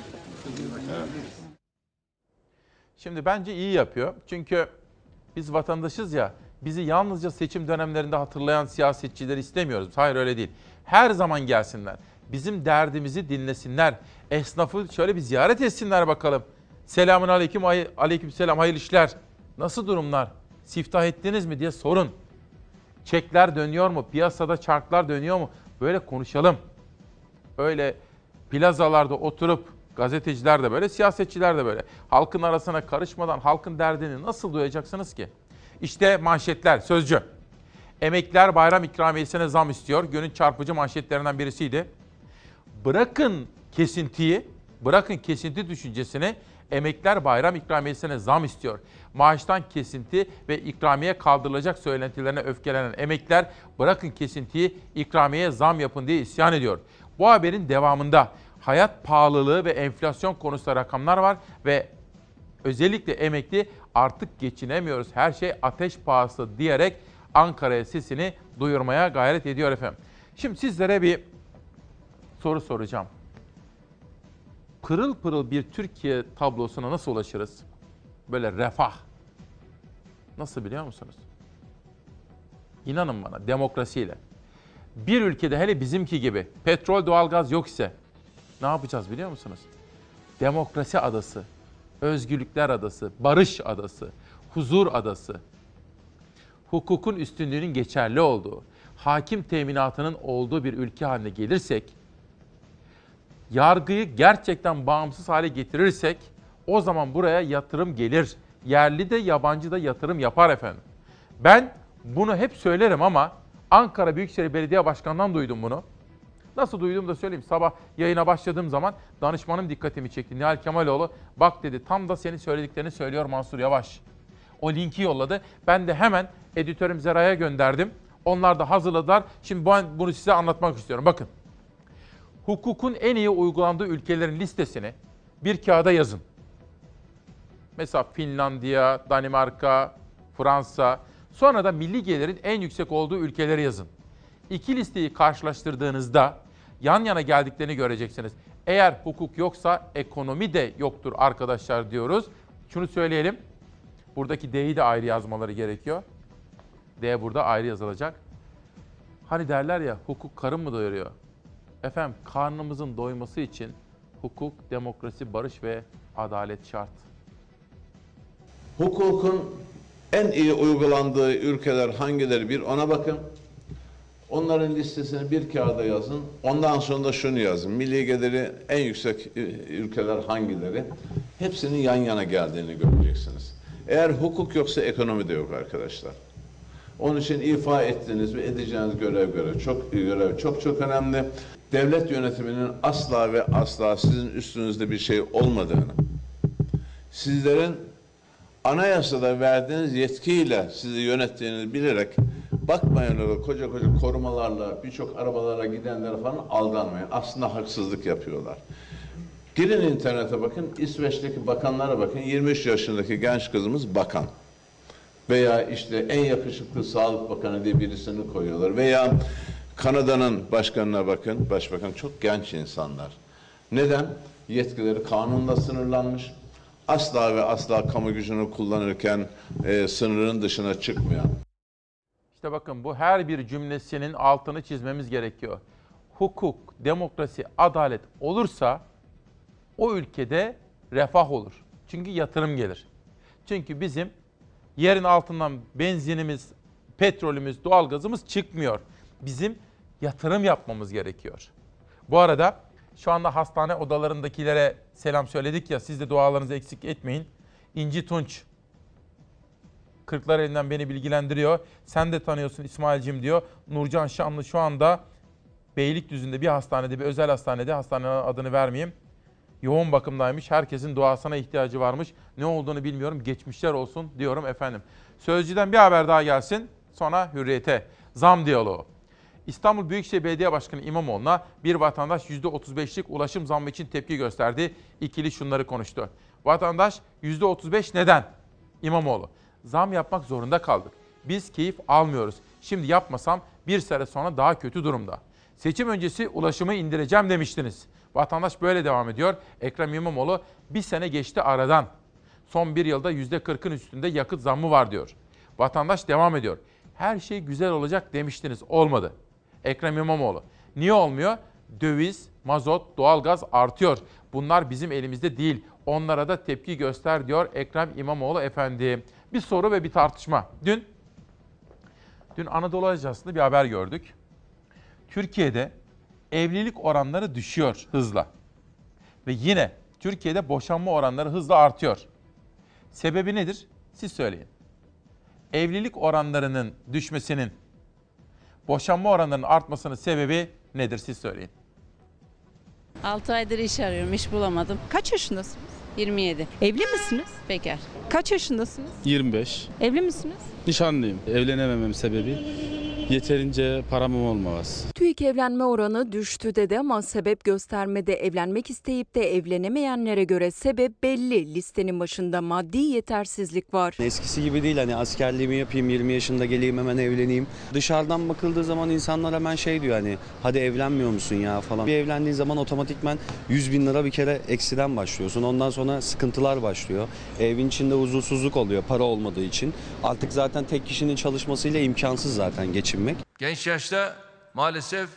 Evet. Şimdi bence iyi yapıyor. Çünkü biz vatandaşız ya, bizi yalnızca seçim dönemlerinde hatırlayan siyasetçileri istemiyoruz. Hayır öyle değil. Her zaman gelsinler. Bizim derdimizi dinlesinler. Esnafı şöyle bir ziyaret etsinler bakalım. Selamun aleyküm, aleyküm selam, hayırlı işler. Nasıl durumlar? Siftah ettiniz mi diye sorun. Çekler dönüyor mu? Piyasada çarklar dönüyor mu? Böyle konuşalım. Öyle plazalarda oturup gazeteciler de böyle, siyasetçiler de böyle. Halkın arasına karışmadan halkın derdini nasıl duyacaksınız ki? İşte manşetler, sözcü. Emekliler bayram ikramiyesine zam istiyor. Günün çarpıcı manşetlerinden birisiydi. Bırakın kesintiyi, bırakın kesinti düşüncesini emekliler bayram ikramiyesine zam istiyor. Maaştan kesinti ve ikramiye kaldırılacak söylentilerine öfkelenen emekliler bırakın kesintiyi ikramiye zam yapın diye isyan ediyor. Bu haberin devamında hayat pahalılığı ve enflasyon konusunda rakamlar var ve özellikle emekli artık geçinemiyoruz. Her şey ateş pahası diyerek Ankara'ya sesini duyurmaya gayret ediyor efendim. Şimdi sizlere bir soru soracağım. Pırıl pırıl bir Türkiye tablosuna nasıl ulaşırız? Böyle refah. Nasıl biliyor musunuz? İnanın bana demokrasiyle. Bir ülkede hele bizimki gibi petrol doğalgaz yok ise ne yapacağız biliyor musunuz? Demokrasi adası, özgürlükler adası, barış adası, huzur adası, hukukun üstünlüğünün geçerli olduğu, hakim teminatının olduğu bir ülke haline gelirsek, yargıyı gerçekten bağımsız hale getirirsek o zaman buraya yatırım gelir. Yerli de yabancı da yatırım yapar efendim. Ben bunu hep söylerim ama Ankara Büyükşehir Belediye Başkanı'ndan duydum bunu. Nasıl duydum da söyleyeyim. Sabah yayına başladığım zaman danışmanım dikkatimi çekti. Nihal Kemaloğlu bak dedi tam da senin söylediklerini söylüyor Mansur Yavaş. O linki yolladı. Ben de hemen editörüm Zeray'a gönderdim. Onlar da hazırladılar. Şimdi ben bunu size anlatmak istiyorum. Bakın. Hukukun en iyi uygulandığı ülkelerin listesini bir kağıda yazın. Mesela Finlandiya, Danimarka, Fransa. Sonra da milli gelirin en yüksek olduğu ülkeleri yazın. İki listeyi karşılaştırdığınızda yan yana geldiklerini göreceksiniz. Eğer hukuk yoksa ekonomi de yoktur arkadaşlar diyoruz. Şunu söyleyelim. Buradaki D'yi de ayrı yazmaları gerekiyor. D burada ayrı yazılacak. Hani derler ya hukuk karın mı doyuruyor? Efendim karnımızın doyması için hukuk, demokrasi, barış ve adalet şart. Hukukun en iyi uygulandığı ülkeler hangileri bir ona bakın. Onların listesini bir kağıda yazın. Ondan sonra da şunu yazın. Milli geliri en yüksek ülkeler hangileri? Hepsinin yan yana geldiğini göreceksiniz. Eğer hukuk yoksa ekonomi de yok arkadaşlar. Onun için ifa ettiğiniz ve edeceğiniz görev görev çok görev çok çok önemli. Devlet yönetiminin asla ve asla sizin üstünüzde bir şey olmadığını, sizlerin anayasada verdiğiniz yetkiyle sizi yönettiğini bilerek bakmayın öyle koca koca korumalarla birçok arabalara gidenlere falan aldanmayın. Aslında haksızlık yapıyorlar. Girin internete bakın, İsveç'teki bakanlara bakın. 23 yaşındaki genç kızımız bakan. Veya işte en yakışıklı Sağlık Bakanı diye birisini koyuyorlar. Veya Kanada'nın başkanına bakın, başbakan çok genç insanlar. Neden? Yetkileri kanunla sınırlanmış. Asla ve asla kamu gücünü kullanırken e, sınırın dışına çıkmayan. İşte bakın bu her bir cümlesinin altını çizmemiz gerekiyor. Hukuk, demokrasi, adalet olursa o ülkede refah olur. Çünkü yatırım gelir. Çünkü bizim yerin altından benzinimiz, petrolümüz, doğalgazımız çıkmıyor. Bizim yatırım yapmamız gerekiyor. Bu arada şu anda hastane odalarındakilere selam söyledik ya siz de dualarınızı eksik etmeyin. İnci Tunç Kırklar elinden beni bilgilendiriyor. Sen de tanıyorsun İsmail'cim diyor. Nurcan Şanlı şu anda Beylikdüzü'nde bir hastanede, bir özel hastanede, hastanenin adını vermeyeyim. Yoğun bakımdaymış. Herkesin duasına ihtiyacı varmış. Ne olduğunu bilmiyorum. Geçmişler olsun diyorum efendim. Sözcüden bir haber daha gelsin. Sonra hürriyete. Zam diyaloğu. İstanbul Büyükşehir Belediye Başkanı İmamoğlu'na bir vatandaş %35'lik ulaşım zammı için tepki gösterdi. İkili şunları konuştu. Vatandaş %35 neden? İmamoğlu. Zam yapmak zorunda kaldık. Biz keyif almıyoruz. Şimdi yapmasam bir sene sonra daha kötü durumda. Seçim öncesi ulaşımı indireceğim demiştiniz. Vatandaş böyle devam ediyor. Ekrem İmamoğlu bir sene geçti aradan. Son bir yılda %40'ın üstünde yakıt zammı var diyor. Vatandaş devam ediyor. Her şey güzel olacak demiştiniz. Olmadı. Ekrem İmamoğlu. Niye olmuyor? Döviz, mazot, doğalgaz artıyor. Bunlar bizim elimizde değil. Onlara da tepki göster diyor Ekrem İmamoğlu efendi. Bir soru ve bir tartışma. Dün dün Anadolu Ajansı'nda bir haber gördük. Türkiye'de evlilik oranları düşüyor hızla. Ve yine Türkiye'de boşanma oranları hızla artıyor. Sebebi nedir? Siz söyleyin. Evlilik oranlarının düşmesinin, boşanma oranlarının artmasının sebebi nedir? Siz söyleyin. 6 aydır iş arıyorum, iş bulamadım. Kaç yaşındasınız? 27. Evli misiniz? Bekar. Kaç yaşındasınız? 25. Evli misiniz? Nişanlıyım. Evlenememem sebebi yeterince paramın olmaması. TÜİK evlenme oranı düştü dedi ama sebep göstermede evlenmek isteyip de evlenemeyenlere göre sebep belli. Listenin başında maddi yetersizlik var. Eskisi gibi değil hani askerliğimi yapayım 20 yaşında geleyim hemen evleneyim. Dışarıdan bakıldığı zaman insanlar hemen şey diyor hani hadi evlenmiyor musun ya falan. Bir evlendiğin zaman otomatikman 100 bin lira bir kere eksiden başlıyorsun. Ondan sonra sıkıntılar başlıyor. Evin içinde huzursuzluk oluyor para olmadığı için. Artık zaten tek kişinin çalışmasıyla imkansız zaten geçinmek. Genç yaşta maalesef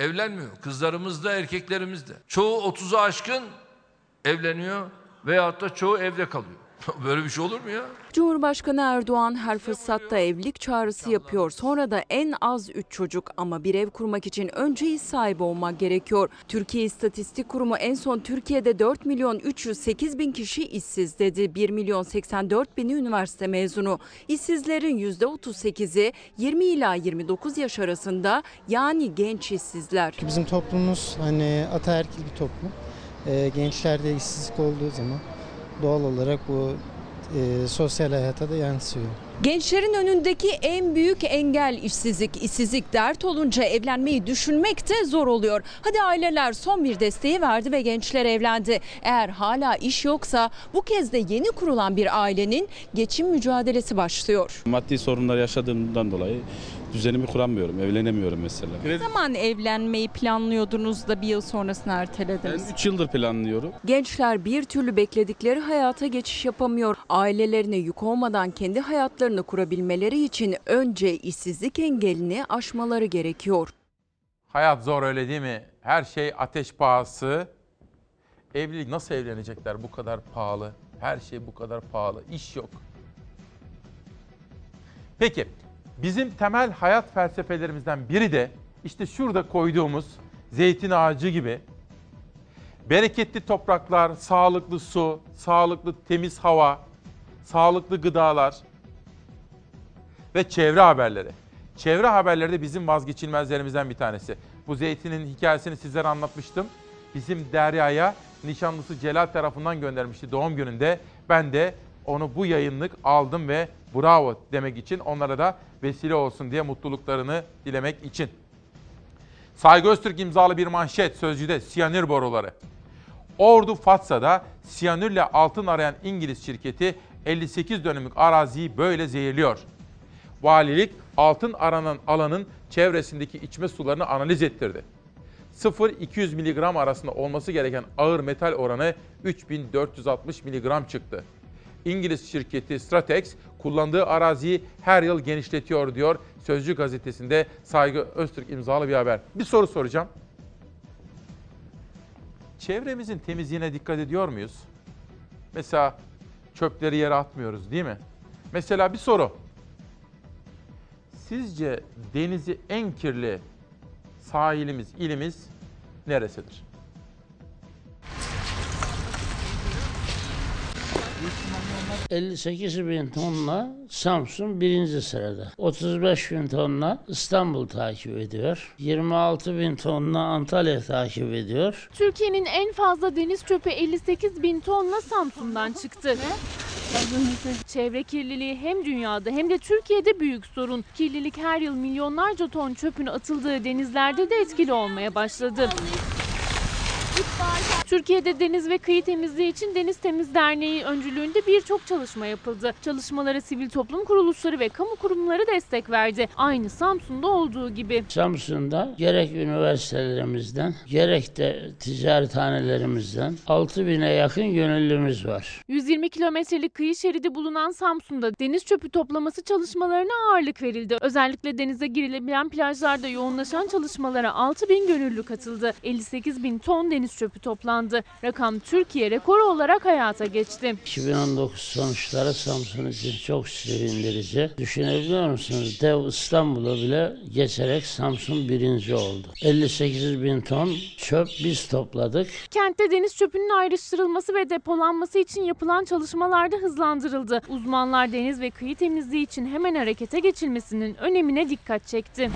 evlenmiyor. Kızlarımız da erkeklerimiz de. Çoğu 30'u aşkın evleniyor veyahut da çoğu evde kalıyor. [laughs] Böyle bir şey olur mu ya? Cumhurbaşkanı Erdoğan her fırsatta evlilik çağrısı yapıyor. Sonra da en az 3 çocuk ama bir ev kurmak için önce iş sahibi olmak gerekiyor. Türkiye İstatistik Kurumu en son Türkiye'de 4 milyon 308 bin kişi işsiz dedi. 1 milyon 84 bini üniversite mezunu. İşsizlerin %38'i 20 ila 29 yaş arasında yani genç işsizler. Bizim toplumumuz hani ataerkil bir toplum. Ee, gençlerde işsizlik olduğu zaman doğal olarak bu e, sosyal hayata da yansıyor. Gençlerin önündeki en büyük engel işsizlik. İşsizlik dert olunca evlenmeyi düşünmek de zor oluyor. Hadi aileler son bir desteği verdi ve gençler evlendi. Eğer hala iş yoksa bu kez de yeni kurulan bir ailenin geçim mücadelesi başlıyor. Maddi sorunlar yaşadığımdan dolayı düzenimi kuramıyorum, evlenemiyorum mesela. Ne zaman evlenmeyi planlıyordunuz da bir yıl sonrasını ertelediniz? Ben 3 yıldır planlıyorum. Gençler bir türlü bekledikleri hayata geçiş yapamıyor. Ailelerine yük olmadan kendi hayatlarını kurabilmeleri için önce işsizlik engelini aşmaları gerekiyor. Hayat zor öyle değil mi? Her şey ateş pahası. Evlilik nasıl evlenecekler bu kadar pahalı? Her şey bu kadar pahalı. İş yok. Peki bizim temel hayat felsefelerimizden biri de işte şurada koyduğumuz zeytin ağacı gibi bereketli topraklar, sağlıklı su, sağlıklı temiz hava, sağlıklı gıdalar. ve çevre haberleri. Çevre haberleri de bizim vazgeçilmezlerimizden bir tanesi. Bu zeytinin hikayesini sizlere anlatmıştım. Bizim Derya'ya nişanlısı Celal tarafından göndermişti doğum gününde. Ben de onu bu yayınlık aldım ve bravo demek için onlara da vesile olsun diye mutluluklarını dilemek için. Saygı Öztürk imzalı bir manşet sözcüde siyanür boruları. Ordu Fatsa'da siyanürle altın arayan İngiliz şirketi 58 dönümlük araziyi böyle zehirliyor. Valilik altın aranan alanın çevresindeki içme sularını analiz ettirdi. 0-200 mg arasında olması gereken ağır metal oranı 3460 mg çıktı. İngiliz şirketi Stratex kullandığı araziyi her yıl genişletiyor diyor Sözcü gazetesinde Saygı Öztürk imzalı bir haber. Bir soru soracağım. Çevremizin temizliğine dikkat ediyor muyuz? Mesela çöpleri yere atmıyoruz değil mi? Mesela bir soru. Sizce denizi en kirli sahilimiz, ilimiz neresidir? 58 bin tonla Samsun birinci sırada. 35 bin tonla İstanbul takip ediyor. 26 bin tonla Antalya takip ediyor. Türkiye'nin en fazla deniz çöpü 58 bin tonla Samsun'dan çıktı. Çevre kirliliği hem dünyada hem de Türkiye'de büyük sorun. Kirlilik her yıl milyonlarca ton çöpün atıldığı denizlerde de etkili olmaya başladı. Türkiye'de deniz ve kıyı temizliği için Deniz Temiz Derneği öncülüğünde birçok çalışma yapıldı. Çalışmalara sivil toplum kuruluşları ve kamu kurumları destek verdi. Aynı Samsun'da olduğu gibi. Samsun'da gerek üniversitelerimizden gerek de ticarethanelerimizden 6 bine yakın gönüllümüz var. 120 kilometrelik kıyı şeridi bulunan Samsun'da deniz çöpü toplaması çalışmalarına ağırlık verildi. Özellikle denize girilebilen plajlarda yoğunlaşan çalışmalara 6 bin gönüllü katıldı. 58 bin ton deniz çöpü toplandı. Rakam Türkiye rekoru olarak hayata geçti. 2019 sonuçları Samsun için çok sevindirici. Düşünebiliyor musunuz? Dev İstanbul'u bile geçerek Samsun birinci oldu. 58 bin ton çöp biz topladık. Kentte deniz çöpünün ayrıştırılması ve depolanması için yapılan çalışmalar da hızlandırıldı. Uzmanlar deniz ve kıyı temizliği için hemen harekete geçilmesinin önemine dikkat çekti.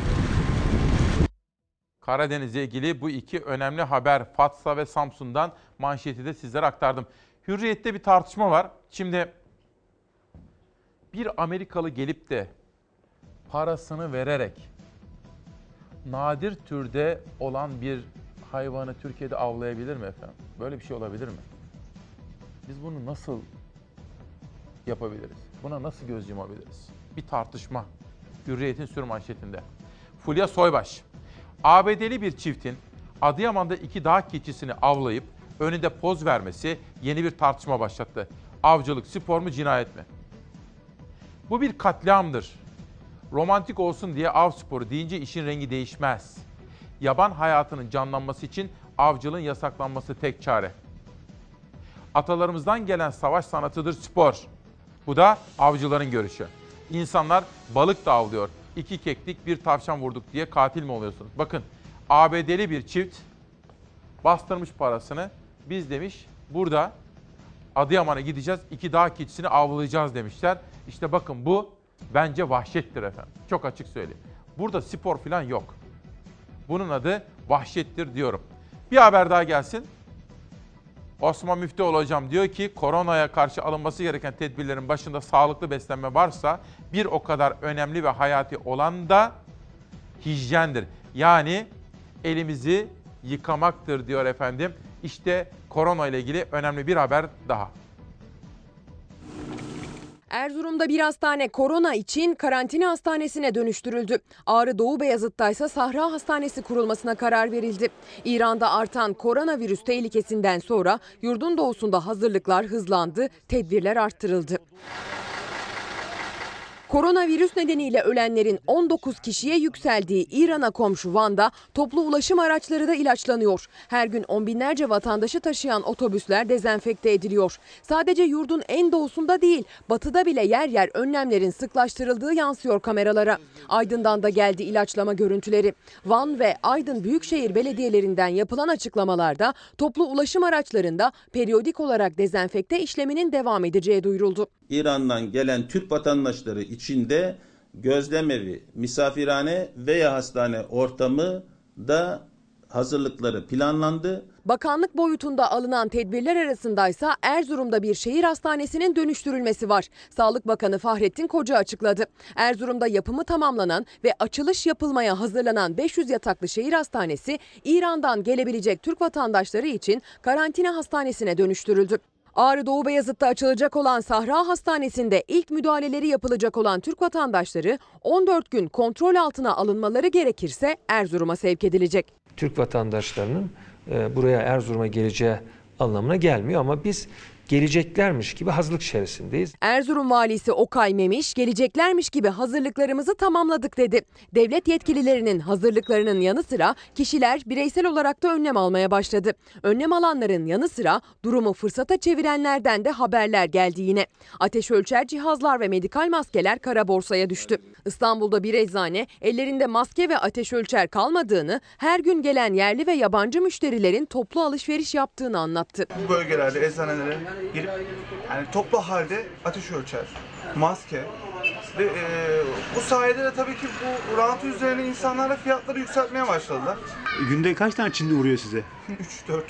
Karadeniz'le ilgili bu iki önemli haber Fatsa ve Samsun'dan manşeti de sizlere aktardım. Hürriyet'te bir tartışma var. Şimdi bir Amerikalı gelip de parasını vererek nadir türde olan bir hayvanı Türkiye'de avlayabilir mi efendim? Böyle bir şey olabilir mi? Biz bunu nasıl yapabiliriz? Buna nasıl göz yumabiliriz? Bir tartışma. Hürriyet'in sür manşetinde. Fulya Soybaş. ABD'li bir çiftin Adıyaman'da iki dağ keçisini avlayıp önünde poz vermesi yeni bir tartışma başlattı. Avcılık spor mu cinayet mi? Bu bir katliamdır. Romantik olsun diye av sporu deyince işin rengi değişmez. Yaban hayatının canlanması için avcılığın yasaklanması tek çare. Atalarımızdan gelen savaş sanatıdır spor. Bu da avcıların görüşü. İnsanlar balık da avlıyor iki keklik bir tavşan vurduk diye katil mi oluyorsunuz? Bakın ABD'li bir çift bastırmış parasını. Biz demiş burada Adıyaman'a gideceğiz iki dağ keçisini avlayacağız demişler. İşte bakın bu bence vahşettir efendim. Çok açık söyleyeyim. Burada spor falan yok. Bunun adı vahşettir diyorum. Bir haber daha gelsin. Osman Müftüoğlu hocam diyor ki koronaya karşı alınması gereken tedbirlerin başında sağlıklı beslenme varsa bir o kadar önemli ve hayati olan da hijyendir. Yani elimizi yıkamaktır diyor efendim. İşte korona ile ilgili önemli bir haber daha. Erzurum'da bir hastane korona için karantina hastanesine dönüştürüldü. Ağrı Doğu Beyazıt'ta ise Sahra Hastanesi kurulmasına karar verildi. İran'da artan koronavirüs tehlikesinden sonra yurdun doğusunda hazırlıklar hızlandı, tedbirler arttırıldı. Koronavirüs nedeniyle ölenlerin 19 kişiye yükseldiği İran'a komşu Van'da toplu ulaşım araçları da ilaçlanıyor. Her gün on binlerce vatandaşı taşıyan otobüsler dezenfekte ediliyor. Sadece yurdun en doğusunda değil, batıda bile yer yer önlemlerin sıklaştırıldığı yansıyor kameralara. Aydın'dan da geldi ilaçlama görüntüleri. Van ve Aydın Büyükşehir Belediyelerinden yapılan açıklamalarda toplu ulaşım araçlarında periyodik olarak dezenfekte işleminin devam edeceği duyuruldu. İran'dan gelen Türk vatandaşları içinde gözlemevi, misafirhane veya hastane ortamı da hazırlıkları planlandı. Bakanlık boyutunda alınan tedbirler arasındaysa Erzurum'da bir şehir hastanesinin dönüştürülmesi var. Sağlık Bakanı Fahrettin Koca açıkladı. Erzurum'da yapımı tamamlanan ve açılış yapılmaya hazırlanan 500 yataklı şehir hastanesi İran'dan gelebilecek Türk vatandaşları için karantina hastanesine dönüştürüldü. Ağrı Doğu Beyazıt'ta açılacak olan Sahra Hastanesi'nde ilk müdahaleleri yapılacak olan Türk vatandaşları 14 gün kontrol altına alınmaları gerekirse Erzurum'a sevk edilecek. Türk vatandaşlarının e, buraya Erzurum'a geleceği anlamına gelmiyor ama biz geleceklermiş gibi hazırlık içerisindeyiz. Erzurum valisi Okay Memiş geleceklermiş gibi hazırlıklarımızı tamamladık dedi. Devlet yetkililerinin hazırlıklarının yanı sıra kişiler bireysel olarak da önlem almaya başladı. Önlem alanların yanı sıra durumu fırsata çevirenlerden de haberler geldi yine. Ateş ölçer cihazlar ve medikal maskeler kara borsaya düştü. İstanbul'da bir eczane ellerinde maske ve ateş ölçer kalmadığını, her gün gelen yerli ve yabancı müşterilerin toplu alışveriş yaptığını anlattı. Bu bölgelerde eczanelere girip yani toplu halde ateş ölçer, maske ve e, bu sayede de tabii ki bu rantı üzerine insanlara fiyatları yükseltmeye başladılar. Günde kaç tane Çinli uğruyor size? [laughs] 3-4.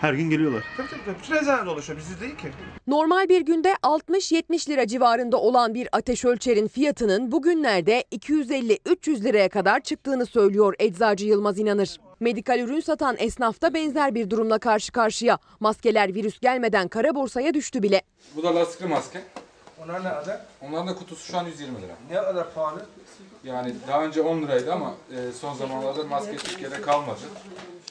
Her gün geliyorlar. Tabii tabii, tabii. bütün eczane dolaşıyor bizi değil ki. Normal bir günde 60-70 lira civarında olan bir ateş ölçerin fiyatının bugünlerde 250-300 liraya kadar çıktığını söylüyor eczacı Yılmaz İnanır. Medikal ürün satan esnaf da benzer bir durumla karşı karşıya. Maskeler virüs gelmeden kara borsaya düştü bile. Bu da lastikli maske. Onlar ne kadar? Onların da kutusu şu an 120 lira. Ne kadar pahalı? Yani daha önce 10 liraydı ama e, son zamanlarda maske Türkiye'de kalmadı.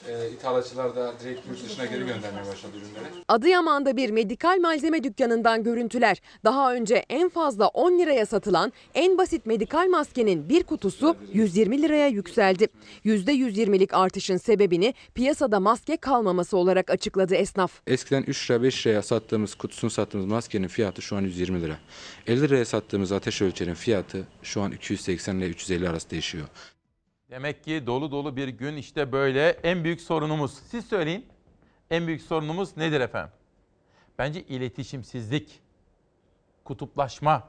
E, ithalatçılar da direkt yurt dışına geri göndermeye başladı ürünleri. Adıyaman'da bir medikal malzeme dükkanından görüntüler. Daha önce en fazla 10 liraya satılan en basit medikal maskenin bir kutusu 120 liraya yükseldi. %120'lik artışın sebebini piyasada maske kalmaması olarak açıkladı esnaf. Eskiden 3 lira 5 liraya sattığımız kutusunu sattığımız maskenin fiyatı şu an 120 lira. 50 liraya sattığımız ateş ölçerin fiyatı şu an 280 ile 350 arası değişiyor. Demek ki dolu dolu bir gün işte böyle. En büyük sorunumuz, siz söyleyin. En büyük sorunumuz nedir efendim? Bence iletişimsizlik, kutuplaşma.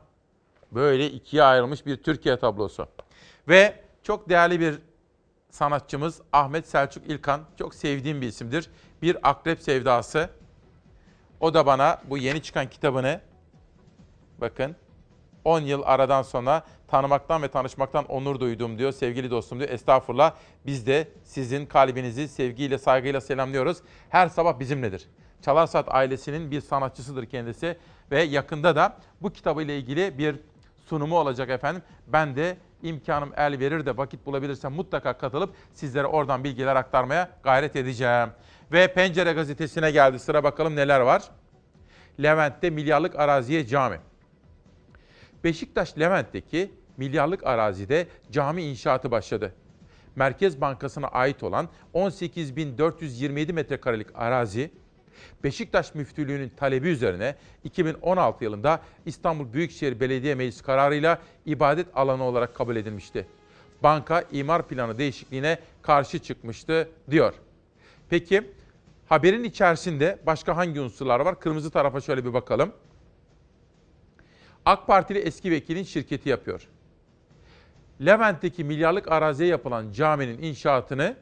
Böyle ikiye ayrılmış bir Türkiye tablosu. Ve çok değerli bir sanatçımız Ahmet Selçuk İlkan. Çok sevdiğim bir isimdir. Bir akrep sevdası. O da bana bu yeni çıkan kitabını bakın 10 yıl aradan sonra tanımaktan ve tanışmaktan onur duydum diyor sevgili dostum diyor. Estağfurullah biz de sizin kalbinizi sevgiyle saygıyla selamlıyoruz. Her sabah bizimledir. Çalar Saat ailesinin bir sanatçısıdır kendisi ve yakında da bu kitabı ile ilgili bir sunumu olacak efendim. Ben de imkanım el verir de vakit bulabilirsem mutlaka katılıp sizlere oradan bilgiler aktarmaya gayret edeceğim. Ve Pencere gazetesine geldi sıra bakalım neler var. Levent'te milyarlık araziye cami. Beşiktaş Levent'teki milyarlık arazide cami inşaatı başladı. Merkez Bankası'na ait olan 18.427 metrekarelik arazi, Beşiktaş Müftülüğü'nün talebi üzerine 2016 yılında İstanbul Büyükşehir Belediye Meclisi kararıyla ibadet alanı olarak kabul edilmişti. Banka imar planı değişikliğine karşı çıkmıştı diyor. Peki haberin içerisinde başka hangi unsurlar var? Kırmızı tarafa şöyle bir bakalım. AK Partili eski vekilin şirketi yapıyor. Levent'teki milyarlık araziye yapılan caminin inşaatını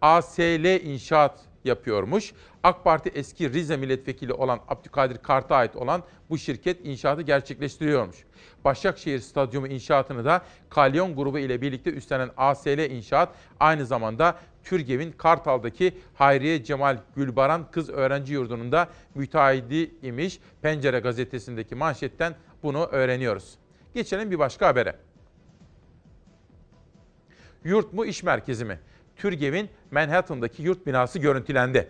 ASL İnşaat yapıyormuş. AK Parti eski Rize milletvekili olan Abdülkadir Kart'a ait olan bu şirket inşaatı gerçekleştiriyormuş. Başakşehir Stadyumu inşaatını da Kalyon grubu ile birlikte üstlenen ASL İnşaat aynı zamanda Türgev'in Kartal'daki Hayriye Cemal Gülbaran Kız Öğrenci Yurdu'nun da müteahhidi imiş. Pencere gazetesindeki manşetten bunu öğreniyoruz. Geçelim bir başka habere. Yurt mu iş merkezi mi? Türgev'in Manhattan'daki yurt binası görüntülendi.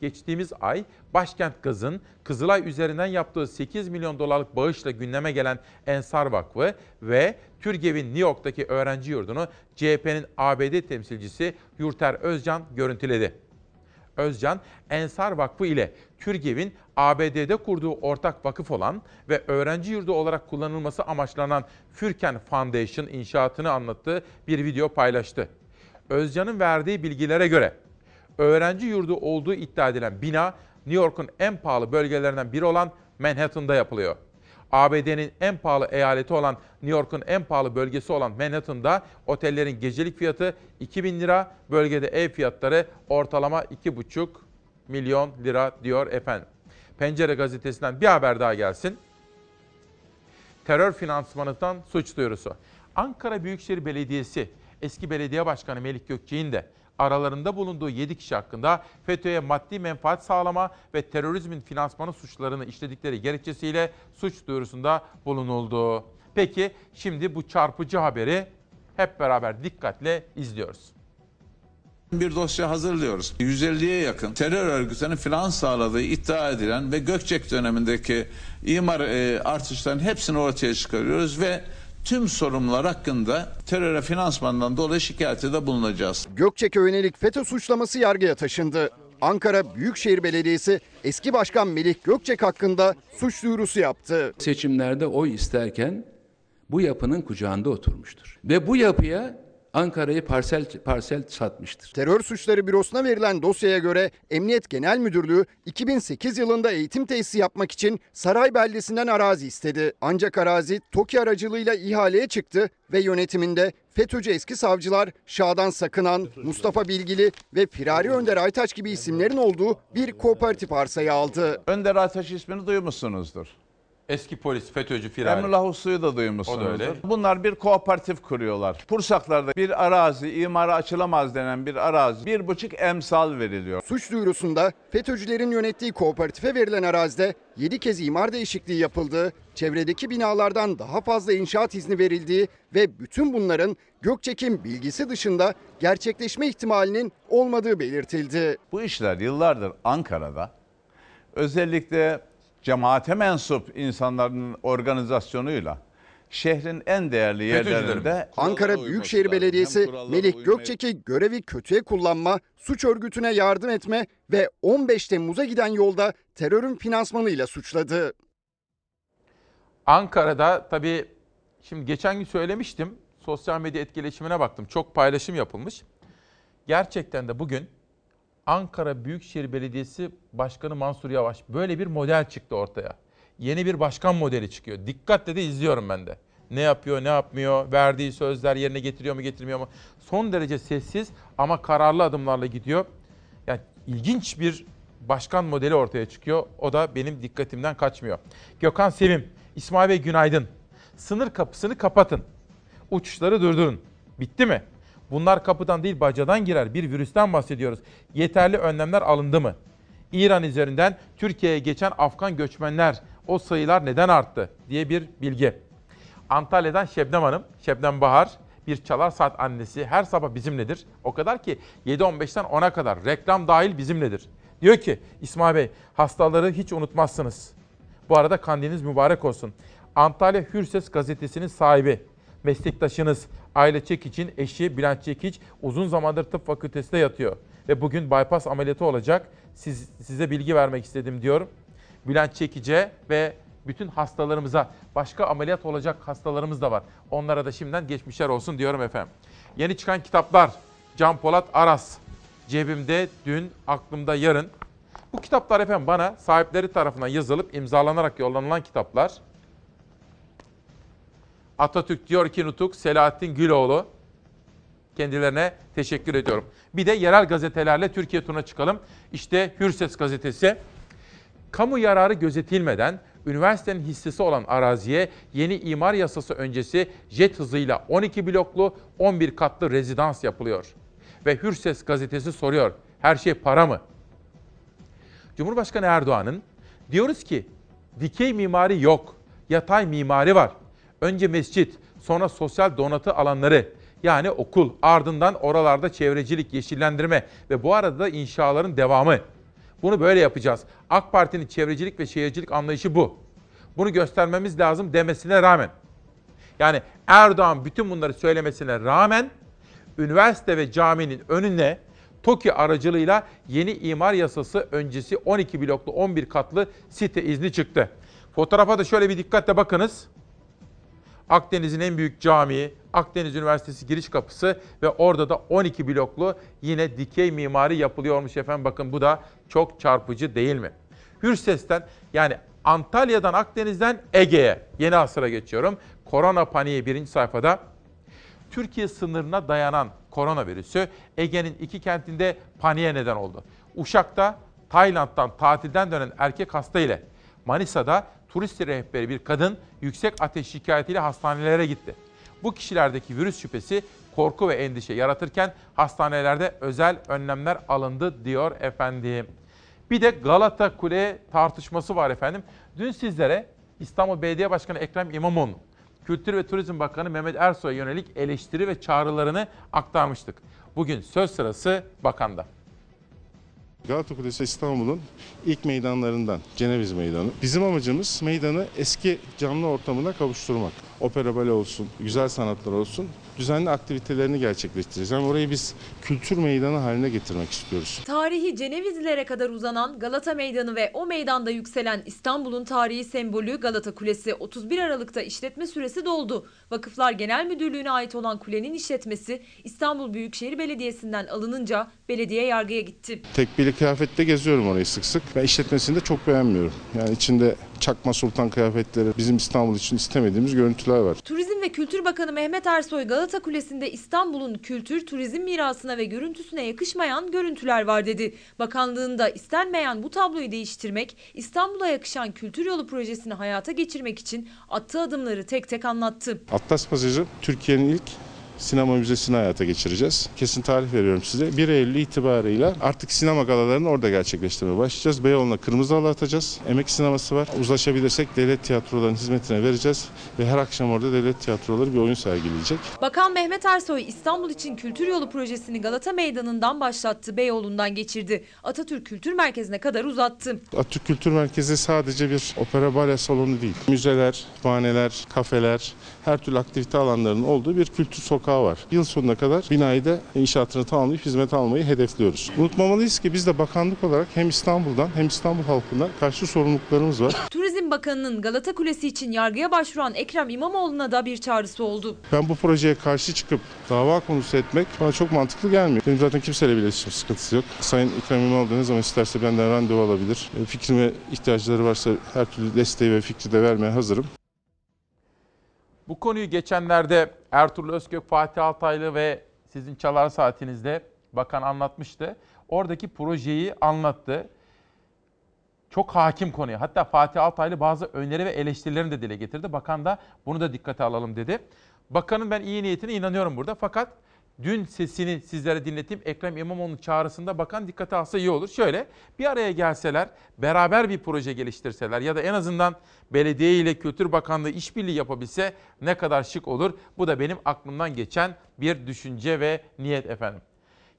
Geçtiğimiz ay Başkent Gaz'ın Kızılay üzerinden yaptığı 8 milyon dolarlık bağışla gündeme gelen Ensar Vakfı ve Türgev'in New York'taki öğrenci yurdunu CHP'nin ABD temsilcisi Yurter Özcan görüntüledi. Özcan, Ensar Vakfı ile Türgev'in ABD'de kurduğu ortak vakıf olan ve öğrenci yurdu olarak kullanılması amaçlanan Fürken Foundation inşaatını anlattığı bir video paylaştı. Özcan'ın verdiği bilgilere göre öğrenci yurdu olduğu iddia edilen bina New York'un en pahalı bölgelerinden biri olan Manhattan'da yapılıyor. ABD'nin en pahalı eyaleti olan New York'un en pahalı bölgesi olan Manhattan'da otellerin gecelik fiyatı 2000 lira, bölgede ev fiyatları ortalama 2,5 milyon lira diyor efendim. Pencere gazetesinden bir haber daha gelsin. Terör finansmanından suç duyurusu. Ankara Büyükşehir Belediyesi eski belediye başkanı Melik Gökçek'in de aralarında bulunduğu 7 kişi hakkında FETÖ'ye maddi menfaat sağlama ve terörizmin finansmanı suçlarını işledikleri gerekçesiyle suç duyurusunda bulunuldu. Peki şimdi bu çarpıcı haberi hep beraber dikkatle izliyoruz. Bir dosya hazırlıyoruz. 150'ye yakın terör örgütlerinin finans sağladığı iddia edilen ve Gökçek dönemindeki imar e, artışlarının hepsini ortaya çıkarıyoruz ve tüm sorumlular hakkında teröre finansmandan dolayı şikayette de bulunacağız. Gökçek'e yönelik FETÖ suçlaması yargıya taşındı. Ankara Büyükşehir Belediyesi eski başkan Melih Gökçek hakkında suç duyurusu yaptı. Seçimlerde oy isterken bu yapının kucağında oturmuştur. Ve bu yapıya Ankara'yı parsel parsel satmıştır. Terör suçları bürosuna verilen dosyaya göre Emniyet Genel Müdürlüğü 2008 yılında eğitim tesisi yapmak için Saray beldesinden arazi istedi. Ancak arazi TOKİ aracılığıyla ihaleye çıktı ve yönetiminde FETÖ'cü eski savcılar Şadan Sakınan, Mustafa Bilgili ve Firari Önder Aytaç gibi isimlerin olduğu bir kooperatif arsayı aldı. Önder Ateş ismini duymuşsunuzdur. Eski polis FETÖ'cü firari. Emrullah Uslu'yu da duymuşsunuzdur. O da öyle. Bunlar bir kooperatif kuruyorlar. Pursaklar'da bir arazi, imara açılamaz denen bir arazi, bir buçuk emsal veriliyor. Suç duyurusunda FETÖ'cülerin yönettiği kooperatife verilen arazide 7 kez imar değişikliği yapıldığı, çevredeki binalardan daha fazla inşaat izni verildiği ve bütün bunların Gökçek'in bilgisi dışında gerçekleşme ihtimalinin olmadığı belirtildi. Bu işler yıllardır Ankara'da özellikle cemaate mensup insanların organizasyonuyla şehrin en değerli yerlerinde Ankara Büyükşehir Belediyesi Melik Gökçek'i görevi kötüye kullanma, suç örgütüne yardım etme ve 15 Temmuz'a giden yolda terörün finansmanıyla suçladı. Ankara'da tabii şimdi geçen gün söylemiştim. Sosyal medya etkileşimine baktım. Çok paylaşım yapılmış. Gerçekten de bugün Ankara Büyükşehir Belediyesi Başkanı Mansur Yavaş böyle bir model çıktı ortaya. Yeni bir başkan modeli çıkıyor. Dikkatle de izliyorum ben de. Ne yapıyor, ne yapmıyor, verdiği sözler yerine getiriyor mu, getirmiyor mu? Son derece sessiz ama kararlı adımlarla gidiyor. Yani ilginç bir başkan modeli ortaya çıkıyor. O da benim dikkatimden kaçmıyor. Gökhan Sevim, İsmail Bey günaydın. Sınır kapısını kapatın. Uçuşları durdurun. Bitti mi? Bunlar kapıdan değil bacadan girer. Bir virüsten bahsediyoruz. Yeterli önlemler alındı mı? İran üzerinden Türkiye'ye geçen Afgan göçmenler o sayılar neden arttı diye bir bilgi. Antalya'dan Şebnem Hanım, Şebnem Bahar bir çalar saat annesi her sabah bizimledir. O kadar ki 7.15'ten 10'a kadar reklam dahil bizimledir. Diyor ki İsmail Bey hastaları hiç unutmazsınız. Bu arada kandiliniz mübarek olsun. Antalya Hürses gazetesinin sahibi, meslektaşınız Aile Çekiç'in eşi Bülent Çekiç uzun zamandır tıp fakültesinde yatıyor. Ve bugün bypass ameliyatı olacak. Siz, size bilgi vermek istedim diyor. Bülent Çekiç'e ve bütün hastalarımıza, başka ameliyat olacak hastalarımız da var. Onlara da şimdiden geçmişler olsun diyorum efendim. Yeni çıkan kitaplar. Can Polat Aras. Cebimde dün, aklımda yarın. Bu kitaplar efendim bana sahipleri tarafından yazılıp imzalanarak yollanılan kitaplar. Atatürk diyor ki Nutuk, Selahattin Güloğlu. Kendilerine teşekkür ediyorum. Bir de yerel gazetelerle Türkiye turuna çıkalım. İşte Hürses gazetesi. Kamu yararı gözetilmeden üniversitenin hissesi olan araziye yeni imar yasası öncesi jet hızıyla 12 bloklu 11 katlı rezidans yapılıyor. Ve Hürses gazetesi soruyor. Her şey para mı? Cumhurbaşkanı Erdoğan'ın diyoruz ki dikey mimari yok, yatay mimari var. Önce mescit, sonra sosyal donatı alanları yani okul, ardından oralarda çevrecilik, yeşillendirme ve bu arada da inşaların devamı. Bunu böyle yapacağız. AK Parti'nin çevrecilik ve şehircilik anlayışı bu. Bunu göstermemiz lazım demesine rağmen. Yani Erdoğan bütün bunları söylemesine rağmen üniversite ve caminin önüne TOKİ aracılığıyla yeni imar yasası öncesi 12 bloklu 11 katlı site izni çıktı. Fotoğrafa da şöyle bir dikkatle bakınız. Akdeniz'in en büyük camii, Akdeniz Üniversitesi giriş kapısı ve orada da 12 bloklu yine dikey mimari yapılıyormuş efendim. Bakın bu da çok çarpıcı değil mi? Hürses'ten yani Antalya'dan Akdeniz'den Ege'ye yeni asıra geçiyorum. Korona paniği birinci sayfada. Türkiye sınırına dayanan koronavirüsü Ege'nin iki kentinde paniğe neden oldu. Uşak'ta Tayland'dan tatilden dönen erkek hasta ile Manisa'da turist rehberi bir kadın yüksek ateş şikayetiyle hastanelere gitti. Bu kişilerdeki virüs şüphesi korku ve endişe yaratırken hastanelerde özel önlemler alındı diyor efendim. Bir de Galata Kule tartışması var efendim. Dün sizlere İstanbul Belediye Başkanı Ekrem İmamoğlu, Kültür ve Turizm Bakanı Mehmet Ersoy'a yönelik eleştiri ve çağrılarını aktarmıştık. Bugün söz sırası bakanda. Galata Kulesi İstanbul'un ilk meydanlarından Ceneviz Meydanı. Bizim amacımız meydanı eski canlı ortamına kavuşturmak. Opera bale olsun, güzel sanatlar olsun, düzenli aktivitelerini gerçekleştireceğiz. Yani orayı biz kültür meydanı haline getirmek istiyoruz. Tarihi Cenevizlilere kadar uzanan Galata Meydanı ve o meydanda yükselen İstanbul'un tarihi sembolü Galata Kulesi 31 Aralık'ta işletme süresi doldu. Vakıflar Genel Müdürlüğü'ne ait olan kulenin işletmesi İstanbul Büyükşehir Belediyesi'nden alınınca belediye yargıya gitti. Tekbili kıyafette geziyorum orayı sık sık. Ben işletmesini de çok beğenmiyorum. Yani içinde çakma sultan kıyafetleri bizim İstanbul için istemediğimiz görüntüler var. Turizm ve Kültür Bakanı Mehmet Ersoy Galata Kulesi'nde İstanbul'un kültür, turizm mirasına ve görüntüsüne yakışmayan görüntüler var dedi. Bakanlığında istenmeyen bu tabloyu değiştirmek, İstanbul'a yakışan kültür yolu projesini hayata geçirmek için attığı adımları tek tek anlattı. Atlas Pasajı Türkiye'nin ilk sinema müzesini hayata geçireceğiz. Kesin tarih veriyorum size. 1 Eylül itibarıyla artık sinema galalarını orada gerçekleştirmeye başlayacağız. Beyoğlu'na kırmızı halı atacağız. Emek sineması var. Uzlaşabilirsek devlet tiyatrolarının hizmetine vereceğiz. Ve her akşam orada devlet tiyatroları bir oyun sergileyecek. Bakan Mehmet Ersoy İstanbul için kültür yolu projesini Galata Meydanı'ndan başlattı, Beyoğlu'ndan geçirdi. Atatürk Kültür Merkezi'ne kadar uzattı. Atatürk Kültür Merkezi sadece bir opera bale salonu değil. Müzeler, kütüphaneler, kafeler, her türlü aktivite alanlarının olduğu bir kültür sokağı var. Yıl sonuna kadar binayı da inşaatını tamamlayıp hizmet almayı hedefliyoruz. Unutmamalıyız ki biz de bakanlık olarak hem İstanbul'dan hem İstanbul halkından karşı sorumluluklarımız var. Turizm Bakanı'nın Galata Kulesi için yargıya başvuran Ekrem İmamoğlu'na da bir çağrısı oldu. Ben bu projeye karşı çıkıp dava konusu etmek bana çok mantıklı gelmiyor. Benim zaten kimseyle bir iletişim sıkıntısı yok. Sayın Ekrem İmamoğlu ne zaman isterse benden randevu alabilir. E, Fikrime ihtiyaçları varsa her türlü desteği ve fikri de vermeye hazırım. Bu konuyu geçenlerde Ertuğrul Özkök, Fatih Altaylı ve sizin çalar saatinizde bakan anlatmıştı. Oradaki projeyi anlattı. Çok hakim konuya. Hatta Fatih Altaylı bazı öneri ve eleştirilerini de dile getirdi. Bakan da bunu da dikkate alalım dedi. Bakanın ben iyi niyetine inanıyorum burada. Fakat dün sesini sizlere dinleteyim. Ekrem İmamoğlu'nun çağrısında bakan dikkate alsa iyi olur. Şöyle bir araya gelseler, beraber bir proje geliştirseler ya da en azından belediye ile Kültür Bakanlığı işbirliği yapabilse ne kadar şık olur. Bu da benim aklımdan geçen bir düşünce ve niyet efendim.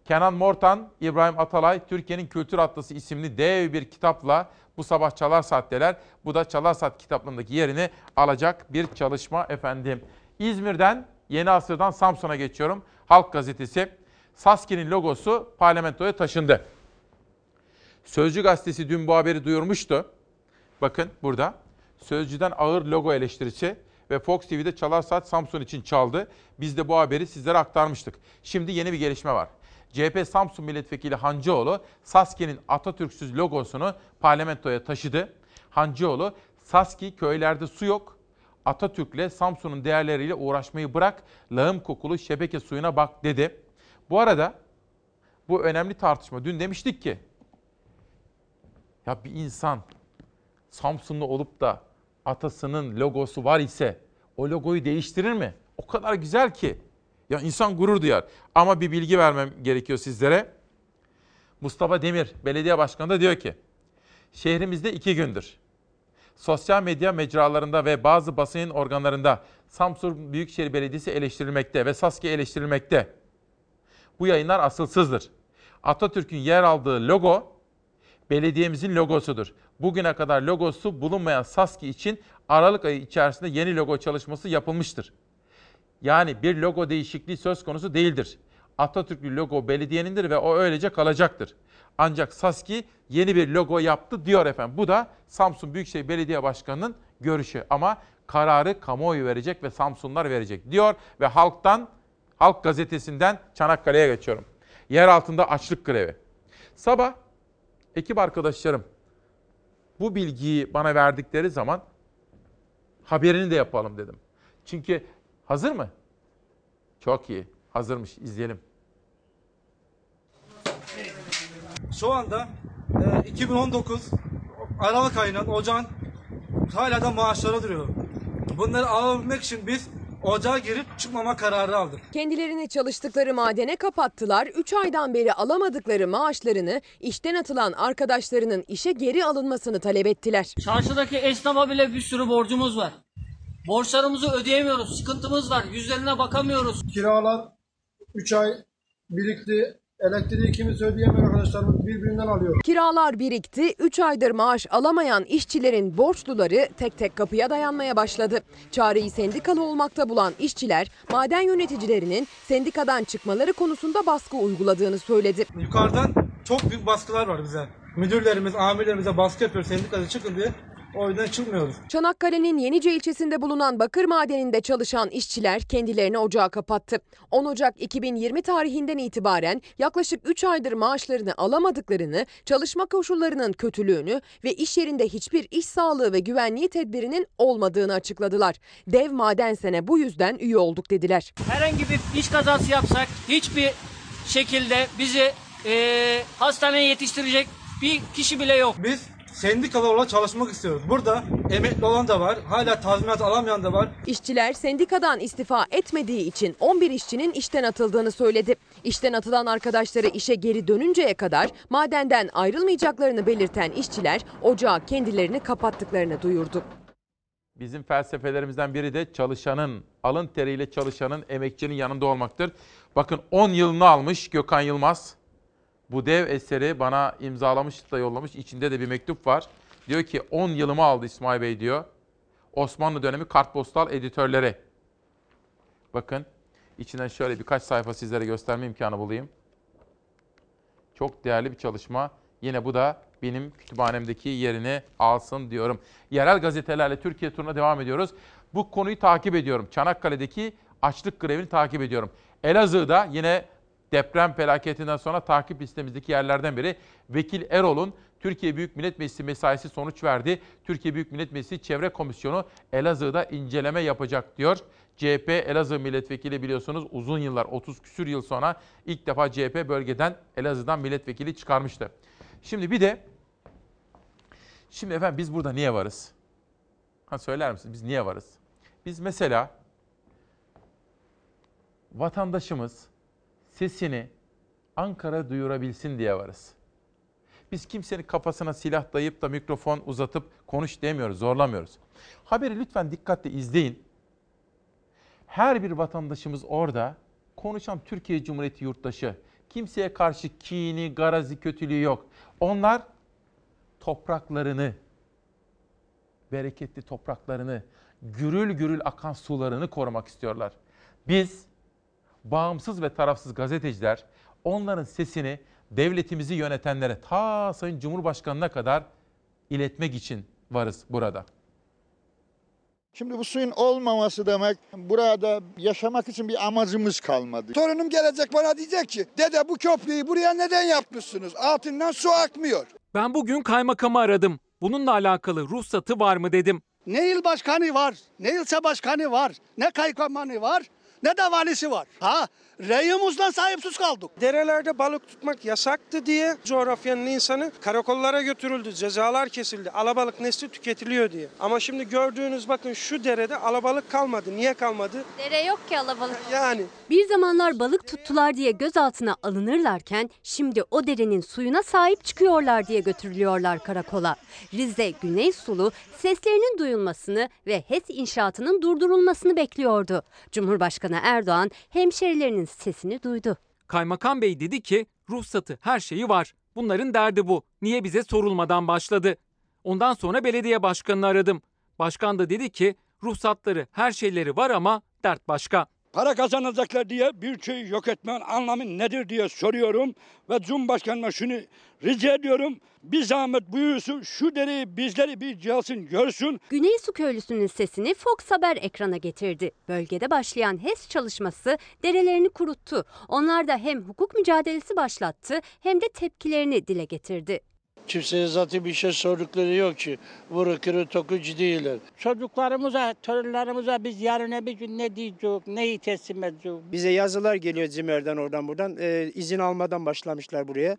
Kenan Mortan, İbrahim Atalay, Türkiye'nin Kültür Atlası isimli dev bir kitapla bu sabah Çalar Saat'teler. Bu da Çalar Saat kitaplığındaki yerini alacak bir çalışma efendim. İzmir'den, Yeni Asır'dan Samsun'a geçiyorum. Halk Gazetesi. Saski'nin logosu parlamentoya taşındı. Sözcü gazetesi dün bu haberi duyurmuştu. Bakın burada. Sözcüden ağır logo eleştirisi ve Fox TV'de Çalar Saat Samsun için çaldı. Biz de bu haberi sizlere aktarmıştık. Şimdi yeni bir gelişme var. CHP Samsun Milletvekili Hancıoğlu, Saski'nin Atatürk'süz logosunu parlamentoya taşıdı. Hancıoğlu, Saski köylerde su yok, Atatürk'le Samsun'un değerleriyle uğraşmayı bırak, lağım kokulu şebeke suyuna bak dedi. Bu arada bu önemli tartışma. Dün demiştik ki, ya bir insan Samsunlu olup da atasının logosu var ise o logoyu değiştirir mi? O kadar güzel ki. Ya insan gurur duyar. Ama bir bilgi vermem gerekiyor sizlere. Mustafa Demir, belediye başkanı da diyor ki, şehrimizde iki gündür sosyal medya mecralarında ve bazı basın organlarında Samsun Büyükşehir Belediyesi eleştirilmekte ve Saski eleştirilmekte. Bu yayınlar asılsızdır. Atatürk'ün yer aldığı logo belediyemizin logosudur. Bugüne kadar logosu bulunmayan Saski için Aralık ayı içerisinde yeni logo çalışması yapılmıştır. Yani bir logo değişikliği söz konusu değildir. Atatürklü logo belediyenindir ve o öylece kalacaktır. Ancak Saski yeni bir logo yaptı diyor efendim. Bu da Samsun Büyükşehir Belediye Başkanı'nın görüşü. Ama kararı kamuoyu verecek ve Samsunlar verecek diyor. Ve halktan, Halk Gazetesi'nden Çanakkale'ye geçiyorum. Yer altında açlık grevi. Sabah ekip arkadaşlarım bu bilgiyi bana verdikleri zaman haberini de yapalım dedim. Çünkü hazır mı? Çok iyi. Hazırmış. İzleyelim. Şu anda e, 2019 Aralık ayının ocağın hala da maaşları duruyor. Bunları alabilmek için biz ocağa girip çıkmama kararı aldık. Kendilerini çalıştıkları madene kapattılar. 3 aydan beri alamadıkları maaşlarını işten atılan arkadaşlarının işe geri alınmasını talep ettiler. Çarşıdaki esnafa bile bir sürü borcumuz var. Borçlarımızı ödeyemiyoruz. Sıkıntımız var. Yüzlerine bakamıyoruz. Kiralar 3 ay birikti. Elektriği kimisi ödeyemeyen arkadaşlarımız birbirinden alıyor. Kiralar birikti. 3 aydır maaş alamayan işçilerin borçluları tek tek kapıya dayanmaya başladı. Çareyi sendikalı olmakta bulan işçiler maden yöneticilerinin sendikadan çıkmaları konusunda baskı uyguladığını söyledi. Yukarıdan çok büyük baskılar var bize. Müdürlerimiz, amirlerimize baskı yapıyor sendikada çıkın diye. O yüzden çıkmıyoruz. Çanakkale'nin Yenice ilçesinde bulunan bakır madeninde çalışan işçiler kendilerini ocağa kapattı. 10 Ocak 2020 tarihinden itibaren yaklaşık 3 aydır maaşlarını alamadıklarını, çalışma koşullarının kötülüğünü ve iş yerinde hiçbir iş sağlığı ve güvenliği tedbirinin olmadığını açıkladılar. Dev madensene bu yüzden üye olduk dediler. Herhangi bir iş kazası yapsak hiçbir şekilde bizi eee, hastaneye yetiştirecek bir kişi bile yok. Biz sendikalı olarak çalışmak istiyoruz. Burada emekli olan da var, hala tazminat alamayan da var. İşçiler sendikadan istifa etmediği için 11 işçinin işten atıldığını söyledi. İşten atılan arkadaşları işe geri dönünceye kadar madenden ayrılmayacaklarını belirten işçiler ocağa kendilerini kapattıklarını duyurdu. Bizim felsefelerimizden biri de çalışanın, alın teriyle çalışanın, emekçinin yanında olmaktır. Bakın 10 yılını almış Gökhan Yılmaz. Bu dev eseri bana imzalamış da yollamış. İçinde de bir mektup var. Diyor ki 10 yılımı aldı İsmail Bey diyor. Osmanlı dönemi kartpostal editörleri. Bakın içinden şöyle birkaç sayfa sizlere gösterme imkanı bulayım. Çok değerli bir çalışma. Yine bu da benim kütüphanemdeki yerini alsın diyorum. Yerel gazetelerle Türkiye turuna devam ediyoruz. Bu konuyu takip ediyorum. Çanakkale'deki açlık grevini takip ediyorum. Elazığ'da yine deprem felaketinden sonra takip listemizdeki yerlerden biri Vekil Erol'un Türkiye Büyük Millet Meclisi mesaisi sonuç verdi. Türkiye Büyük Millet Meclisi Çevre Komisyonu Elazığ'da inceleme yapacak diyor. CHP Elazığ milletvekili biliyorsunuz uzun yıllar 30 küsür yıl sonra ilk defa CHP bölgeden Elazığ'dan milletvekili çıkarmıştı. Şimdi bir de şimdi efendim biz burada niye varız? Ha söyler misiniz biz niye varız? Biz mesela vatandaşımız sesini Ankara duyurabilsin diye varız. Biz kimsenin kafasına silah dayayıp da mikrofon uzatıp konuş demiyoruz, zorlamıyoruz. Haberi lütfen dikkatle izleyin. Her bir vatandaşımız orada konuşan Türkiye Cumhuriyeti yurttaşı. Kimseye karşı kini, garazi, kötülüğü yok. Onlar topraklarını, bereketli topraklarını, gürül gürül akan sularını korumak istiyorlar. Biz bağımsız ve tarafsız gazeteciler onların sesini devletimizi yönetenlere ta Sayın Cumhurbaşkanı'na kadar iletmek için varız burada. Şimdi bu suyun olmaması demek burada yaşamak için bir amacımız kalmadı. Torunum gelecek bana diyecek ki dede bu köprüyü buraya neden yapmışsınız? Altından su akmıyor. Ben bugün kaymakamı aradım. Bununla alakalı ruhsatı var mı dedim. Ne il başkanı var, ne ilçe başkanı var, ne kaymakamı var, ne de valisi var. Ha, reyimizden sahipsiz kaldık. Derelerde balık tutmak yasaktı diye coğrafyanın insanı karakollara götürüldü, cezalar kesildi. Alabalık nesli tüketiliyor diye. Ama şimdi gördüğünüz bakın şu derede alabalık kalmadı. Niye kalmadı? Dere yok ki alabalık. Yani. Bir zamanlar balık tuttular diye gözaltına alınırlarken şimdi o derenin suyuna sahip çıkıyorlar diye götürülüyorlar karakola. Rize Güney Sulu seslerinin duyulmasını ve HES inşaatının durdurulmasını bekliyordu. Cumhurbaşkanı Erdoğan hemşerilerinin sesini duydu. Kaymakam Bey dedi ki ruhsatı her şeyi var. Bunların derdi bu. Niye bize sorulmadan başladı? Ondan sonra belediye başkanını aradım. Başkan da dedi ki ruhsatları her şeyleri var ama dert başka. Para kazanacaklar diye bir şeyi yok etmenin anlamı nedir diye soruyorum. Ve Cumhurbaşkanı'na şunu rica ediyorum. Bir zahmet buyursun şu dereyi bizleri bir cihazın görsün. Güney Su Köylüsü'nün sesini Fox Haber ekrana getirdi. Bölgede başlayan HES çalışması derelerini kuruttu. Onlar da hem hukuk mücadelesi başlattı hem de tepkilerini dile getirdi. Kimseye zaten bir şey sordukları yok ki. Vuru kırı tokucu değiller. Çocuklarımıza, torunlarımıza biz yarın bir gün ne diyeceğiz, neyi teslim edeceğiz? Bize yazılar geliyor Cimer'den oradan buradan. Ee, izin almadan başlamışlar buraya.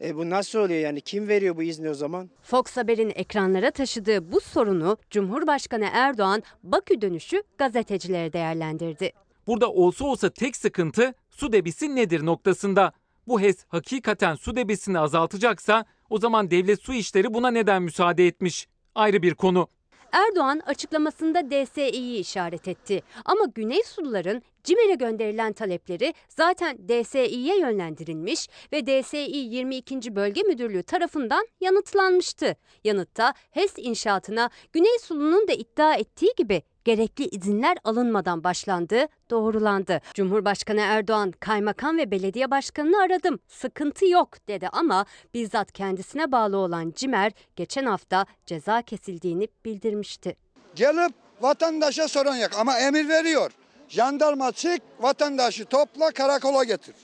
E, bu nasıl oluyor yani? Kim veriyor bu izni o zaman? Fox Haber'in ekranlara taşıdığı bu sorunu Cumhurbaşkanı Erdoğan Bakü dönüşü gazetecilere değerlendirdi. Burada olsa olsa tek sıkıntı su debisi nedir noktasında. Bu HES hakikaten su debisini azaltacaksa o zaman devlet su işleri buna neden müsaade etmiş? Ayrı bir konu. Erdoğan açıklamasında DSİ'yi işaret etti. Ama Güney Suluların CİMER'e gönderilen talepleri zaten DSİ'ye yönlendirilmiş ve DSİ 22. Bölge Müdürlüğü tarafından yanıtlanmıştı. Yanıtta HES inşaatına Güney Sulu'nun da iddia ettiği gibi gerekli izinler alınmadan başlandığı doğrulandı. Cumhurbaşkanı Erdoğan kaymakam ve belediye başkanını aradım. Sıkıntı yok dedi ama bizzat kendisine bağlı olan CİMER geçen hafta ceza kesildiğini bildirmişti. Gelip vatandaşa sorun yok ama emir veriyor. Jandarma çık vatandaşı topla karakola getir.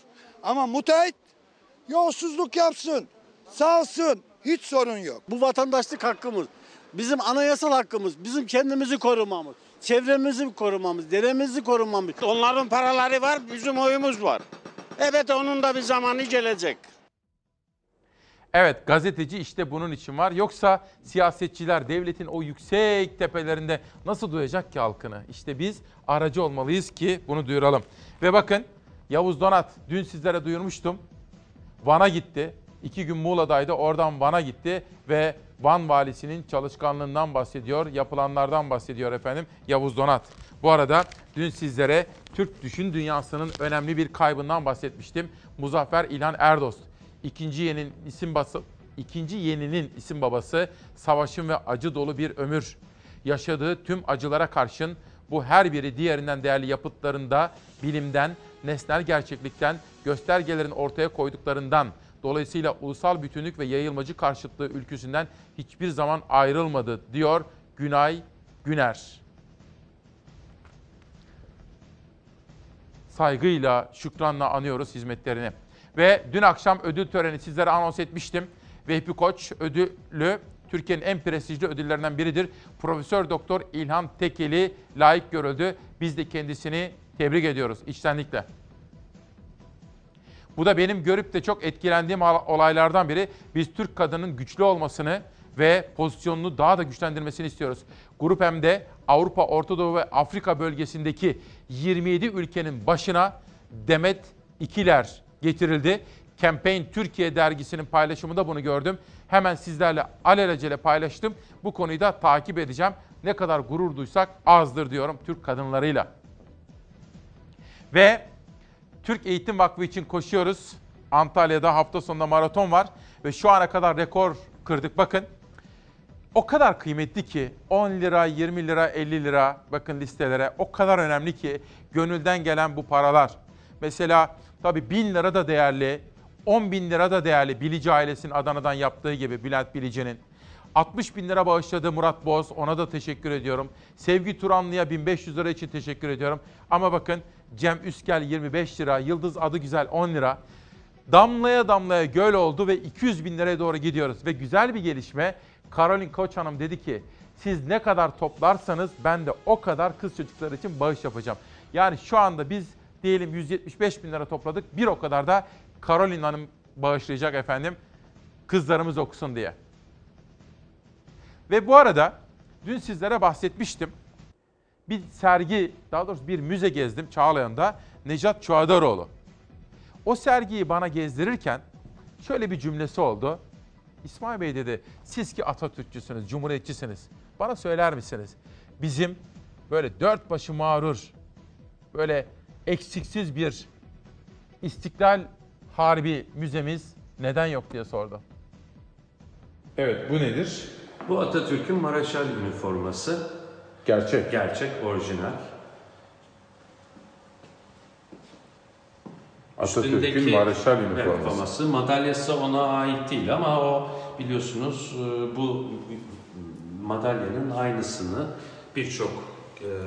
Ama müteahhit yolsuzluk yapsın, salsın hiç sorun yok. Bu vatandaşlık hakkımız. Bizim anayasal hakkımız. Bizim kendimizi korumamız. Çevremizi korumamız. Deremizi korumamız. Onların paraları var, bizim oyumuz var. Evet onun da bir zamanı gelecek. Evet gazeteci işte bunun için var. Yoksa siyasetçiler devletin o yüksek tepelerinde nasıl duyacak ki halkını? İşte biz aracı olmalıyız ki bunu duyuralım. Ve bakın Yavuz Donat dün sizlere duyurmuştum. Van'a gitti. İki gün Muğla'daydı. Oradan Van'a gitti ve Van valisinin çalışkanlığından bahsediyor. Yapılanlardan bahsediyor efendim Yavuz Donat. Bu arada dün sizlere Türk düşün dünyasının önemli bir kaybından bahsetmiştim. Muzaffer İlhan Erdost. İkinci yenin isim bası, ikinci yeninin isim babası savaşın ve acı dolu bir ömür. Yaşadığı tüm acılara karşın bu her biri diğerinden değerli yapıtlarında bilimden, nesnel gerçeklikten, göstergelerin ortaya koyduklarından, dolayısıyla ulusal bütünlük ve yayılmacı karşıtlığı ülküsünden hiçbir zaman ayrılmadı diyor Günay Güner. Saygıyla, şükranla anıyoruz hizmetlerini. Ve dün akşam ödül töreni sizlere anons etmiştim. Vehbi Koç ödülü Türkiye'nin en prestijli ödüllerinden biridir. Profesör Doktor İlhan Tekeli layık görüldü. Biz de kendisini tebrik ediyoruz içtenlikle. Bu da benim görüp de çok etkilendiğim olaylardan biri. Biz Türk kadının güçlü olmasını ve pozisyonunu daha da güçlendirmesini istiyoruz. Grup M'de Avrupa, Orta Doğu ve Afrika bölgesindeki 27 ülkenin başına Demet İkiler getirildi. Campaign Türkiye dergisinin paylaşımında bunu gördüm. Hemen sizlerle alelacele paylaştım. Bu konuyu da takip edeceğim. Ne kadar gurur duysak azdır diyorum Türk kadınlarıyla. Ve Türk Eğitim Vakfı için koşuyoruz. Antalya'da hafta sonunda maraton var ve şu ana kadar rekor kırdık. Bakın o kadar kıymetli ki 10 lira, 20 lira, 50 lira bakın listelere o kadar önemli ki gönülden gelen bu paralar. Mesela tabii 1000 lira da değerli, 10 bin lira da değerli Bilici ailesinin Adana'dan yaptığı gibi Bülent Bilici'nin. 60 bin lira bağışladı Murat Boz, ona da teşekkür ediyorum. Sevgi Turanlı'ya 1500 lira için teşekkür ediyorum. Ama bakın Cem Üskel 25 lira, Yıldız Adı Güzel 10 lira. Damlaya damlaya göl oldu ve 200 bin liraya doğru gidiyoruz. Ve güzel bir gelişme. Karolin Koç Hanım dedi ki siz ne kadar toplarsanız ben de o kadar kız çocukları için bağış yapacağım. Yani şu anda biz diyelim 175 bin lira topladık. Bir o kadar da Karolin Hanım bağışlayacak efendim. Kızlarımız okusun diye. Ve bu arada dün sizlere bahsetmiştim. Bir sergi, daha doğrusu bir müze gezdim Çağlayan'da. Necat Çuadaroğlu. O sergiyi bana gezdirirken şöyle bir cümlesi oldu. İsmail Bey dedi, siz ki Atatürkçüsünüz, Cumhuriyetçisiniz. Bana söyler misiniz? Bizim böyle dört başı mağrur, böyle eksiksiz bir İstiklal Harbi Müzemiz neden yok diye sordu. Evet, bu nedir? Bu Atatürk'ün Maraşal üniforması. Gerçek. Gerçek, orijinal. Atatürk'ün Maraşal üniforması. Madalyası ona ait değil ama o biliyorsunuz e, bu madalyanın aynısını birçok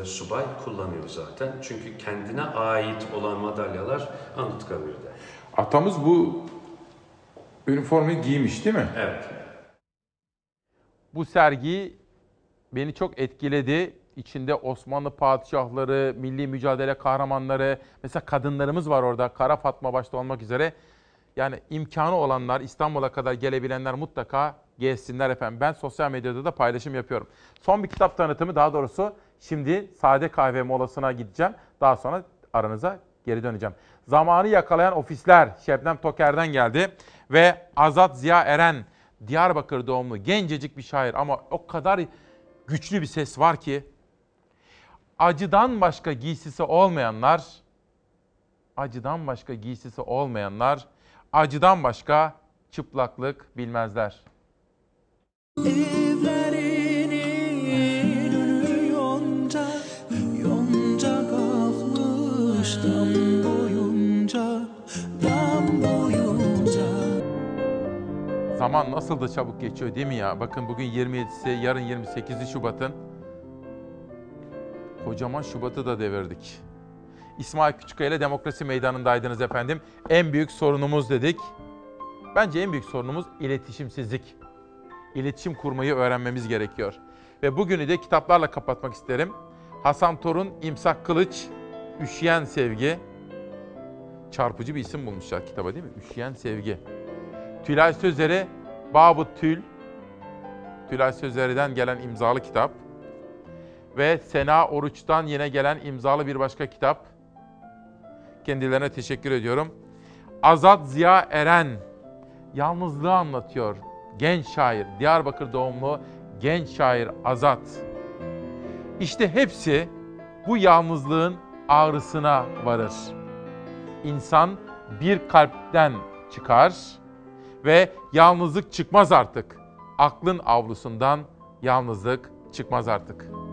e, subay kullanıyor zaten. Çünkü kendine ait olan madalyalar Anıtkabir'de. Atamız bu üniformayı giymiş değil mi? Evet. Bu sergi beni çok etkiledi. İçinde Osmanlı padişahları, milli mücadele kahramanları, mesela kadınlarımız var orada. Kara Fatma başta olmak üzere. Yani imkanı olanlar, İstanbul'a kadar gelebilenler mutlaka gezsinler efendim. Ben sosyal medyada da paylaşım yapıyorum. Son bir kitap tanıtımı daha doğrusu şimdi sade kahve molasına gideceğim. Daha sonra aranıza geri döneceğim. Zamanı yakalayan ofisler Şebnem Toker'den geldi ve Azat Ziya Eren Diyarbakır doğumlu gencecik bir şair ama o kadar güçlü bir ses var ki acıdan başka giysisi olmayanlar acıdan başka giysisi olmayanlar acıdan başka çıplaklık bilmezler. Evlerini Zaman nasıl da çabuk geçiyor değil mi ya? Bakın bugün 27'si, yarın 28'i Şubat'ın. Kocaman Şubat'ı da devirdik. İsmail Küçükkaya ile Demokrasi Meydanı'ndaydınız efendim. En büyük sorunumuz dedik. Bence en büyük sorunumuz iletişimsizlik. İletişim kurmayı öğrenmemiz gerekiyor. Ve bugünü de kitaplarla kapatmak isterim. Hasan Torun, İmsak Kılıç, Üşüyen Sevgi. Çarpıcı bir isim bulmuşlar kitaba değil mi? Üşüyen Sevgi. Tülay Sözleri, Babı Tül. Tülay Sözleri'den gelen imzalı kitap. Ve Sena Oruç'tan yine gelen imzalı bir başka kitap. Kendilerine teşekkür ediyorum. Azat Ziya Eren yalnızlığı anlatıyor. Genç şair, Diyarbakır doğumlu genç şair Azat. İşte hepsi bu yalnızlığın ağrısına varır. İnsan bir kalpten çıkar ve yalnızlık çıkmaz artık. Aklın avlusundan yalnızlık çıkmaz artık.